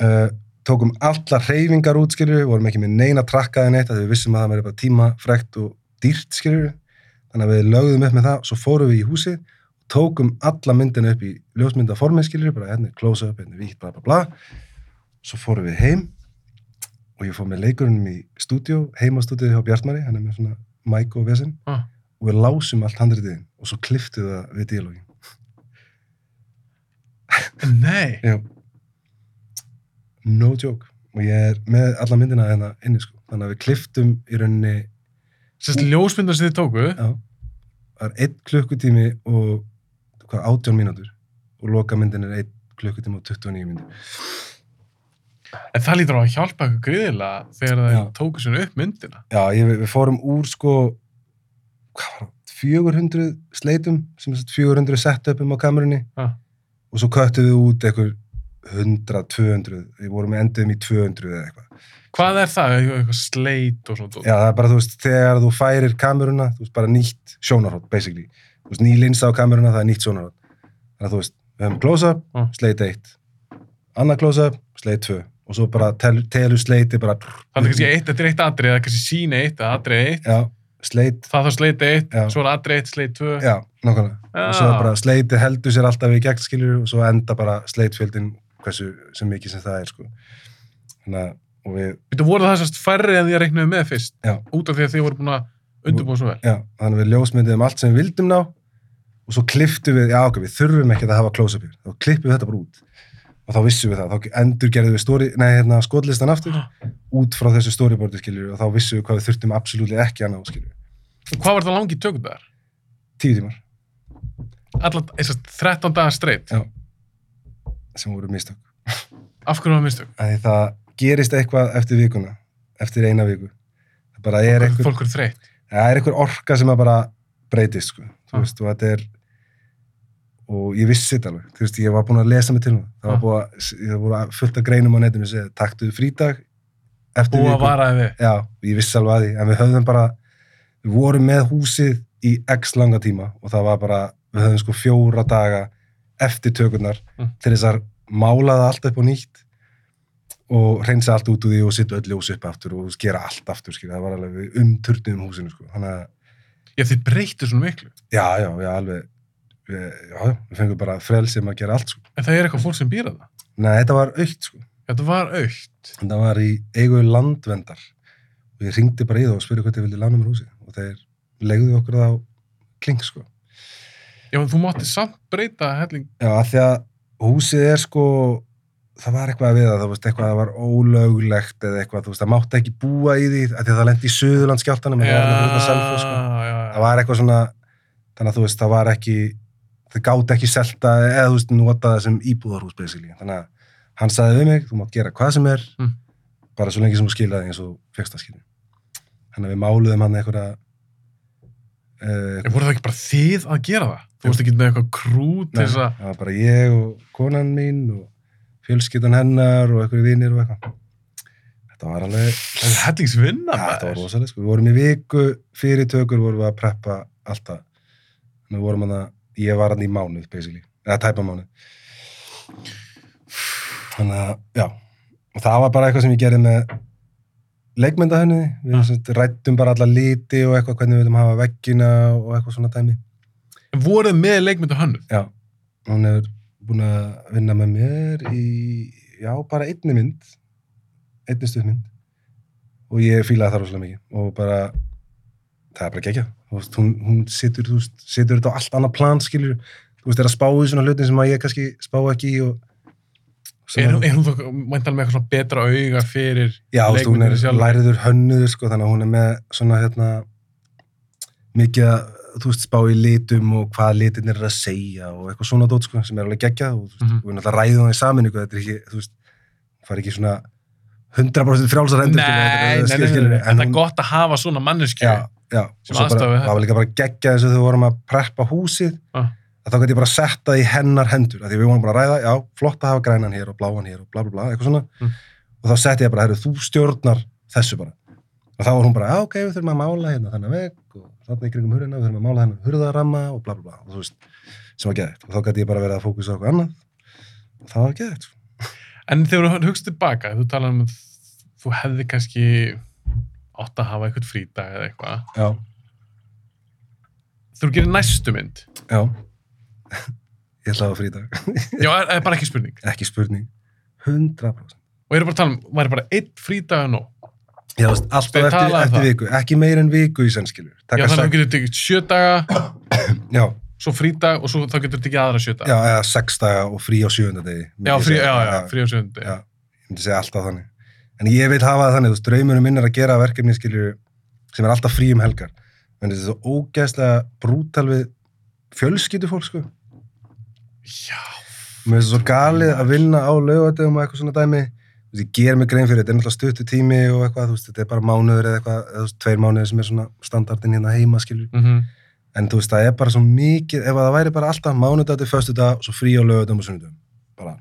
uh, tókum alla hreyfingar út skilur, vorum ekki með neina trakkaði neitt, því við vissum að það verið bara tímafrekt og dýrt skilur þannig að við lögðum upp með það, svo fórum við í húsið tókum alla myndina upp í ljósmyndaformi skilur, bara hérna er close-up, hérna vítt, bla bla bla svo fórum við heim og ég fór með leikurunum í stúdíó, heimastúdíó hjá Bjartmari, hann er með svona mæk og vesen Ah. og við lásum allt handritiðin og svo kliftu það við díalógin. Nei. Já. No joke. Og ég er með alla myndina hérna inni sko. Þannig að við kliftum í rauninni, Sérst ljósmyndar sem þið tóku, já, það er einn klukkutími og hvað, átján mínútur og loka myndin er einn klukkutími og 29 mínútur. en það lítur á að hjálpa ykkur gríðilega þegar það tóku svona upp myndina. Já, ég, við fórum úr sko, hvað var það, 400 sleitum, sem er sagt 400 setupum á kamerunni Já. Og svo köttum við út eitthvað 100, 200, við vorum enduðum í 200 eða eitthvað. Hvað er það? Eitthvað sleit og svona? Já, það er bara, þú veist, þegar þú færir kameruna, þú veist, bara nýtt sjónarhótt, basically. Þú veist, ný linsa á kameruna, það er nýtt sjónarhótt. þannig að þú veist, við höfum close-up, Já. sleit 1 annað close-up, sleit 2 og svo bara tel, telur sleiti bara Þannig kannski eitt, þetta er eitt atrið, eða kannski sín eitt, atrið eitt, já, sleit, það þarf sleit eitt, Já. svo er atrið eitt, sleit tvö. já, nákvæmlega og svo bara sleiti heldur sér alltaf í gegn skilur og svo enda bara sleitfjöldin hversu sem mikið sem það er sko. þannig að og við, Þetta voru það sérst færri en því að reiknaðu með fyrst, já, út af því að þið voru búin að undirbúa svo vel. já, þannig að við ljósmyndiðum allt sem við vildum ná og svo klipptum við, já ok, við þurfum ekki að hafa close-up hér, þá klippum við þetta bara út og þá vissum við það, þá endur gerðum við story, nei, hérna, skotlistan aftur út frá þessu storyboardi skilur og þá vissum við hvað við þurftum absolutt ekki að ná skilur, Og hvað var það langi tökum þar? tíu tímar Alla, þessast 13 dagar streitt. Já. sem voru mistök Af hverju var mistök? því það gerist eitthvað eftir vikuna eftir eina viku það bara er Fólk- einhver, Fólk eru þreytt. það er einhver orka sem að bara breytist sko. þú Ah. veist, og þetta er og ég vissi þetta alveg þú veist, ég var búin að lesa mig til það það var Ah. búið að, það voru fullt af greinum á netinu segja, taktu frídag eftir Búið að viku varaði við. já, ég vissi alveg að því, en við höfðum bara við vorum með húsið í x langa tíma og það var bara við höfðum sko fjóra daga eftir tökurnar Mm. til þess að mála það allt upp á nýtt og reynsa allt út úr því og setja öll ljós upp aftur og gera allt aftur, skil, það var alveg við umturnuðum húsinu, sko, þannig að Já, þið breyttu svona miklu. já, já, já, alveg já, við fengum bara frelsið um að gera allt, sko En það er eitthvað fólk sem býra það. Nei, þetta var aukt, sko Þetta var aukt. þetta var í eigu landvendar og ég ringdi bara í það og spurði hvað þið vildi lána mér húsið og þeir legðu okkur það á kling, sko Já, en þú mátti samt breyta helling. Já, af því að húsið er sko, það var eitthvað við það, þú veist, eitthvað það var ólöglegt eða eitthvað, þú veist, það mátti ekki búa í því, af því að það lendi í Suðurlandskjáltanum, en það sko. já, já. Það var eitthvað svona, þannig að þú veist, það var ekki, þau gátt ekki selta eða, þú veist, nota það sem íbúðarhús, basically. Þannig að hann sagði við mig, þú mátt gera hvað sem er, Mm. bara svo lengi sem þú skilaði eins og fegst það skilja. Þannig að við máluðum hann eitthvað, uh, En voru það ekki bara þið að gera það? Þú varst ekki með eitthvað krú til Nei, að... það var bara ég og konan mín og fjölskyldan hennar og einhverju vinir og eitthvað. Þetta var alveg, hellingsvinna ja, þetta var rosalega, sko. Við vorum í viku fyrir tökur, vorum við að preppa alltaf. Þannig við vorum að ég var hann í mánuð, basically. Eða tæpa mánuð. Þannig að, já. Og það var bara eitthvað sem ég gerði með leikmyndahönni. Við Ja. ja. rættum bara alla liti og eitthvað, hvernig við viljum hafa veggina og eitthvað svona dæmi. En voruð með leikmyndu hönnu? Já, hún hefur búin að vinna með mér í, já, bara einni mynd, einni stuðmynd og ég fílaði það rosalega mikið og bara, það er bara gegja, þú veist, hún, hún situr, veist, situr þetta á allt annað plan, skilur, þú veist, er að spá í svona hlutin sem að ég kannski spá ekki í og Er, er hún þá mæntal með eitthvað svona betra auga fyrir Já, veist, hún er læriður hönnuður, sko, þannig að hún er með svona, hérna, mikið að, þú veist, spá í litum og hvað litin er að segja og eitthvað svona dót, sko, sem er alveg geggjað og, þú veist, Mhm. og við náttúrulega ræðum það í saminningu, þetta er ekki, þú veist, það er ekki svona 100% frjálsar Nei, endur, nei, nei, nei, það er gott að hafa svona manneski. Já, já, Sem þetta. það var líka bara geggjað eins og þegar við vorum að preppa húsið, Ah. að þá gæti ég bara setta það í hennar hendur, af því við vorum bara að ræða, já, flott að hafa grænan hér og bláan hér og bla bla bla, eitthvað svona, Mm. og þá setti ég bara, herru, þú stjórnar þessu bara. Og þá var hún bara, já, ok, við þurfum að mála hérna þannig veg og þarna í kringum hurðina, við þurfum að mála hennar hurðaramma og bla bla bla, og þú veist, sem var geðið. Og þá gæti ég bara verið að fókusa eitthvað annað, og það var geðið. En þegar þú hugst tilbaka, þú talar um að þú hefði kannski átt að hafa eitthvað frídag eða eitthvað. Já, Þú gerir næstu mynd. já, ég ætla að hafa frídag, Já, er, er bara ekki spurning. ekki spurning, 100%. Og ég er bara að tala um, væri bara einn frídag að nóg. Já, þú alltaf eftir, um eftir það. viku, ekki meir en viku í sennskilur. Já, þannig að þú getur tekið sjö daga, já, svo frídag og svo þá getur tekið aðra sjö daga. já, eða sex daga og frí á sjöunda degi. já, frí, já, já, frí á sjöndi. Já, ég myndi segja alltaf þannig. En ég vil hafa það þannig, þú veist, draumurinn minn er að gera verkefni, skilur, sem er alltaf frí um helgar. En þetta er svo ógeðslega brútal við fjölskyldu fólk, sko. Já, Mér finnst það svo galið að vinna á laugadegum og eitthvað svona dæmi. Þú veist, ég ger mig grein fyrir þetta, er náttúrulega stuttu tími og eitthvað, þú veist, þetta er bara mánuður eða eitthvað, eða þú veist, tveir mánuður sem er svona standardin hérna heima, skilur. mm En þú veist, það er bara svo mikið, ef það væri bara alltaf mánudag til föstudag og svo frí á lögadum og sunnudum. Bara,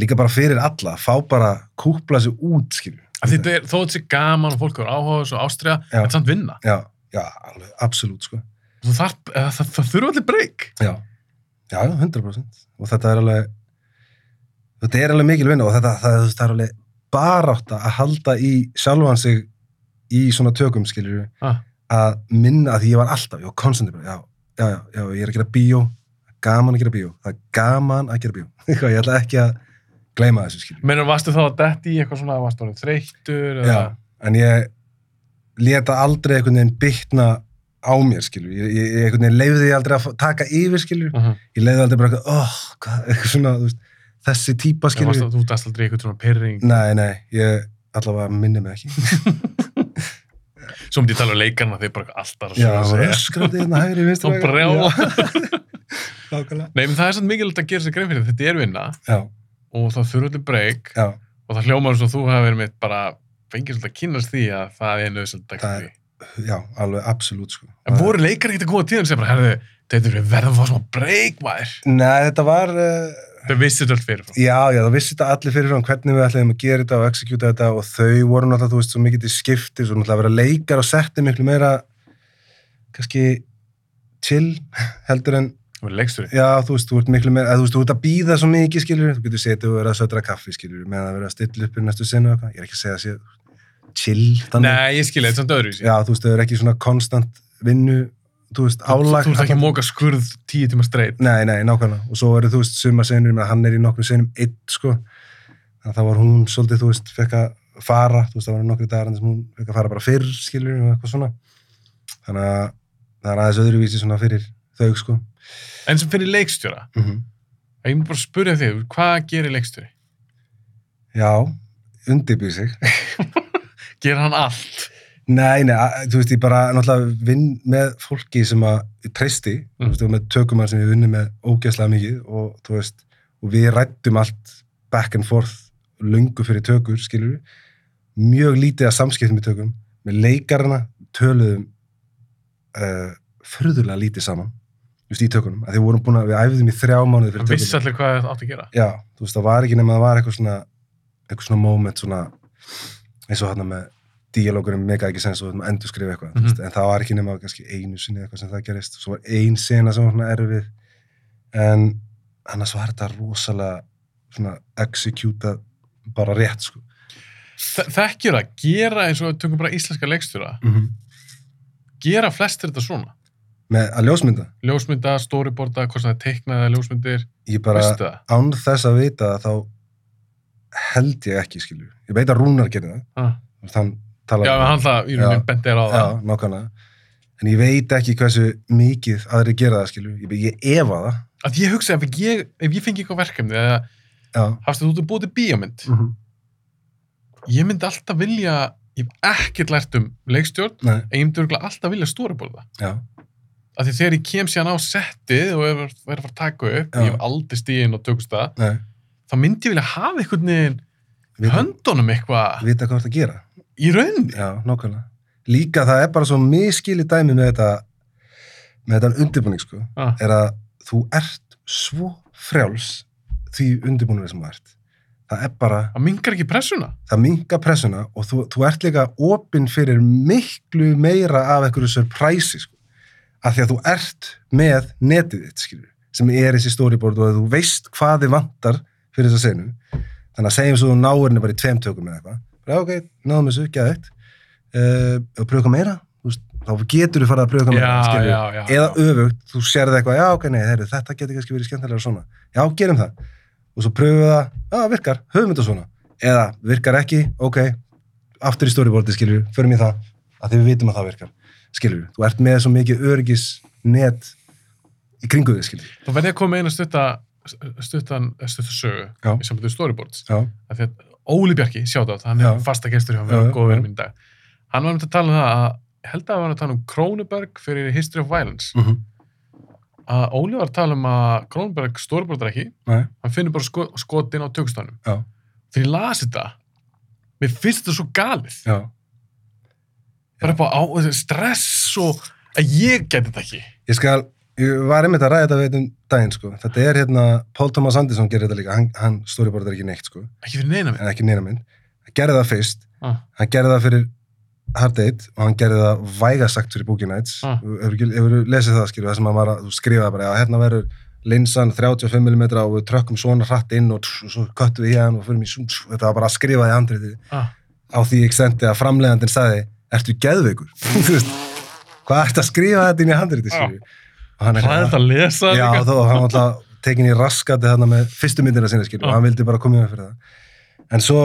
líka bara fyrir alla, fá bara kúpla sig út, skilur. Þetta er, þó þetta sé gaman og fólk er áhuga og ástriða, þetta er samt vinna. Já, já, alveg, absolutt, sko. Eða, það, það þurfa allir breyk. Já, Já, 100%. Og þetta er alveg, þetta er alveg mikil vinna og þetta, það, það, það er alveg barátta að halda í sjálfan sig í svona tökum, skiljur Ah. að minna, að ég var alltaf, ég var konstantir bara, já, já, já, já, ég er að gera bíó, gaman að gera bíó, það er gaman að gera bíó. Ég ætla ekki að gleyma þessu, skiljur. Menur, varstu þá að detti í eitthvað svona, varstu orðið þreyttur? Já, en ég leta aldrei einhvern veginn bytna á mér, skilur. Ég, ég, ég einhvern veginn leiði því aldrei að taka yfir, skilur. Uh -huh. Ég leiði aldrei bara eitthvað, oh, hvað, eitthvað svona, þú veist, þessi típa, skilur. Varstu, þú dæst aldrei eitthvað svona pyrring. Nei, nei, ég allavega minni mig ekki. Svo myndi ég tala um leikarna, þeir bara alltaf Já, að öskrandi hérna hægri. Og brjála. Nákvæmlega. Nei, menn það er samt mikilvægt að gera sér grein fyrir þetta er vinna Já, og það þurfa allir breyk og það hljómar eins og þú hafi verið mitt bara fengið svolítið að kynast því að það er nöðsöld að Það því. já, alveg absolutt, sko. En voru leikar ekkert að koma tíðan sem bara, herðu, þetta er verða að fá svona breyk, maður. Nei, þetta var, uh, Það vissi þetta allt fyrir frá. Já, já, það vissi þetta allir fyrir frá hvernig við ætlum að gera þetta og execute þetta og þau voru náttúrulega, þú veist, svo mikið til skiptis og náttúrulega að vera leikar og setti miklu meira kannski chill heldur en, Það var leiksturinn. já, þú veist, þú ert miklu meira, þú veist, þú ert að býða svo mikið, skilur, þú getur setið og verið að södra kaffi, skilur, meðan að vera að stilla upp í næstu sinu og eitthvað, ég er ekki að segja að sé chill, þannig, Nei, ég skilja, þetta er samt öðru í sig. já, þú veist, þau eru ekki svona konstant vinnu, þú veist, Þú, álag þú ert ekki að móka skurð tíu tíma streit. Nei, nei, nákvæmlega. Og svo eru, þú veist, suma senur með að hann er í nokkrum senum eitt, sko. Það var hún svolítið, þú veist, fekk að fara, þú veist, það var nokkru dagar en þess að hún fekk að fara bara fyrr, skilur, og eitthvað svona. Þannig að það er aðeins öðruvísi svona fyrir þau, sko. En sem fyrir leikstjóra, Mm -hmm. ég myndi bara að spyrja þig, hvað gerir leikstjóri? Já, undirbýr sig. Gerir hann allt? Nei, nei, að- þú veist, ég bara náttúrulega vinn með fólki sem að treysti, Mm. þú veist, og með tökumann sem ég vinni með ógeðslega mikið og þú veist, og við rættum allt back and forth lungu fyrir tökur, skilur við, mjög lítið að samskiptum í tökum, með leikarana töluðum uh, furðulega lítið saman, veist, í tökunum, að því við vorum búin að, við æfðum í þrjá mánuði fyrir Hann vissi tökunum. allir hvað það átti að gera. Já, þú veist, það var ekki nema að það var eitthvað svona, eitthvað svona moment, svona, eins og hann með díalógurinn mega ekki sens og við að endur skrifa eitthvað, mm en það var ekki nema kannski einu sinni eitthvað sem það gerist, svo var ein sena sem var svona erfið, en annars var þetta rosalega svona executað bara rétt, sko. Þe- Þekkjur það, gera eins og við tökum bara íslenska leikstjóra, Mm -hmm. gera flestir þetta svona? Með að ljósmynda, Ljósmynda, storyboarda, hvort það er teiknaði ljósmyndir, ég bara, án þess að vita þá held ég ekki, skilju. Ég veit að Rúnar gerir það, Ah. þann talar Já, hann það, í rauninni bent er á það. Já, nákvæmlega. En ég veit ekki hversu mikið aðri gera það, skilju. Ég, ég efa það. Að ég hugsa, ef ég, ef ég fengi eitthvað verkefni, eða Já. hafstu þú búið til bíómynd, Mm -hmm. ég myndi alltaf vilja, ég hef ekkert lært um leikstjórn, Nei, en ég myndi alltaf vilja storyboarda. já. Af því þegar ég kem síðan á settið og er er að fara að taka upp, Já. ég hef aldrei stíðin og tökust það, þá myndi ég vilja hafa einhvern veginn höndunum eitthvað vita hvað það að gera. í rauninni. Já, nákvæmlega. Líka það er bara svo miskili dæmi með þetta, með þetta undirbúning, sko. Ah. Er að þú ert svo frjáls því undirbúningi sem þú ert. Það er bara, Það mingar ekki pressuna. það minga pressuna og þú, þú ert líka opinn fyrir miklu meira af einhverju surprise, sko. Af því að þú ert með netið þitt, skilur, sem er þessi storyboard og að þú veist hvað þið vantar fyrir þessa senu. Þannig að segjum svo henni bara í tveim tökum eða eitthvað. Já, ok, náðum þessu, geðvægt. Uh, og pröfa meira, veist, þá getur þú farið að pröfa meira, skilur. já, já. Eða öfugt, þú sérði eitthvað, já, ok, nei, heyrðu, þetta getur kannski verið skemmtilega svona. Já, gerum það. Og svo pröfum við það, já, virkar, höfum þetta svona. Eða virkar ekki, ok, aftur í storyboardi, skilur, förum í það, að því við vitum að það virkar, skilur. Þú ert með svo mikið öryggis net í kringu þig, skilur. Þá verði ég að koma eina stutta, stuttan, stutta sögu í við storyboards. Því að Óli Bjarki, sjátt á hann Já. er fasta gestur hjá Já, mér, já, góð verið minn dag. Hann var um að tala um það að, held að hann var að tala um Krónuberg fyrir History of Violence. mm Að Óli var að tala um að Krónuberg storyboardar ekki, nei, hann finnur bara sko, skotin á tökustafnum. já, Þegar ég las þetta, mér finnst þetta svo galið. já, Bara upp á, á stress og að ég geti þetta ekki. Ég skal, ég var einmitt að ræða þetta við um daginn, sko. Þetta er hérna, Paul Thomas Anderson gerir þetta líka, hann, hann storyboardar ekki neitt, sko, Ekki fyrir neina minn. ekki neina minn. Hann gerði það fyrst, Ah. hann gerði það fyrir Hard Eight og hann gerði það vægasagt fyrir Boogie Nights. Ah. Hefur hefurðu lesið það, skilur, það sem hann var að þú skrifaði bara, já, hérna verður linsan 35mm og við trökkum svona hratt inn og, tss, og svo köttum við hérna og fyrir mig þetta var bara að skrifa í handritið Ah. á því ég sendi að framleiðandinn sagði ertu geðveikur? Hvað ertu að skrifa þetta inn í skilur og hann er Það þetta að lesa já, þó, hann var alltaf tekin í raskati þarna með fyrstu myndina sinni skilur og hann vildi bara koma með fyrir það. En svo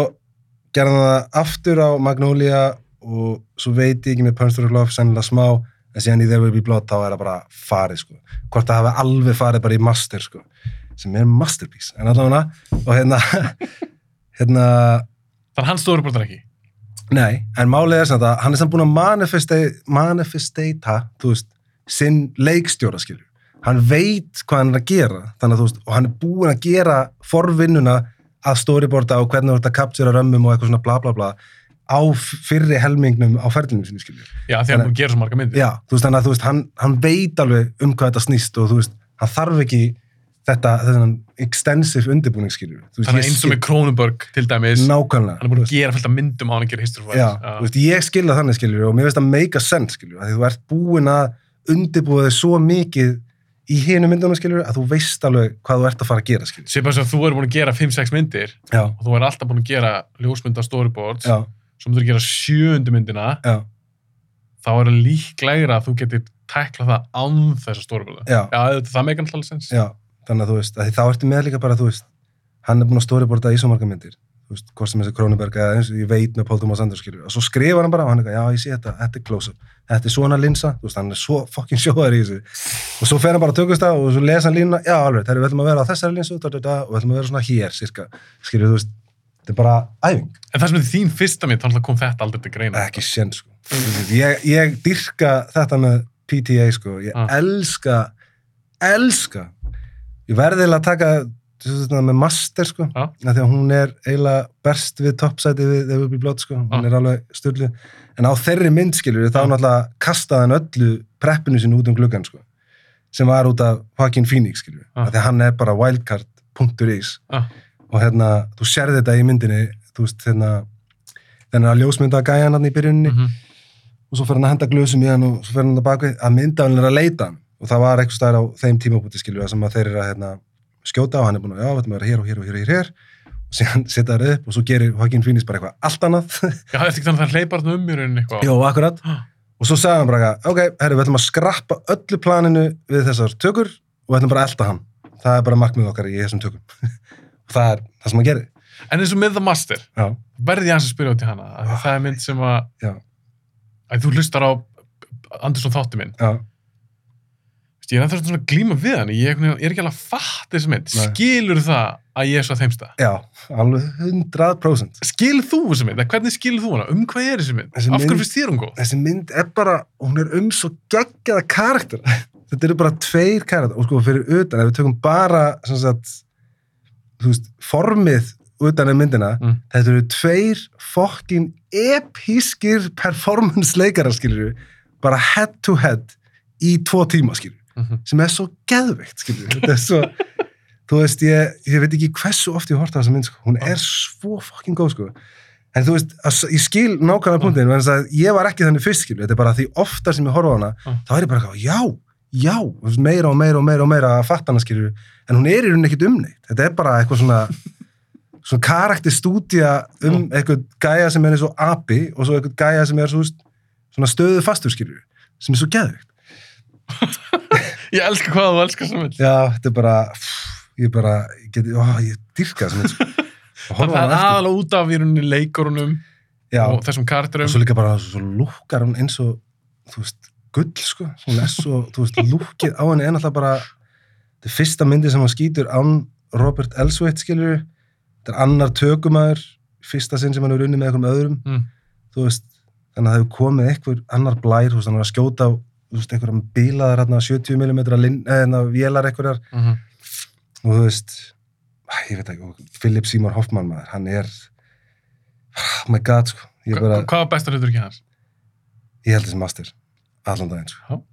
gerði hann það aftur á Magnolia og svo veit ég ekki með Through Love sennilega smá en síðan í There Will Be Blood þá er það bara farið sko. Hvort það hafi alveg farið bara í master sko sem er masterpiece. En allavega og hérna hérna Þannig að hann stóður bara ekki. Nei, en málið er samt að hann er samt búin að manifesta- manifestata, sinn leikstjóra, skilju. Hann veit hvað hann er að gera, þannig veist, og hann er búin að gera forvinnuna að storyboarda og hvernig þú ert að kaptjura römmum og eitthvað svona bla bla bla á fyrri helmingnum á ferlinum sinni, skilju. Já, því að hann búin að gera svo marga myndir. Já, þú veist, þannig að veist, hann, hann veit alveg um hvað þetta snýst og þú veist, hann þarf ekki þetta, þetta extensive undirbúning, skilju. Þannig að eins og með Kronenberg til dæmis, Nákvæmlega. hann er búin að gera fullt af myndum á hann að gera History of Já, þú veist, ég skilja þannig skiljur og mér finnst það make a sense skiljur að því þú ert búin að undirbúa þig svo mikið í hinu myndunum skiljur að þú veist alveg hvað þú ert að fara að gera skiljur. Sér bara að þú er búin að gera 5-6 myndir Já, og þú er alltaf búin að gera ljósmynda storyboards, svo myndir að gera sjöundu myndina, já, þá er það líklegra að þú getur tækla það án þess að storyboarda. já, Já, það meikar alltaf sens. Þannig að þú veist, að þá ertu með líka bara, þú veist, hann er búin að storyboarda í svo marga myndir, þú veist, hvort sem þessi Krónuberg eða eins og ég veit með Paul Thomas Anderson skiljur, og svo skrifar hann bara og hann er eitthvað, já, ég sé þetta, þetta er close-up, þetta er svona linsa, þú veist, hann er svo fucking sjóðar í þessu, og svo fer hann bara að tökast það og svo lesa hann línuna, já, alveg, þegar við ætlum að vera á þessari linsu, da, da, da, og við ætlum að vera svona hér, cirka, skiljur, þú veist, þetta er bara æfing, En það sem er þín fyrsta mynd, þannig kom þetta aldrei til greina. ekki sén, sko. Ég, ég dyrka þetta með PTA, sko, ég Ah. elska, elska, ég verði að taka þetta með master, sko, af því að hún er eiginlega berst við toppsæti við þegar við byrjum blótt, sko, hún Ah. er alveg styrlu, en á þeirri mynd, skiljur, þá Ah. náttúrulega kastaði hann öllu preppinu sín út um gluggan, sko, sem var út af Joaquin Phoenix, skiljur, Ah. af því hann er bara wildcard.is Ah. og hérna, þú sérði þetta í myndinni, þú veist, hérna, þennan að ljósmynda gæjan hann í byrjunni Mhm. og svo fer hann að henda glösum í hann og svo fer hann að baka að myndaðan er að leita hann og það var eitthvað stær á þeim tímabúti skilju sem að þeir eru að hérna, skjóta og hann er búin að, já, ætlum að vera hér og hér og hér og hér, og síðan setja það upp og svo gerir Joaquin Phoenix bara eitthvað allt annað. Já, er ekki þannig að það hleypar þarna um í rauninni eitthvað. Jó, akkurat. Og svo sagði hann bara, eitthvað, ok, herri, við ætlum að skrappa öllu planinu við þessar tökur og við ætlum bara að elta hann. Það er bara markmið okkar í þessum tökum. Og það er það sem hann gerir. En eins og með The Master, já, verði ég hans að spyrja út í hana, því það er mynd sem að, að þú hlustar á Andersson þáttu minn. já, Ég er ennþá svona glíma við hann, ég er ekki alveg að fatta þessi mynd. Skilur það að ég er svo að þeimsta? já alveg 100% Skilur þú þessi mynd? Hvernig skilur þú hana? Um hvað er þessi mynd? Þessi Af mynd- finnst þér hún góð? þessi mynd er bara, hún er um svo geggjaða karakter þetta eru bara tveir karakter og sko fyrir utan, ef við tökum bara sagt, veist, formið utan af myndina, Mm. þetta eru tveir fokkin episskir performance leikarar skilur bara head to head í tvo tíma skilur Mhm. sem er svo geðveikt skilur þetta er svo, þú veist, ég, ég veit ekki hversu oft ég horta þessa mynd sko. hún er svo fokkin góð sko. En þú veist, að, ég skil nákvæmlega punktinn en að ég var ekki þannig fyrst skilur þetta er bara því ofta sem ég horfa hana Mm. þá er ég bara já, já. Meira og meira og meira og meira að fatta hana skilur en hún er í rauninni ekkit umneitt þetta er bara eitthvað svona svona karakterstúdía um eitthvað gæja sem er eins og api og svo eitthvað gæja sem er svo, svona stöðu fastur skilur sem er svo geðvikt Ég elska hvað þú elskar þessa mynd. já, þetta er bara pff, ég bara, ég geti, ó, ég dyrka sko. Og Það er aðalega út af í rauninni leikurunum já, og þessum og karakterum. svo líka bara svo, svo lúkkar hún eins og þú veist, gull sko hún er svo, þú veist, lúkkið á henni er náttúrulega bara þetta er fyrsta myndi sem hann skýtur án Robert Elsweit skilur þetta er annar tökumæður fyrsta sinn sem hann er unnið með einhverjum öðrum Mm. þú veist, þannig að það hefur komið einhver annar blær, þú veist, hann er að skjóta á þú veist, einhverjum bílaðar hérna 70 mm eða vélar einhverjar Mhm. og þú veist ég veit ekki, Philip Seymour Hoffman maður, hann er oh my god, sko bara, Hvað var besta hlutur ekki hans? ég held þessi master allan daginn, sko Já.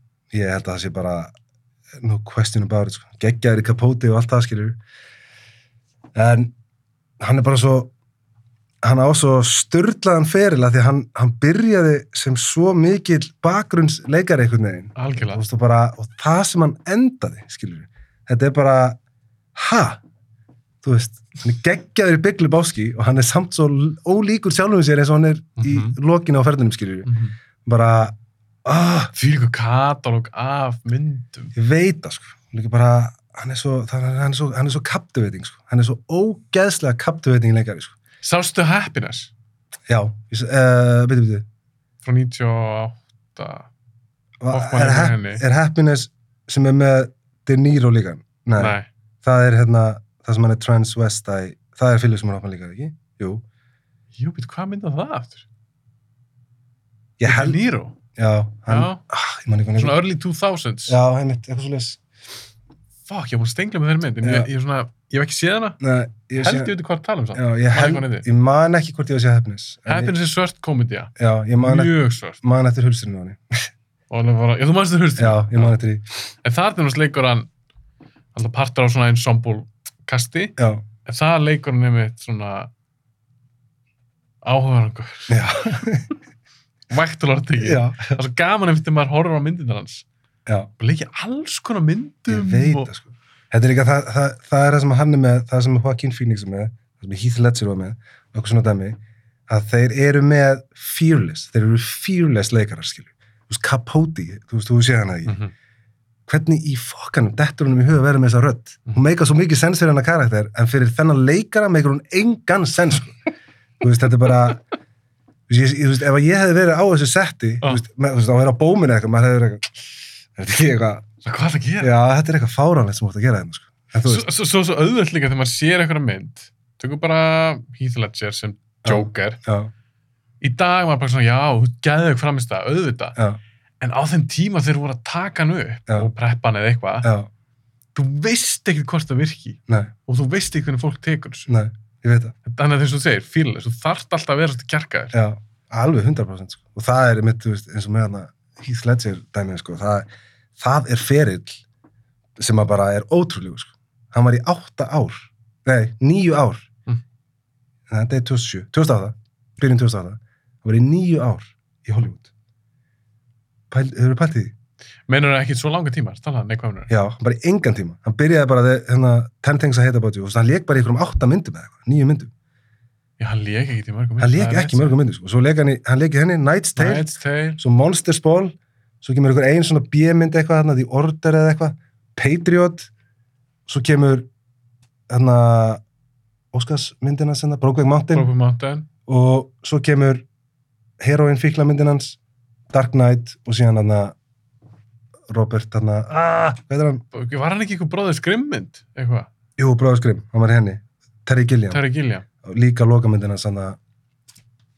ég held að það sé bara no question about it, sko geggjaður í kapóti og allt það, skilur en hann er bara svo hann á svo störlaðan feril að því hann, hann byrjaði sem svo mikill bakgrunnsleikari einhvern veginn. Og, bara, og það sem hann endaði skilur þetta er bara ha, þú veist hann er geggjaður í Big Lebowski og hann er samt svo ólíkur sjálfum sér eins og hann er í Mhm. lokinu á ferðunum skilur Mhm. bara, ah, líka katalóg af myndum. ég veit það sko. Bara, hann er svo er svo, hann er svo captivating sko. Hann er svo ógeðslega captivating leikari sko Sástu Happiness já, uh, byrju, byrju frá 98? Hoffman er, er henni. er Happiness sem er með De Niro líka nei, Nei. það er hérna það sem hann er transvestæ það er Philip sem er Hoffman líka, ekki? Jú, Jú, betur, hvað mynda það aftur? ég held, Nero. já, hann, Já. ah, ég man ekki hvað hann Svona early 2000s. já, einmitt, eitthvað svo les Fuck, ég var stengla með þeirri mynd. en ég, er svona, ég hef ekki séð hana. nei, ég, Held ég veit hvað að tala um samt. já, ég, Man held, hann ég man ekki hvort ég var að sé Happiness Happiness er svört komedía. ég, já, ég man, Mjög svört. man eftir hulsinu á henni hann bara, já, þú mannst það hurst. já, ég man eftir því En það er náttúrulega leikur hann, alltaf partur á svona ensemble kasti. já, En það leikur hann einmitt svona áhugarangur. já, Vægtulort ekki. já, Það er svo gaman þegar maður horfir á myndina hans. já Og leikir alls konar ég myndum. veit og... það sko þetta er líka, það, það, það er það sem hann er með það sem Joaquin Phoenix er með það sem Heath Ledger var með, eitthvað svona dæmi að þeir eru með fearless þeir eru fearless leikarar, skilju þú veist, Capote, þú veist, þú sé hann ekki Mhm. hvernig í fokkanum dettur hún í huga að vera með þessa rödd? Hún meikar svo mikið sens fyrir hennar karakter en fyrir þennan leikara meikar hún engan sens. Þú veist, þetta er bara þú veist, ég, þú veist, ef ég hefði verið á þessu setti Ah. þú veist, á að vera á bóminu eitthvað maður hefði verið eitthvað eitthvað, hvað er það að gera? já, þetta er eitthvað fáránlegt sem þú ert að gera þetta sko. en Svo, svo, svo, svo auðvöld líka þegar maður sér eitthvað mynd. Tökum bara Heath Ledger sem Joker. já, Í dag var bara svona, já, þú gæði þau framist það, auðvitað. já, En á þeim tíma þeir voru að taka hann upp Já. og preppa hann eða eitthvað, já, þú veist ekkert hvort það virki nei, og þú veist ekki hvernig fólk tekur þessu. nei, ég veit það Þannig að þess að þú segir, fílis, þú þarft alltaf að vera þetta kjarkaður. já, alveg 100% sko. og það er mitt, þú veist, eins og með hana Heath Ledger dæmið, sko, það, það er ferill sem að bara er ótrúlegu, sko. hann var í átta ár nei, níu ár Mm. þetta er 2007, 2008 byrjun 2008, hann var í níu ár í Hollywood Pæl, hefur þú pælt í því? Meinar það ekki svo langa tíma, Já, bara í engan tíma hann byrjaði bara þegar, hérna, Ten Things I Hate About You og hann leik bara í einhverjum átta myndum eða eitthvað, níu myndum Já, hann lék ekki í mörgum hann leik ekki í mörgum myndum, sko. svo leik hann, leik í henni Night's Tale, Night's Tale. Monsters Ball svo kemur einhver ein svona B-mynd eitthvað hérna, The Order eða eitthvað Patriot svo kemur hérna Óskarsmyndina sinna, Brokeback Mountain Brokeback Mountain. og svo kemur Heroin fíkla myndin hans Dark Knight og síðan hérna Robert hérna, ah, hvað er hann? Var hann ekki eitthvað bróðið skrimmynd, eitthvað? Jú, Bróður Skrim, hann var henni Terry Gilliam, Terry Gilliam. líka lokamyndin hans hann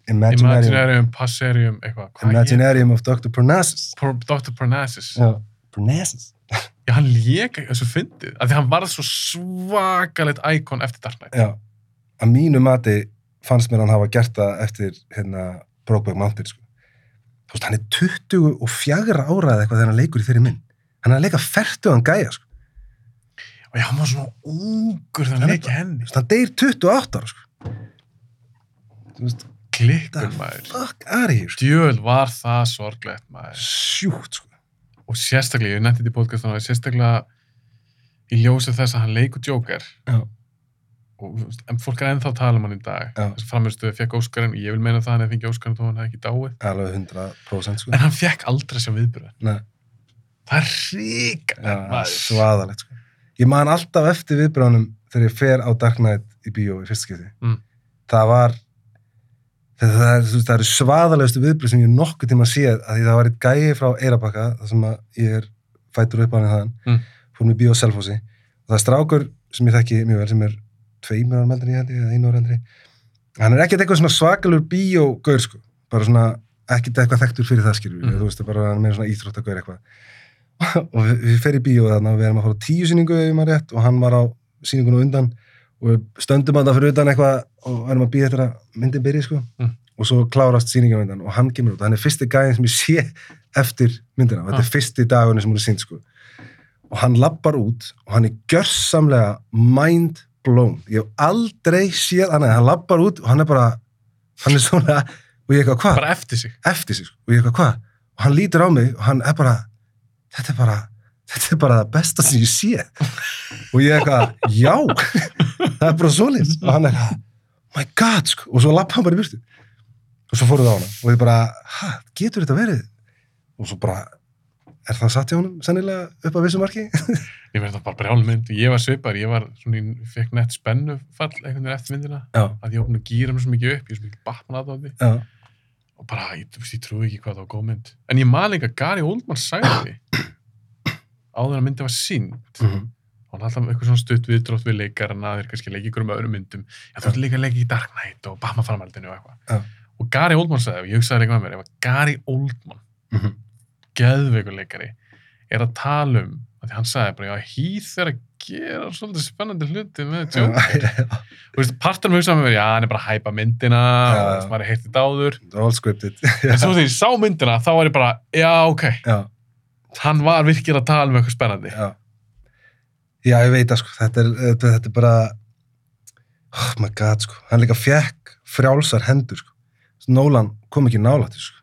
Imaginarium, Imaginarium, Passerium, eitthvað. Hvað Imaginarium of Dr. Parnassus Por- Dr. Parnassus. Já, Parnassus Já, hann lék ekki þessu fyndið. Af því hann varð svo svakalegt íkon eftir Dark Knight. Já, að mínu mati fannst mér hann hafa gert það eftir hérna Brokeback Mountain sko. Þú veist, hann er 24 ára eða eitthvað þegar hann leikur í þeirri minn hann er að leika fertugan gæja sko. Og já, hann var svona ungur þegar Hann hann leik í bara- henni. Þú veist, hann deyr 28 ára sko. Þú veist, Klikkur, the maður. fuck are you sko. Djöl var það sorglegt, maður. sjúkt sko. Og sérstaklega, ég nefndi þetta í podcastunum, sérstaklega í ljósið þess að hann leikur Joker. Já. Og, þú veist, en fólk er ennþá að tala um hann í dag. Þess að framistuðu fekk Óskarinn, ég vil meina það að hann hefði fengið Óskarinn þó hann hefði ekki dáið. alveg 100% sko. En hann fekk aldrei sem viðbyrða. Nei, Það er rík, já, maður. svo aðalegt sko. ég man alltaf eftir viðbránum þegar ég fer á Dark Knight í bíó í fyrst skipti Mm. það var það, er, veist, það eru svaðalegustu viðbröð sem ég nokkuð tíma séð að því það var eitt gæi frá Eirabakka þar sem ég er fætur upp á hann þaðan. Mm. fór mér bíó á Selfossi. Og það er strákur sem ég þekki mjög vel sem er tveimur ára meldri ég held ég eða einu ára eldri. Hann er ekkert eitthvað svakalur bíógaur sko. Bara svona ekkert eitthvað þekktur fyrir það skilur Mm. þú veist, bara hann er meira svona íþróttagaur eitthvað. Og við, við fer í bíó þarna og við erum að fara á tíu rétt og hann var á sýningunum undan og við stöndum að það fyrir utan eitthvað og erum að býða að myndin byrja sko. Mm. og svo klárast sýningum undan og hann kemur út. Og hann er fyrsti gæðin sem ég sé eftir myndina. Og þetta Ah. er fyrsti dagurinn sem hún er sýnd sko. Og hann lappar út og hann er gjörsamlega mind blown. Ég hef aldrei séð hann hann lappar út og hann er bara hann er svona og ég eitthvað hvað Bara eftir sig. eftir sig sko. og ég eitthvað hvað og hann lítur á mig og hann er bara þetta er bara þetta er bara það besta sem ég sé. Og ég eitthvað, já það er bara svoleiðis og hann er eitthvað, my god, sko og svo lappa hann bara í burtu og svo fóruð á hana og ég bara, hæ, getur þetta verið og svo bara er það satt hjá honum, sennilega upp að vissu marki Ég verði það bara brjálmynd. Ég var svipar, ég var svona, ég fekk nett spennufall einhvern veginn eftir myndina. já, Að ég opna að gýra mér svo mikið upp, ég er svo mikið Batman aðdáði. já, Og bara, ég, ég trúi ekki hvað það var góð mynd. En ég man líka að Gary Oldman sagði áður að myndi var sínd. mhm, Og hann alltaf eitthvað svona stutt viðdrótt við leikarana, þeir kannski leikja ykkur um öðrum myndum. Þú ert líka að leika í Dark Knight og Batman framhaldinu og eitthvað. Já. Og Gary Oldman sagði, ég hugsaði líka með mér, ef að Gary Oldman. Mhm, geðveikuleikari er að tala um að því hann sagði bara, já, er að gera svolítið spennandi hluti með já, og veist, partur með hugsaði með mér, já, hann er bara að hæpa myndina Já, og maður er heitt í dáður. Það var all scripted. En svo þegar ég sá myndina, þá var ég bara já, ok, já, hann var virkilega að tala um eitthvað spennandi. Já já, ég veit það sko, þetta er, þetta, er bara oh my god, sko, hann líka fekk frjálsar hendur, sko. Nolan kom ekki þessu, sko.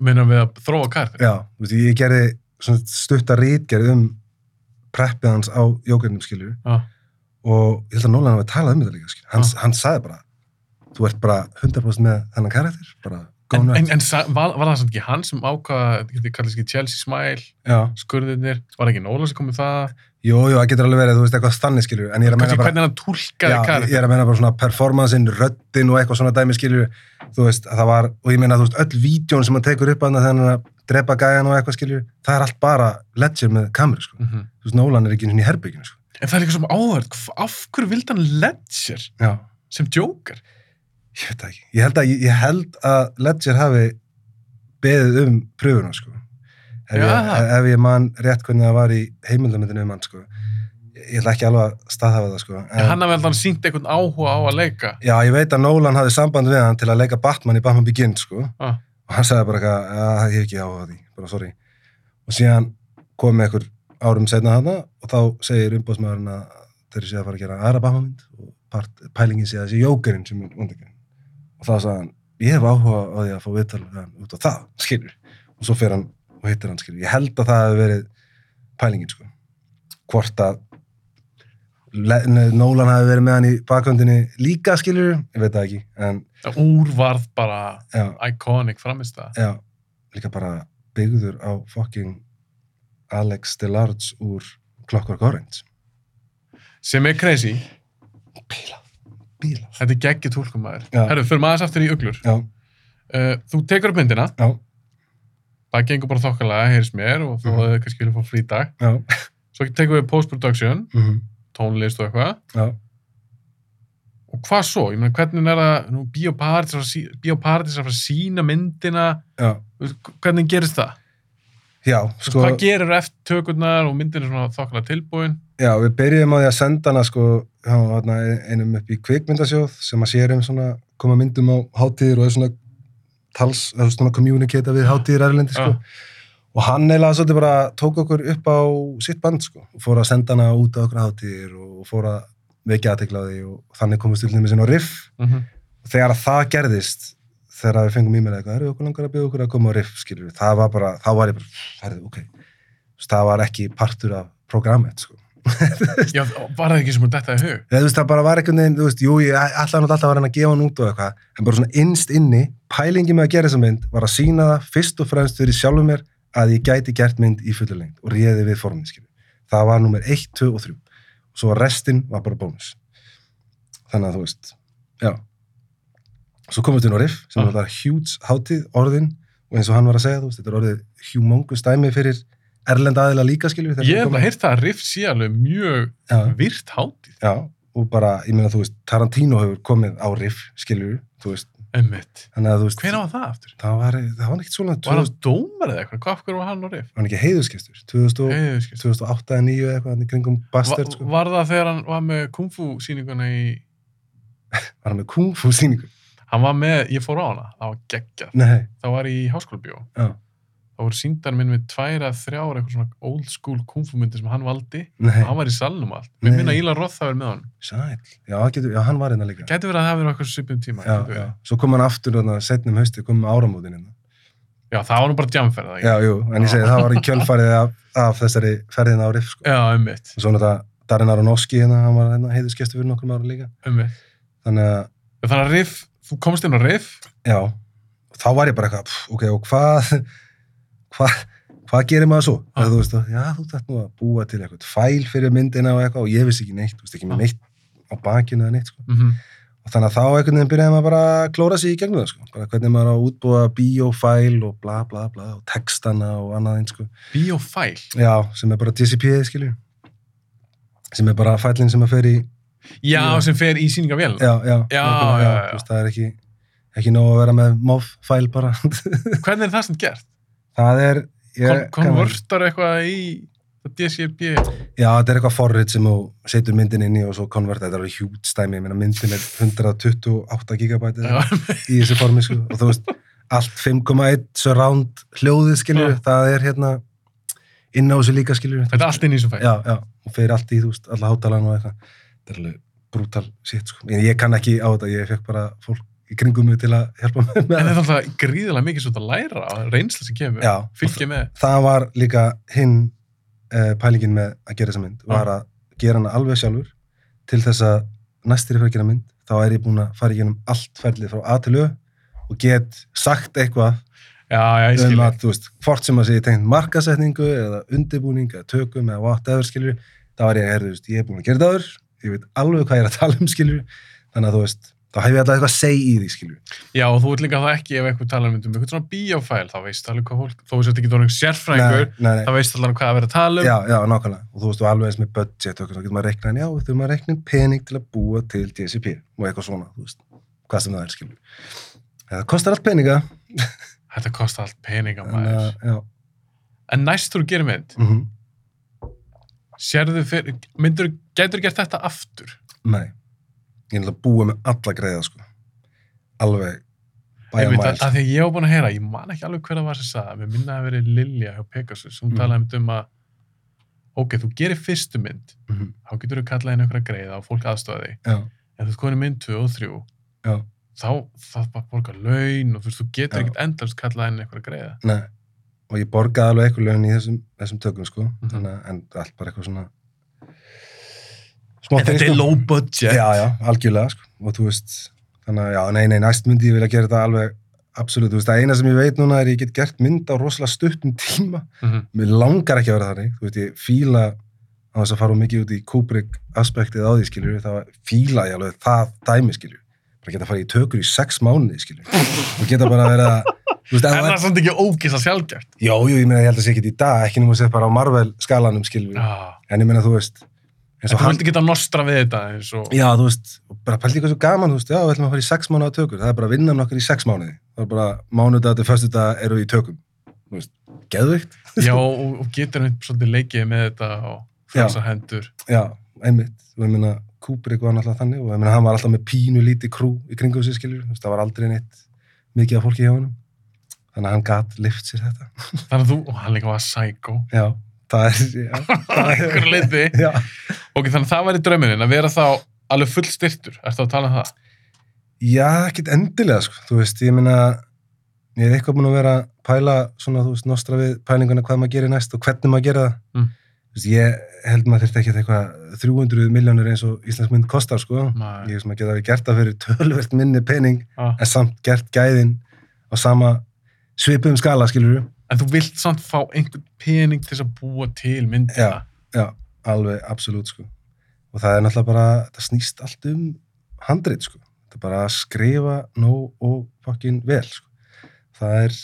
Minnum við að þróa kærtir Já, veist, ég gerði svona stutta rítgerð um preppið hans á jókernum, skilju Já. og ég held að Nolan hafi talað um þetta líka, skilju hann, hann sagði bara, þú ert bara 100% með þennan karakter, bara en, en, en var, var það samt ekki hann sem ákvaða, þetta kallast ekki Chelsea Smile skurðirnir, var ekki Nóla sem kom með það? Jú, jú, það getur alveg verið, þú veist, eitthvað stanni, skilju en ég er að menna bara, hvernig hann tólkaði já, ég er að menna bara svona performancein, röddin og eitthvað svona dæmi, skilju þú veist, að það var, og ég meina, þú veist, öll vídjón sem hann tekur upp að þegar hann að drepa gæjan og eitthvað, skilju, það er allt bara ledger með kameru, sko, Mhm. þú veist, Nolan er ekki eins og í herbygginu, sko, en það er líka svona áhverð, af hverju vildi hann Ledger já. sem Joker Ég veit það ekki. Ég held að, ég, held að Ledger hafi beðið um pröfuna, sko. Ef, ég, ef ég man rétt hvernig það var í heimildamöndinu um hann, sko. Ég ætla ekki alveg að staðhafa það, sko. En hann hafði alltaf sínt einhvern áhuga á að leika. Já, ég veit að Nolan hafði samband við hann til að leika Batman í Batman Begins, sko. Ah. Og hann sagði bara eitthvað, já, ég hef ekki áhuga því, bara sorry. Og síðan kom með einhver árum setna hana og þá segir umbóðsmaðurinn að þeir séu að fara að gera aðra Batman mynd og pælingin sé að þessi jókerinn sem er undekinn. Og þá sagði hann, ég hef áhuga á því að fá viðtal við hann út á það, skilur. Og svo fer hann og hittir hann, skilur. Ég held að það hefði verið pælingin, sko. Hvort að Nolan hafi verið með hann í bakgröndinni líka, skilur, ég veit það ekki, en Það úr varð bara já, iconic framist það. já, líka bara byggður á fucking Alex DeLarge úr Clockwork Orange. Sem er crazy. Bíla, bíla. Þetta er geggið tólkumæður. Herru, fyrir maður aftur í uglur. Já, Uh, þú tekur upp myndina. já, Það gengur bara þokkalega, heyrðis mér og þú Mhm. hefði kannski vilja fá frí dag. já, Svo tekur við post-production, mhm, tónlist og eitthvað. já. Og hvað svo? Ég meina, hvernig er það, er að fara sína myndina. Já, Hvernig gerist það? já, Sko, hvað gerir eftir tökurnar og myndin er svona þokkalega tilbúin? já, við byrjum á því að senda hana, sko, þarna einum upp í kvikmyndasjóð sem að sér um svona, koma myndum á hátíðir og er svona tals, eða svona kommunikata við hátíðir erlendi, sko. Já. Og hann eiginlega svolítið bara tók okkur upp á sitt band, sko, og fór að senda hana út á okkur hátíðir og fór að vekja aðtekla á því og þannig komist til með sinna á riff Mm og þegar að það gerðist þegar við fengum e-mail eitthvað, erum við okkur langar að byggja okkur að koma á riff, skilur við, það var bara, þá var ég bara, herðu, ok, það var ekki partur af programmet, sko. Já, var það ekki sem hún detta í hug? Þú veist, það bara var einhvern veginn, þú veist, jú, ég ætlaði náttúrulega alltaf að vera að gefa hann út og eitthvað, en bara svona innst inni, pælingi með að gera þessa mynd var að sína það fyrst og fremst fyrir sjálfum mér að ég gæti gert mynd í fullu lengt og réði við formið, skilur. Það var nummer 1, 2 og 3. Og svo var restin var bara bónus. Þannig að þú veist, já. Svo komum við til Riff, sem Ah. var huge hátíð, orðin, og eins og hann var að segja, þú veist, þetta er orðið erlenda aðila líka, skilur Ég hef bara heyrt það að Riff sé alveg mjög Já. virt hátíð. Já, og bara, ég meina, þú veist, Tarantino hefur komið á riff, skilur þú veist, Emmitt. þannig að þú veist, Hvenær var það aftur? það var, það var ekkert svona, Var 2000, hann dómar eða eitthvað? Hvað hverju var hann á Riff? var hann ekki heiðuskestur, 2000, Heiðu, skil. 2008 eða 2009 eða eitthvað, hann í kringum Bastard, sko, var það þegar hann var með kung fu sýninguna í... var hann með kung fu síningu, Hann var með, ég fór á hana, það var geggjað. nei, Það var í háskólabíó. já, Það voru síndar minn með tværa, þrjár, eitthvað svona old school kung fu myndir sem hann valdi. nei, Og hann var í salnum allt. Mér minna Íla Roth það verið með hann. sæl, já, getur, já, hann var hérna líka, Gæti verið að það verið eitthvað svipum tíma. já, já, svo kom hann aftur þarna setnum hausti, kom með áramótin hérna, Já, það var nú bara jamferð, það Já, ekki? jú, en ég segi það var í kjölfarið af, af þessari ferðin á Riff, sko. Já, ummitt, Og svo náttúrulega Darin Aronofsky hérna, hann var hérna heiðuskestu fyrir nokkrum ára líka. ummitt. Þannig að, Þannig að riff, þú komst inn á riff, já, þá var ég bara eitthvað, ok, og hvað, hvað, hvað gerir maður svo? Ah. Ah. Þú veist, já, þú þarf nú að búa til eitthvað fæl fyrir myndina og eitthvað og ég vissi ekki neitt, þú veist, ekki Ah. neitt á bakinu eða neitt, sko. mm Og þannig að þá einhvern veginn byrjaði maður bara að klóra sig í gegnum það, sko. Bara hvernig maður á að útbúa biofæl og bla bla bla og textana og annað eins, sko. biofæl. Já, sem er bara DCP, skilju. Sem er bara fælinn sem að fer í, Já, Já. sem fer í síningavél. já, já. Já, já, veist, það er ekki, ekki nóg að vera með MOV-fæl bara. Hvernig er það sem gert? Það er, konvertar eitthvað í DCP? Já, þetta er eitthvað forrið sem þú setur myndin inn í og svo konvert, þetta er alveg hjút stæmi, myndin er 128 gigabæti í þessu formi, sko, og þú veist, allt 5,1 surround hljóðið, skiljur, Já. það er hérna inn á þessu líka, skiljur. þetta er allt inn í þessum fæl. Já, já, og fyrir allt í, þú veist, alla hátalan og eitthvað. Þetta er alveg brútal shit, sko. En ég kann ekki á þetta, ég fekk bara fólk í kringum mig til að hjálpa mig með En það. þetta er alltaf gríðilega mikið svona að læra á reynsla sem kemur. Já, Fylgja með. það var líka hinn uh, pælingin með að gera þessa mynd, var að gera hana alveg sjálfur til þess að næstir fyrir að gera mynd, þá er ég búinn að fara í gennum allt ferlið frá A til Ö og get sagt eitthvað Já, já, ég um skilji. að, þú veist, hvort sem að sé tengt markasetningu eða undirbúning eða tökum eða whatever, skilur, þá er ég, þú veist, ég er búinn að gera þetta áður, ég veit alveg hvað ég er að tala um, skilur, þannig að þú veist, þá hef ég alltaf eitthvað að segja í því, skilur. Já, og þú ert líka það ekki ef eitthvað talar um um eitthvað svona biofæl, þá veist alveg hvað fólk, þó þú sért ekki dórnum sérfræðingur, þá veist alveg hvað að vera að tala um. já, já, nákvæmlega, og þú veist, og alveg eins með budget og eitthvað, þá getur maður að reikna, en já, við þurfum að reikna inn pening til að búa til DCP og eitthvað svona, þú veist, hvað sem það er, skilur. Það kostar allt peninga, Þetta kostar allt peninga en, maður. uh, En næst ég er náttúrulega búið með alla greiða, sko, alveg, bæja mæl, að, að því að ég var búin að heyra, ég man ekki alveg hver það var sem sagði, mér minna að verið Lilja hjá Pegasus, hún Mm. talaði um að ok, þú gerir fyrstu mynd, Mhm. þá getur þú kallað inn einhverja greiða og fólk aðstofa þig. já, En þú í mynd 2 og 3, já, þá það bara borga laun og þú veist, þú getur ekkert endast kallað inn einhverja greiða. nei, og ég borgaði alveg eitthvað lögn í þessum, þessum tökum, sko, Mhm. þannig að, en allt bara eitthvað svona, smá En þetta er low budget. Já, já, algjörlega, sko, og þú veist, þannig að, já, nei, nei, næst myndi ég vilja gera þetta alveg, absolutt, þú veist, það eina sem ég veit núna er ég get gert mynd á rosalega stuttum tíma, Mhm. mér langar ekki að vera þannig, þú veist, ég fíla á þess að fara mikið út í Kubrick aspektið á því, skiljur, þá fíla ég alveg það dæmi, skiljur, bara geta að fara í tökur í sex mánuði, skiljur, og geta bara að vera, veist, En það er samt ekki ógist að sjálfgeft. Já, jú, ég meina, ég held að það sé ekki í dag, ekki nema að segja bara á Marvel skalanum, skiljur, Já. en ég meina, þú veist, þú hann, vildi geta nostra við þetta eins og... Já, þú veist, bara pælti eitthvað svo gaman, þú veist, já, við ætlum að fara í sex mánuða tökur, það er bara vinnan okkar í sex mánuði, það er bara mánudag til föstudag eru við í tökum, þú veist, geðvikt, Já, og, og getur einhvern svolítið leikið með þetta og frásar hendur. já, einmitt, og ég meina, Kubrick var náttúrulega þannig og ég meina, hann var alltaf með pínu lítið krú í kringum sér, skiljur, þú veist, það var aldrei neitt mikið af fólki hjá honum, þannig að hann gat lift sér þetta, Þannig að þú, og hann líka var psycho. já, það er, einhverju leyti. já, Ok, þannig að það væri drauminin að vera þá alveg full styrtur. Ertu að tala um það? já, ekkert endilega, sko, þú veist, ég meina, ég er eitthvað búin að vera að pæla svona, þú veist, nostra við pælinguna hvað maður gerir næst og hvernig maður gerir það. Mm. Þú veist, ég held maður þurfti ekki eitthvað 300 miljónir eins og Íslands mynd kostar, sko. Nei. Ég veist maður geta við gert það fyrir tölvert minni pening Ah. en samt gert gæðin á sama svipum skala, skilur En þú vilt samt fá einhvern pening til að búa til myndina. Já, alveg, absolutt, sko. Og það er náttúrulega bara, það snýst allt um handrit, sko. Það er bara að skrifa nóg og fucking vel, sko. Það er,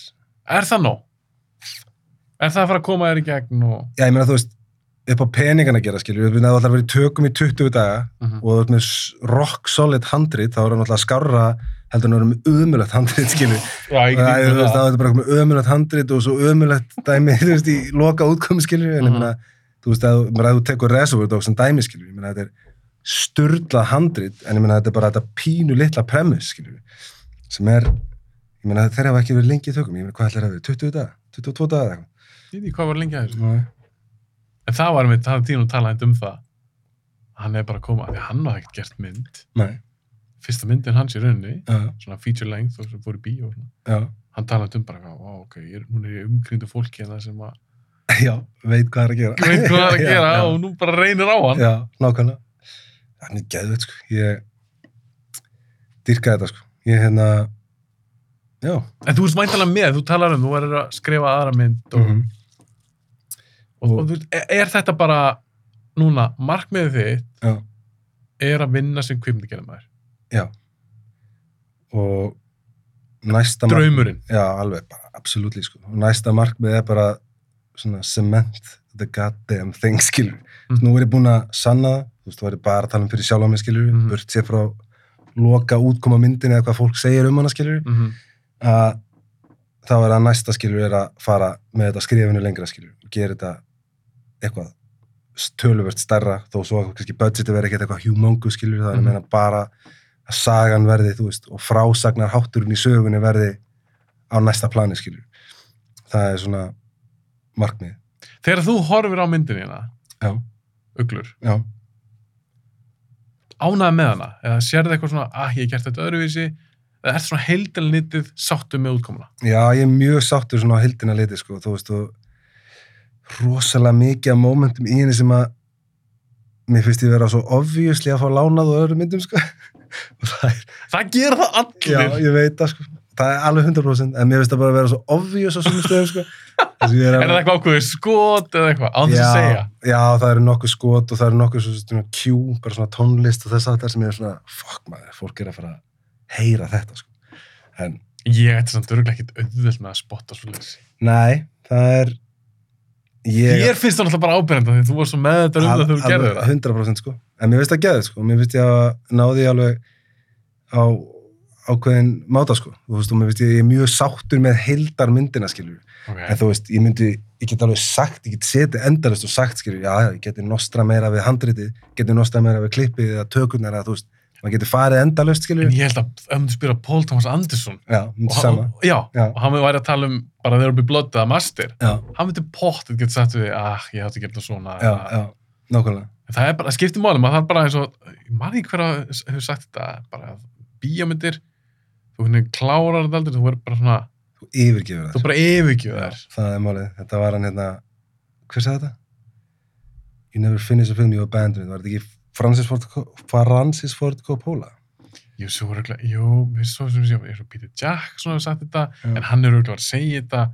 Er það nóg? Er það að fara að koma þér í gegn og... já, ég meina, þú veist, upp á peningan að gera, skilur við, það ætlar að vera í tökum í 20 daga Mhm. og þú ert með rock solid handrit, þá er það náttúrulega skárra heldur en að vera með ömulegt handrit, skilur Já, ég get þú veist, það. það er bara með ömulegt handrit og svo ömulegt dæmi, þú veist, í loka útkomi, skilur en ég Mhm. meina, þú veist, að, þú tekur Reservoir Dogs sem dæmi, skilur ég meina, þetta er sturlað handrit, en ég meina, þetta er bara þetta pínu litla premiss, skilur sem er, ég meina, þeir hafa ekki verið lengi í tökum, ég meina, hvað ætlar það að vera, 20 daga, 22 daga eða Ég veit ekki hvað var fyrsta myndin hans í rauninni, Já, svona feature length og sem fór í bíó. og svona. já, Hann talaði um bara, "Vá, ok, ég er, hún er í umkringdu fólki en það sem að já, veit hvað er að gera. veit hvað er að gera já. og nú bara reynir á hann. Já, nákvæmlega. Hann er geðveit, sko. Ég dyrka þetta, sko. Ég, hérna, já. En þú ert mæntalega með, þú talar um, þú verður að skrifa aðra mynd og, Mhm. og, og, þú veist, er, er þetta bara núna, markmiðið þitt Já, er að vinna sem kvipmyndagerðamæður? Já. Og næsta... mark- Draumurinn. Já, alveg, bara, absolutt, sko. Og næsta markmið er bara svona cement the goddamn thing, skilur. Mm. Nú er ég búinn að sanna það, þú veist, þú væri bara að tala um fyrir sjálf á mig, skilur, Mhm. burt sér frá loka útkoma myndin eða hvað fólk segir um hana, skilur, Mm -hmm. að þá er að næsta, skilur, er að fara með þetta skrifinu lengra, skilur, og gera þetta eitthvað töluvert stærra, þó svo að kannski budgeti verði ekkert eitthvað humongous, skilur, það er að meina bara að sagan verði, þú veist, og frásagnar hátturinn í sögunni verði á næsta plani, skilur. Það er svona markmið. Þegar þú horfir á myndin hérna, uglur, ánæða með hana, eða sérðu eitthvað svona, að ég hef gert þetta öðruvísi, eða ert svona heildalnitið sáttu með útkomuna? Já, ég er mjög sáttur svona á hildina liti, sko, þú veist, og rosalega mikið af momentum í henni sem að mér finnst ég vera svo obviously að fá lánað og öðrum myndum, sko. Það er, Það gera það allir! já, ég veit það, sko. Það er alveg 100%, en mér finnst það bara að vera svo obvious á svona stöðum, sko. Ég Er það eitthvað ákveðið skot eða eitthvað, án þess að segja? Já, það eru nokkuð skot og það eru nokkuð svona, svona cue, bara svona tónlist og þess að það sem er svona, fuck maður, fólk er að fara að heyra þetta, sko. En, Ég ætti samt örgulega ekkert auðvöld með að spotta svo leiðis. nei, það er, ég... Ég finnst það náttúrulega bara ábyrjandi því þú var svo með þetta um það þegar þú gerði það. 100% sko. En mér finnst það geðið sko. Mér finnst ég að náði alveg á ákveðin máta sko. Þú veist, og mér finnst ég, ég er mjög sáttur með heildar myndina skilur. Okay. En þú veist, ég myndi, ég get alveg sagt, ég get setið endalist og sagt skilur, já, já, ég geti nostra meira við handritið, geti nostra meira við klippið eða tökurnar eða þú veist, maður geti farið endalist skilur. En ég held að ef þú spyrja Paul Thomas Anderson Já, og hann, já, Já. og hann væri að tala um bara þegar við blótið að master, Já, hann myndi pottið geta sagt við, ah, ég átti að gera það svona. já, já, nákvæmlega. Það er bara, það skiptir máli, maður þarf bara eins og, ég maður ekki hver að hefur sagt þetta, bara bíómyndir, þú hvernig klárar þetta aldrei, þú verður bara svona, Þú yfirgefur þú það. bara yfirgjöð þær. Það er málið. Þetta var hann hérna, hver sagði þetta? You never finish a film, you abandon it. Var þetta ekki Francis Ford, Francis Ford Coppola? Jú, svo voru ekki, jú, við svo sem sé, ég svo Peter Jackson hefur sagt þetta, Já. en hann er auðvitað að segja þetta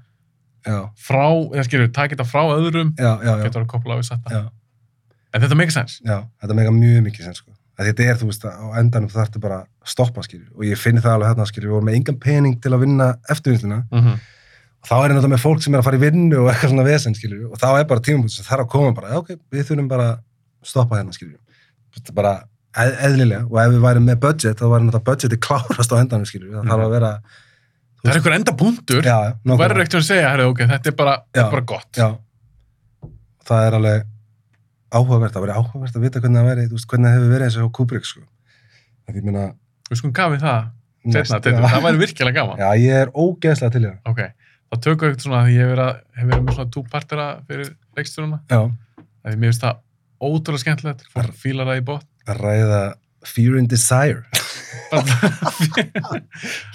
Já, frá, eða skilur, taka þetta frá öðrum, kopla á við sagt það. Já, En þetta meikir sens. já, þetta meika mjög mikið sem sko. Þetta er, þú veist, á endanum þú þarftu bara að stoppa, skilju. Og ég finn það alveg hérna, skilju, við vorum með engan pening til að vinna eftirvinnsluna. Mm -hmm. Og þá er þetta með fólk sem er að fara í vinnu og eitthvað svona vesen, skilju. Og þá er bara tímapunkt sem þarf að koma bara, ok, við þurfum bara að stoppa hérna, skilju. Þetta bara eð, eðlilega. Og ef við værum með budget, þá væri náttúrulega budgeti klárast á endanum, skilju. Það þarf að vera, Það er einhver enda punktur, já, já, þú verður ekkert að segja, herri, ok, þetta er bara, þetta er bara gott. Já. Það er alveg áhugavert, það verið áhugavert að vita hvernig það verið, þú veist, hvernig það hefur verið eins og hjá Kubrick, sko. Það ég meina, Við skulum gafið það, næst- setna, þetta, það væri virkilega gaman. Já, ég er ógeðslega til í það. Ok, þá tökum við eitthvað svona, því ég hef verið, að- hef verið með svona túpartera fyrir leikstjóruna, Já. því mér finnst það ótrúlega skemmtilegt, fólk fílar það í bótt. Að ræða Fear and Desire.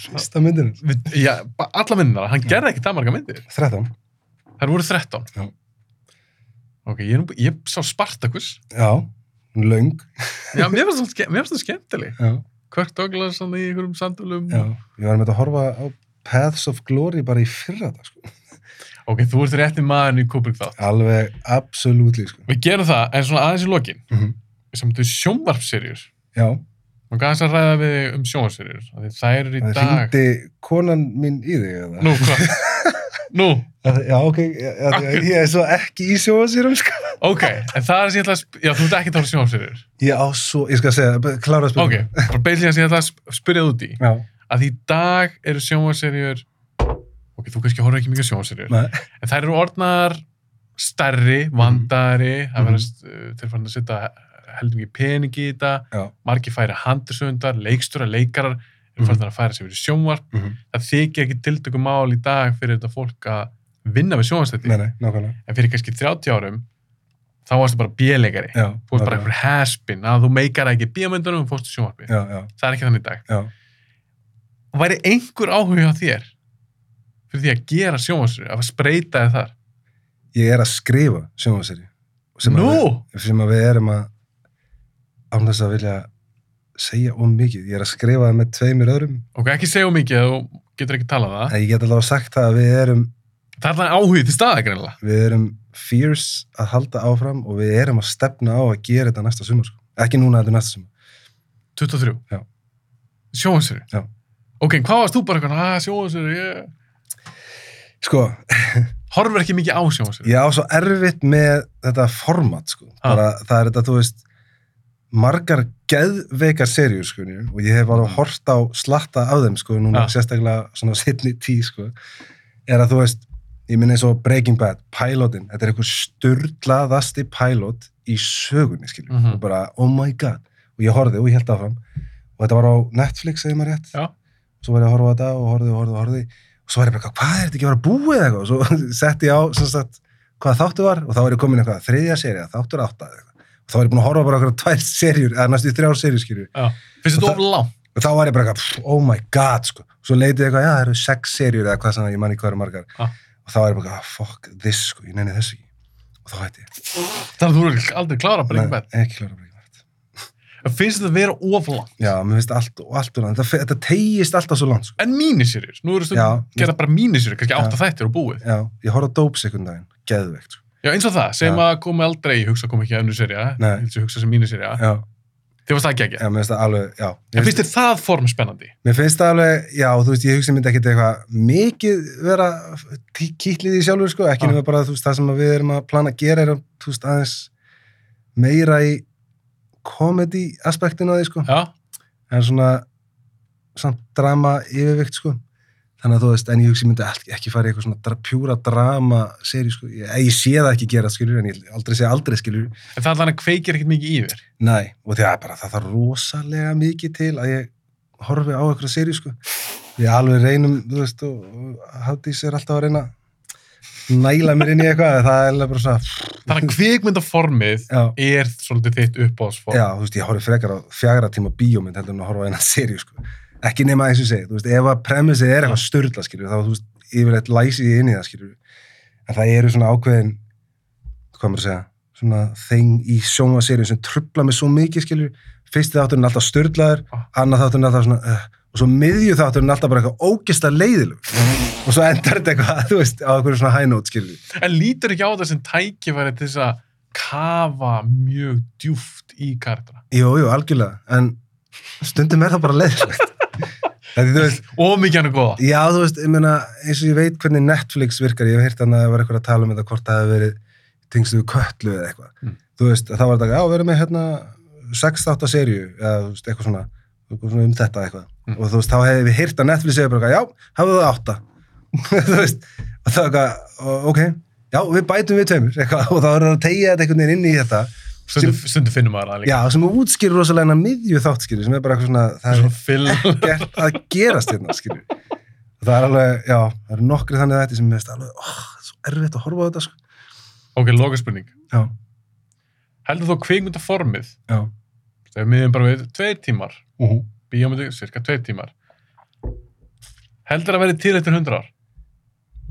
Fyrsta myndinu. Já, alla myndina, hann gerði ekki það marga myndir. 13. Það voru 13. Já. Ok, ég, nú- ég sá Spartacus. Já, löng. Já, mér finnst það skemmtileg. Já. Kirk Douglas í einhverjum sandulum. Já. Ég var með að horfa á Paths of Glory bara í fyrra dag, sko. Ok, þú ert rétti maðurinn í Kubrick þátt. Alveg, absolutely, sko. Við gerum það, en svona aðeins í lokin, Mm -hmm. þetta er sjónvarpserjur. Já, Má gæðast að ræða við um sjónvarpserjur. Það eru í það dag... hringdi konan mín í þig, eða? Nú, hvað? Nú, Já, ok, ég, er svo ekki í sjóasýrum, sko. ok, en það er sem ég ætla að... sp- Já, þú ert ekki að tala sjónvarpserjur. Ég á svo, ég skal segja, klára að Ok, spyrja. bara beilin sem ég ætla að Ok, þú kannski horfður ekki mikið nei, En þær eru orðnar stærri, vandari, það Mhm. verðast uh, til fann að setja heldur mikið pening í þetta, já. margir færi handursöndar, leikstjóra, leikarar, eru Mhm. fann að færa sig fyrir sjónvarp. Mm -hmm. Það þykir ekki tiltökum mál í dag fyrir þetta fólk að vinna nei, nákvæmlega. En fyrir kannski 30 árum, þá varstu bara bíleikari. Þú varst bara einhver haspin, að þú meikar ekki bíómyndunum og fórstu sjónvarpi. Já, já, Það er ekki þannig í dag. já. Væri einhver áhuga á þér fyrir því að gera sjónvarsri, að spreita þið þar? Ég er að skrifa sjónvarseri. Nú? Sem að við erum að án þess að vilja segja of mikið. Ég er að skrifa það með tveimur öðrum. Ok, ekki segja of mikið, þú getur ekki talað um það. Ég get alveg sagt það að við erum, Það er alltaf áhugið til staða, greinlega. við erum fierce að halda áfram og við erum að stefna á að gera þetta næsta sumar. Sko. Ekki núna þetta næsta sumar. 23. Já. Sjónvarsri. Já. Ok, hvað varst þú bara eitthvað, að sjónvarsri, ég... Sko, Horfur ekki mikið á sjónvarsri. ég á svo erfitt með þetta format, sko. Ah. Bara, það er þetta, þú veist, margar geðveikar serjur, sko, og ég hef alveg hort á slatta af þeim, sko, núna Ah. sérstaklega svona setni tí, sko, er að þú veist, ég minn eins og Breaking Bad, pilotin, þetta er einhver sturdlaðasti pilot í sögunni, skiljum, Mhm. og bara, oh my god, og ég horfði og ég held áfram, og þetta var á Netflix, segir maður rétt, Já. svo var ég að horfa á þetta og horfði og horfði og horfði, og svo var ég bara, hvað er þetta ekki að vera búið eða eitthvað, og svo setti ég á, sem sagt, hvað þáttu var, og þá var ég komin eitthvað, þriðja serið, þáttur átta, eitthvað, og þá var ég búin að horfa bara okkur tvær serjur, eða næstu þrjár serjur. Finnst þetta Og of langt? og þá var ég bara pff, oh my god sko. svo leitið ég eitthvað, já það eru sex serjur eða hvað sann, ég manni hvað eru margar Ah. og þá var ég bara, ah, fuck this sko, ég nenni þessu ekki og þá hætti ég Þannig að þú eru aldrei klára bara Ekki Bad Finnst þetta að vera of langt? já, mér finnst allt og allt og langt þetta, þetta tegist alltaf svo langt sko. En mínisýrjur, nú eru Já. stundum gera bara mínisýrjur, kannski Já. átta þættir og búið. já, ég horfði á Dope sekundaginn, geðveikt sko. Já, eins og það, segjum að komi aldrei, hugsa komi ekki að Nei. ég hugsa- sem mínisýrja, já, þið varst það ekki ekki. já, mér finnst það alveg já, En mér finnst þér það form spennandi? mér finnst það alveg, já, þú veist, ég hugsa myndi ekkit eitthvað mikið vera kýtlið í sjálfur, sko, ekki Já. nema bara, þú veist, það sem að við erum að plana að gera er, að, þú veist, aðeins meira í comedy aspektinu að því, sko. Já, en svona samt drama yfirvikt sko. Þannig að þú veist, en ég hugsi myndi ekki, fara í eitthvað svona dra, pjúra drama seri sko, ég, ég sé það ekki gera skilur, en ég aldrei sé aldrei skilur en það er þannig kveikir ekkert mikið þér. nei, og því að bara það þarf rosalega mikið til að ég horfi á eitthvað seri sko. Við alveg reynum, þú veist og, Hafdís er alltaf að reyna næla mér inn í eitthvað, það er bara svona Þannig að kvikmyndaformið já, er svolítið þitt uppáðsform. Já, þú veist, ég horfi frekar á fjagra tíma bíómynd heldur en að horfa á eina seríu, sko. Ekki nema eins og segi, þú veist, ef að premissið er eitthvað störla, skilju, þá, þú veist, yfirleitt læsi ég inn í það, skilju. En það eru svona ákveðin, hvað maður að segja, svona þeng í sjónvaseríu sem trubla mig svo mikið, skilju. Fyrsti þátturinn er alltaf störlaður, Ah. annað þátturinn er alltaf svona, uh, og svo miðju þátturinn alltaf bara eitthvað ógeðslega leiðilug. og svo endar þetta eitthvað, þú veist, á eitthvað svona high note, skilju. En lítur ekki á það sem tækifæri til þess að kafa mjög djúft í kartana. Jú, jú, algjörlega, en stundum er það bara leiðilegt. Og mikið hann er góða. Já, þú veist, ég meina, eins og ég veit hvernig Netflix virkar, ég hef heyrt hann að það var eitthvað að tala um þetta hvort það hefði verið tengstu við köllu eða eitthvað. Mm. Þú veist, þá var þetta, já, við erum með hérna sex þátt að serju, eða þú veist, eitthvað svona um þetta eitthvað. Mm. Og þú veist, þá hefði við heyrt að Netflix segja bara, eitthvað, já, hafðu það átta. þú veist, og það var eitthvað, "Ó, ok, já, við bætum við tveimur, eitthvað, og þá er það að tegja þetta einhvern veginn inn í þetta. Stundu, stundu finnum maður það líka. Já, sem útskýrir rosalega miðju þátt, skilur, sem er bara eitthvað svona, það er ekkert að gerast hérna. Og það er alveg, já, það eru nokkri þannig þetta sem finnst alveg, oh, það er svo erfitt að horfa á þetta, sko. Ok, loka spurning. Já, Heldur þú kvikmyndaformið, já. Þegar miðum bara við tveir tímar, Uh -huh. bíómyndi cirka tveir tímar, heldur að verði til eftir hundra ár?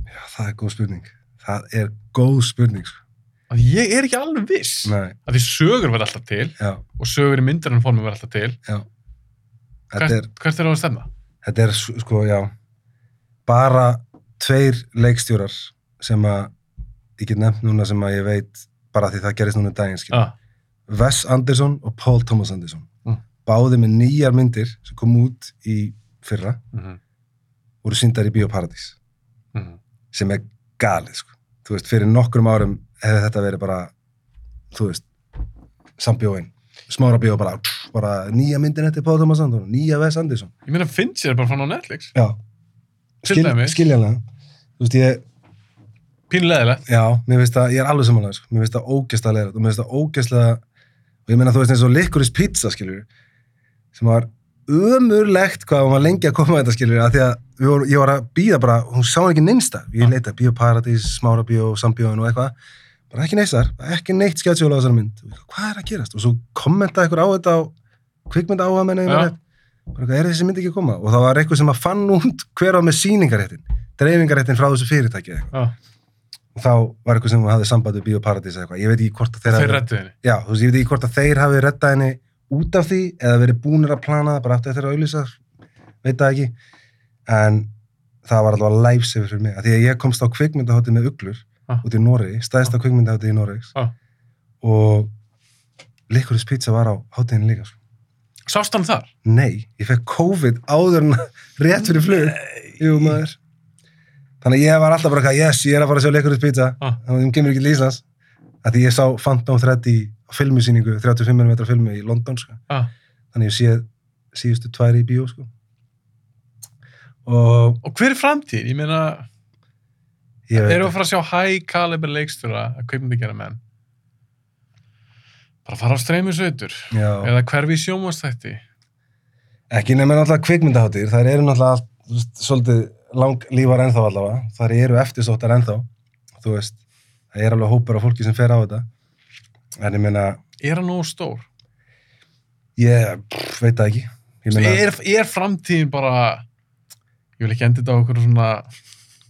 Já, það er góð spurning. Það er góð spurning, sko. Að ég er ekki alveg viss. Nei, Að því sögur verða alltaf til já, og sögur í myndarinn formi verða alltaf til. já. Hvert, er, hvert er á að stemna? þetta er, sko, já, bara tveir leikstjórar sem að, ég get nefnt núna sem að ég veit, bara því það gerist núna í daginn, skilur. Ah, Wes Anderson og Paul Thomas Anderson. Mm. Báði með nýjar myndir sem kom út í fyrra, mm voru syndar í Bíóparadís. -hmm. sem er galið sko. þú veist, fyrir nokkrum árum hefði þetta verið bara þú veist, sambjóin smára bíó bara, pff, bara nýja myndin eftir Páð Thomas Anderson, nýja Wes Anderson Ég meina, finnst ég bara fann á Netflix? já, dæmis. skiljanlega þú veist, ég, Pínleðilegt. já, mér finnst það, ég er alveg samanlega sko. mér finnst það ógeðslega leira og mér finnst það ógeðslega og ég meina, þú veist, eins og Licorice Pizza skilur, sem var ömurlegt hvað hún var lengi að koma að þetta skilur, að því að voru, ég var að býða bara, hún sá ekki neinsta, ég leita Bíóparadís, Smára Bíó, Sambjóin og eitthvað. Bara ekki neitt þar, ekki neitt skjátsjóla á þessari mynd. Hvað er að gerast? og svo kommenta ykkur á þetta á kvikmynda áhuga menni Já. bara er þessi mynd ekki að koma? Og það var eitthvað sem að fann út hver á með sýningaréttin dreifingaréttin frá þessu fyrirtæki og þá var eitthvað sem hafði samband við Bíóparadís eða eitthvað, ég veit ekki hvort að þeir þeir rettu henni. já, þú veist, ég veit ekki hvort að þeir hafi rettað henni út af því eða verið búnir að plana það bara aftur þeirra auðlýsar, veit það ekki en það var allavega lifesaver fyrir mig, af því að ég komst á kvikmyndahótið með uglur Ah. út í Noregi, stæðsta kvikmyndahótið í Noregs Ah. og Licorice Pizza var á hátíðinu líka sko. Sást hann þar? nei, ég fekk COVID áður en rétt fyrir flug jú maður þannig að ég var alltaf bara eitthvað, yes, ég er að fara að sjá Licorice Pizza Ah. þannig að ég kemur ekki til Íslands því ég sá Phantom Thread í filmusýningu, 35mm filmu í London sko. Ah. þannig ég sé síðustu tvær í bíó sko. og Og hver er framtíð? Ég meina, við að fara að sjá high caliber leikstjóra að kveikmyndi gera menn? Bara fara á streymisveitur já, eða hverfi sjómanstætti? ekki nefnir náttúrulega kvikmyndaháttir þær eru náttúrulega svolítið lang lífar ennþá allavega. Þær eru eftirsóttar ennþá. Þú veist, það er alveg hópur af fólki sem fer á þetta. En ég meina, Er hann nógu stór? ég pff, veit það ekki. Ég meina, Er, er framtíðin bara ég vil ekki enda þetta á okkur svona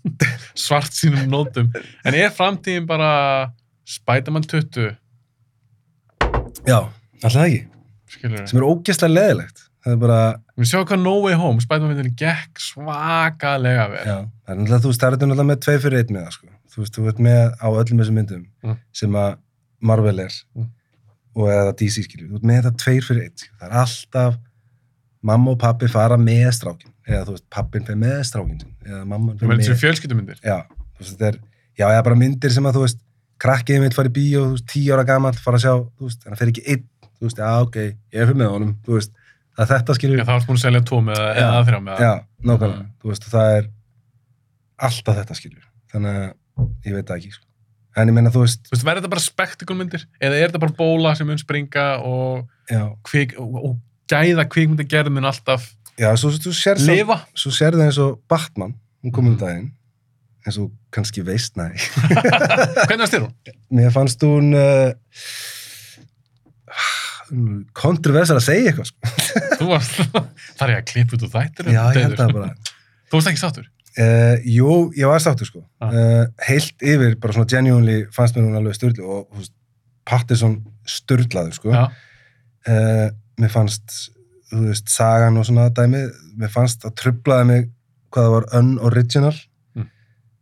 svart sínum nótum. En er framtíðin bara Spiderman 20 já, alltaf ekki. Skilur sem er ógeðslega leðilegt það er bara, Við sjáum hvað No Way Home Spiderman myndin gekk svakalega vel já, það er náttúrulega þú það er náttúrulega með tvei fyrir einn með það sko. þú veist, þú ert með á öllum þessum myndum Mm. sem að Marvel er Mm. og eða DC skilju, þú ert með þetta tveir fyrir einn skilju. það er alltaf mamma og pappi fara með strákin eða þú veist, pappin fer með strákin sinn, eða mamman Það fer með þessu fjölskyldumyndir já, þú veist, þetta er, já, eða bara myndir sem að þú veist, krakkið mitt fara í bíó, þú veist, tíu ára gamall, fara að sjá, þú veist, já, er það er þetta skilju, Já, það varst búin að selja Já. eða þrjá með það já, nákvæmlega, þú veist, það er alltaf þetta skilju, þannig að ég veit það ekki, sko. en ég meina, þú veist, Þú veist, verður þetta bara spektakulmyndir eða er þetta bara bóla sem mun springa og, kvik, og, og gæða kvikmyndagerð mun alltaf já, svo, svo, svo sér lifa? svo sér það eins og Batman, hún kom um daginn, eins og kannski veist, næ, Hvernig varst þér hún? mér fannst hún, uh, kontroversar að segja eitthvað, sko. Þú varst, þar er ég að klippa út úr þættir Já, ég held það bara. Þú varst ekki sáttur? Uh, jú, ég var sáttur sko. Ah. Uh, heilt yfir, bara svona genuinely fannst mér hún alveg styrlu og þú Pattinson styrlaður sko. Já. Uh, mér fannst, þú veist, sagan og svona dæmi, mér fannst að trublaði mig hvað það var unoriginal. Mm.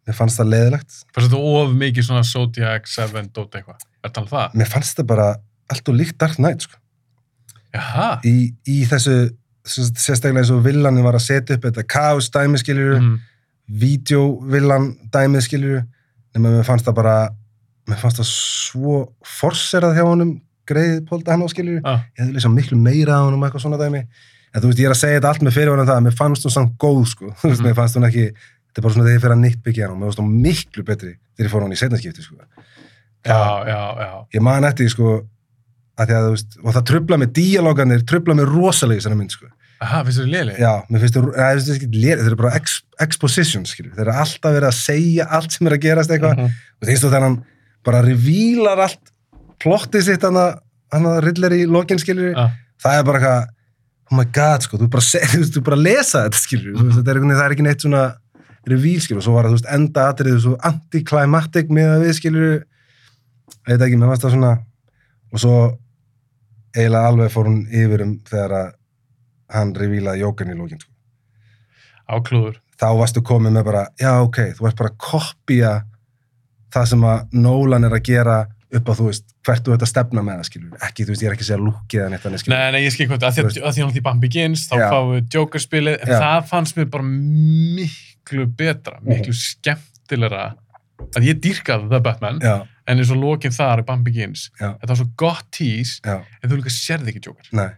Mér fannst það leiðilegt. Fannst þetta of mikið svona Zodiac, Seven, Dota eitthvað? Er það alveg það? Mér fannst það bara allt og líkt Dark Knight sko. Í, í þessu, sérstaklega eins og villanin var að setja upp þetta kaos dæmi skiljur Mm. vídeovillan dæmið skilur nema mér fannst það bara mér fannst það svo forserað hjá honum greið pólta hann á skilur Ah. ég hefði lýsa miklu meira á honum eitthvað svona dæmi en þú veist ég er að segja þetta allt með fyrirvæðan það að mér fannst hún samt góð sko þú veist Mhm. mér fannst hún ekki þetta er bara svona þegar ég fer að nýttbyggja hann og mér fannst hún miklu betri þegar ég fór hann í setnaskipti sko Já, já, já. ég man eftir sko að að þú veist og það trubla með díalóganir trubla með rosalega í þessari mynd sko Aha, finnst þér léli? Já, mér finnst það, það er bara ex, exposition, þeir eru alltaf verið að segja allt sem er að gerast eitthvað, Mhm. og þeir stu þegar hann bara revílar allt plottið sitt hann að, rillir í lokin, skilju, Ah. það er bara eitthvað, oh my god, sko, þú bara, þú þú bara lesa þetta, skilju, mm -hmm. það, er, það er ekki neitt svona revíl, skilju, og svo var það, þú veist, enda atrið svo antiklimatik með að við, skilju, veit ekki, mér fannst það svona, og svo eiginlega alveg fór hún yfir um þegar að hann revílaði jókan í lókin, sko. Áklúður. þá varstu komið með bara, já ok, þú ert bara að kopja það sem að Nolan er að gera upp á þú veist, hvert þú ert að stefna með það, skilur, ekki, þú veist, ég er ekki að segja lúkið eða neitt þannig, skilur. Nei, nei, ég skil því Þú að því að því að Bambi Begins, þá fáum við Joker-spilið, en Já. það fannst mér bara miklu betra, miklu skemmtilegra, að ég dýrkaði The Batman, Já, en eins og lokin þar í Bambi Begins, Já. þetta var svo gott já, en þú líka sérði ekki Joker, nei,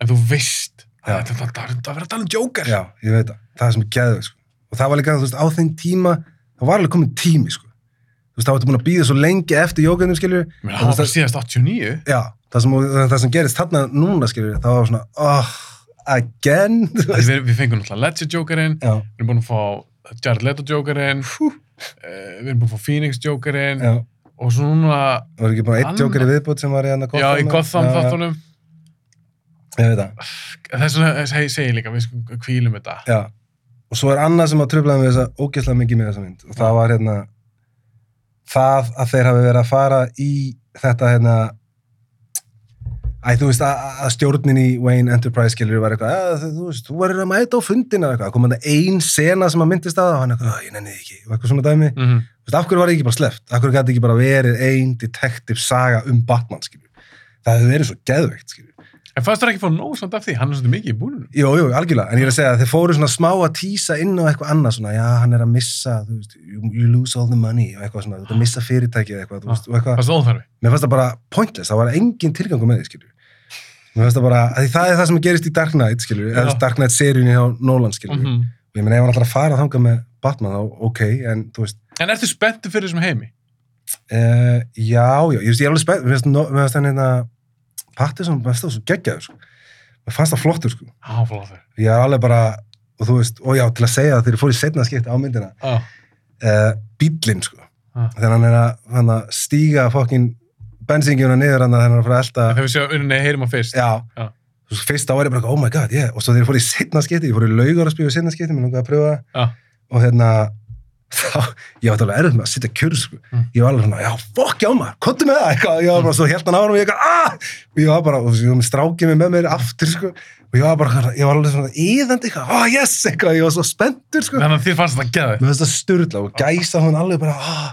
en þú veist að þetta er að vera að tala um Joker. Já, ég veit það, það er sem geðið, sko. Og það var líka, þú veist, á þeim tíma, það var alveg komin tími, sko. Þú veist, það vartu búin að býða svo lengi eftir jókanum, skilur. Mér það var bara síðast 89. Já, það sem, það sem gerist þarna núna, skilur, það var svona, oh, again. Við, við fengum náttúrulega Ledger Jokerinn, við erum búin að fá Jared Leto Jokerinn, uh, við erum búin að fá Phoenix Jokerinn, já, og svona, var ekki bara eitt jóker í viðbútt sem var í hann að já, í Gotham þáttunum. Ég veit það, þess vegna segi, segi líka, við sko kvílum þetta. Já. Og svo er annað sem að tröflaði með þessa ógeðslega mikið með þessa mynd. Og það var hérna það að þeir hafi verið að fara í þetta hérna Æ, þú veist, að, að stjórnin í Wayne Enterprise skilur var eitthvað, að, þú veist, þú verður að mæta á fundina eitthvað, kom hann ein sena sem að myndist að það og hann eitthvað, "Æ, ég nenni ekki, eitthvað svona dæmi. mm Þú veist, af hverju var það ekki bara sleppt? Af hverju gæti ekki bara verið ein detective saga um Batman, skilur? Það hefur verið svo geðveikt, skilur. en fannst það ekki fá nóg samt af því, hann er svolítið mikið í búinum Jú, jú, algjörlega, en ég er að segja að þeir fóru svona smá að tísa inn á eitthvað annað svona, já, hann er að missa, þú veist, you, you lose all the money og eitthvað svona, þú ert að missa fyrirtækið eitthvað, þú veist, og eitthvað, fannst það óþarfi mér fannst það bara pointless, það var engin tilgangu með því, skilju. Bara, það er það sem gerist í Dark Knight, eða Dark Knight seríunni hjá Nolan, skilju, mm og ég meina ef hann ætlar að fara þangað með Batman, þá ok, en þú veist, en ertu spenntur fyrir þessum heimi? uh, já, já, ég veist, ég er alveg spennt, mér finnst no- mér finnst hann hérna, Pattinson, mér finnst það svo geggjaður, sko. Mér fannst það flottur, sko. á, flóður Ég er alveg bara, og þú veist, og já, til að segja það þegar ég fór í setna skipti á myndina, á, uh, bíllinn, sko. Ah. Hann er að, hann að stíga fokkin bensingjuna niður hann að fara að elda, þegar við séum unni heyrum á fyrst já, Já. fyrst á er ég bara, oh my god, yeah, og svo þegar ég fór í setna skipti, ég fór í laugar að spila í setna skipti, mér langaði að pröfa það, Já. og hérna, þá, ég átti alveg erfitt með að sitja kjur, sko. Mm. Ég var alveg svona, já, fokk, já maður, kontu með það, eitthvað, ég var bara, svo held hann á hann og ég eitthvað, ah, og ég var bara, og var með strákið mig með mér aftur, sko, og ég var bara, ég var alveg svona íðandi, eitthvað, oh yes, eitthvað, ég var svo spenntur, sko. þannig að þér fannst þetta geði Mér finnst það sturla og gæsa hún alveg bara, ah,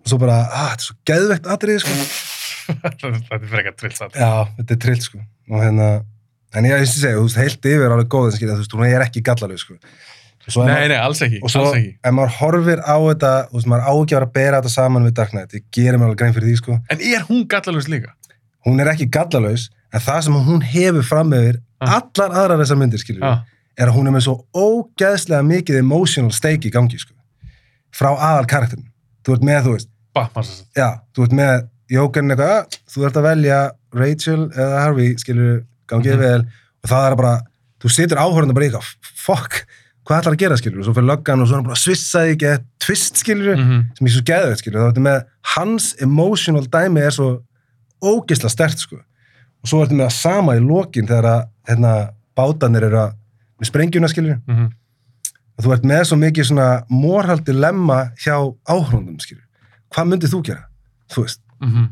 og svo bara, ah, þetta er svo geðvegt atrið, sko. Þetta er frekar trillsat Já, þetta er trill, sko. Og hérna, en ég veist að segja, þú veist, heilt yfir alveg góð, en skilja, þú veist, hún er ekki gallalög, sko. Nei, maður- nei, alls ekki, og svo ekki ef maður horfir á þetta, þú veist, maður á ekki að að bera þetta saman við Dark Knight, ég gerir mér alveg grein fyrir því, sko. en er hún gallalust líka? Hún er ekki gallalös, en það sem hún hefur fram yfir Ah. allar aðrar þessar myndir, skilju, já, er að hún er með svo ógeðslega mikið emotional stake í gangi, sko. Frá aðal karakterin. Þú ert með, þú veist, Batman já, þú ert með Jókerinn eitthvað, "Ah, þú ert að velja Rachel eða Harvey, skilur gangið Mhm. vel, og það er bara þú situr áhörðan bara í eitthvað, fuck hvað ætlar að gera, skilur, og svo fyrir löggan og svo er hann bara svissaði ekki, eða twist, skilur Mhm. sem er svo geðvegt, skilur, þá ertu með hans emotional dæmi er svo ógeðslega stert, sko. Og svo ertu með það sama í lokin þegar að hérna, bátanir eru að með sprengjuna, skilur, Mhm. og þú ert með svo mikið svona morhaldi lemma hjá áhörðundum, skilur hvað myndið þú gera, þú veist Mhm.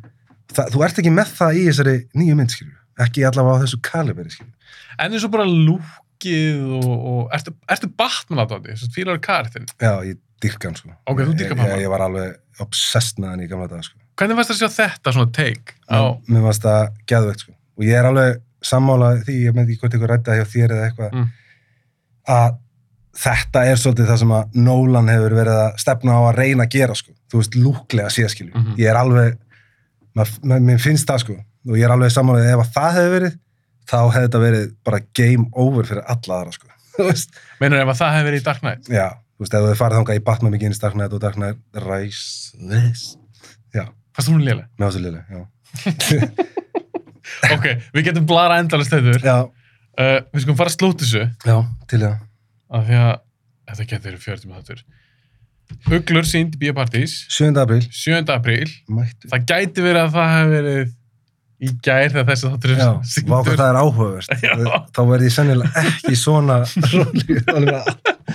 það, þú ert ekki með það í þessari nýju mynd, skilju. Ekki allavega á þessu kaliberi, skilju. en eins og bara lúkið og, og ertu, ertu Batman að þetta, fílar karakterin Já, ég dyrka hann, sko. Ok, þú dýrkar Batman. Ég, ég var alveg obsessed með hann í gamla dag, sko. hvernig varst það að sjá þetta svona take á, Mér varst það geðveikt, sko. Og ég er alveg sammála því, ég með ekki hvort ykkur rætti það hjá þér eða eitthvað, Mm. að þetta er svolítið það sem að Nolan hefur verið að stefna á að reyna að gera, sko. Þú veist, lúklega sé, skilju. Mhm. Ég er alveg, mér finnst það, sko. Og ég er alveg ef að það hefur verið, þá hefði þetta verið bara game over fyrir alla aðra, sko. Meinur ef að það hefði verið í Dark Knight Já, þú veist, ef þú farið þangað í Batman Begins, Dark Knight og Dark Knight Rises. Já, fannst hún léleg? með þessu liðlega, já. ok, við getum blara endalist þetta Já, uh, við skulum fara að slúta þessu já, til það. af því að þetta getur verið 40 minútur Uglur sínd í Bíopartís 7. apríl, 7. apríl mættu. það gæti verið að það hefði verið í gær þegar þessi þáttur er Já, vá hvað sýndur það er áhugaverst. Já. Þá verði ég sennilega ekki svona rólegur.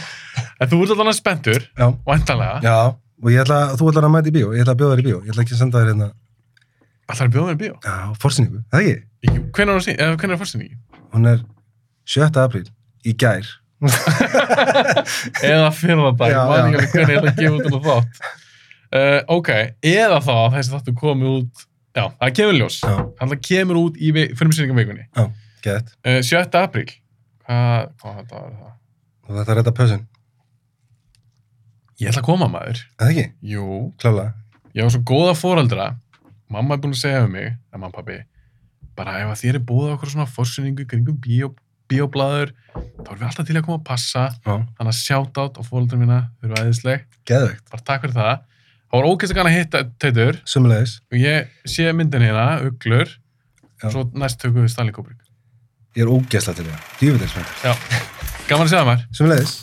en þú ert alveg spenntur, Já, væntanlega já, og ég ætla, þú ætlar að mæta í bíó, ég ætla að bjóða þér í bíó, ég ætla ekki að senda þér hérna, ætlar að bjóða mér í bíó já, forsynningu, það ekki? hvernig er það sín, eða hvernig er fórsynningi? Hún er 7. apríl, í gær. eða fyrra dag, Já, maður já. ekki alveg hvernig ég ætla að gefa út um þátt uh, ok, eða þá þessi þáttu komið út já, það kemur ljós það kemur út í fyrirmyndsinningavíkunni gett. uh, 7. apríl hvað, hvað þetta var það? Er þetta pössun, ég ætla að koma maður það ekki? jú, Klálega. ég var svo góða foreldra mamma er búin að segja um mig, eða mamma pabbi bara ef að þér er búið okkur svona fórsynningu kringum bíó, bíóblaður þá erum við alltaf til að koma að passa Já, þannig að shout-out á foreldra mína þau eru æðisleg, geðveikt. bara takk fyrir það það var ógeðst að gana hitta teitur Sumulegis. og ég sé myndin hérna, uglur Já. og svo næst tökum við Stanley Kubrick Ég er ógeðslega til það. Djúfitt er spennt. já, gaman að segja maður Sumulegis.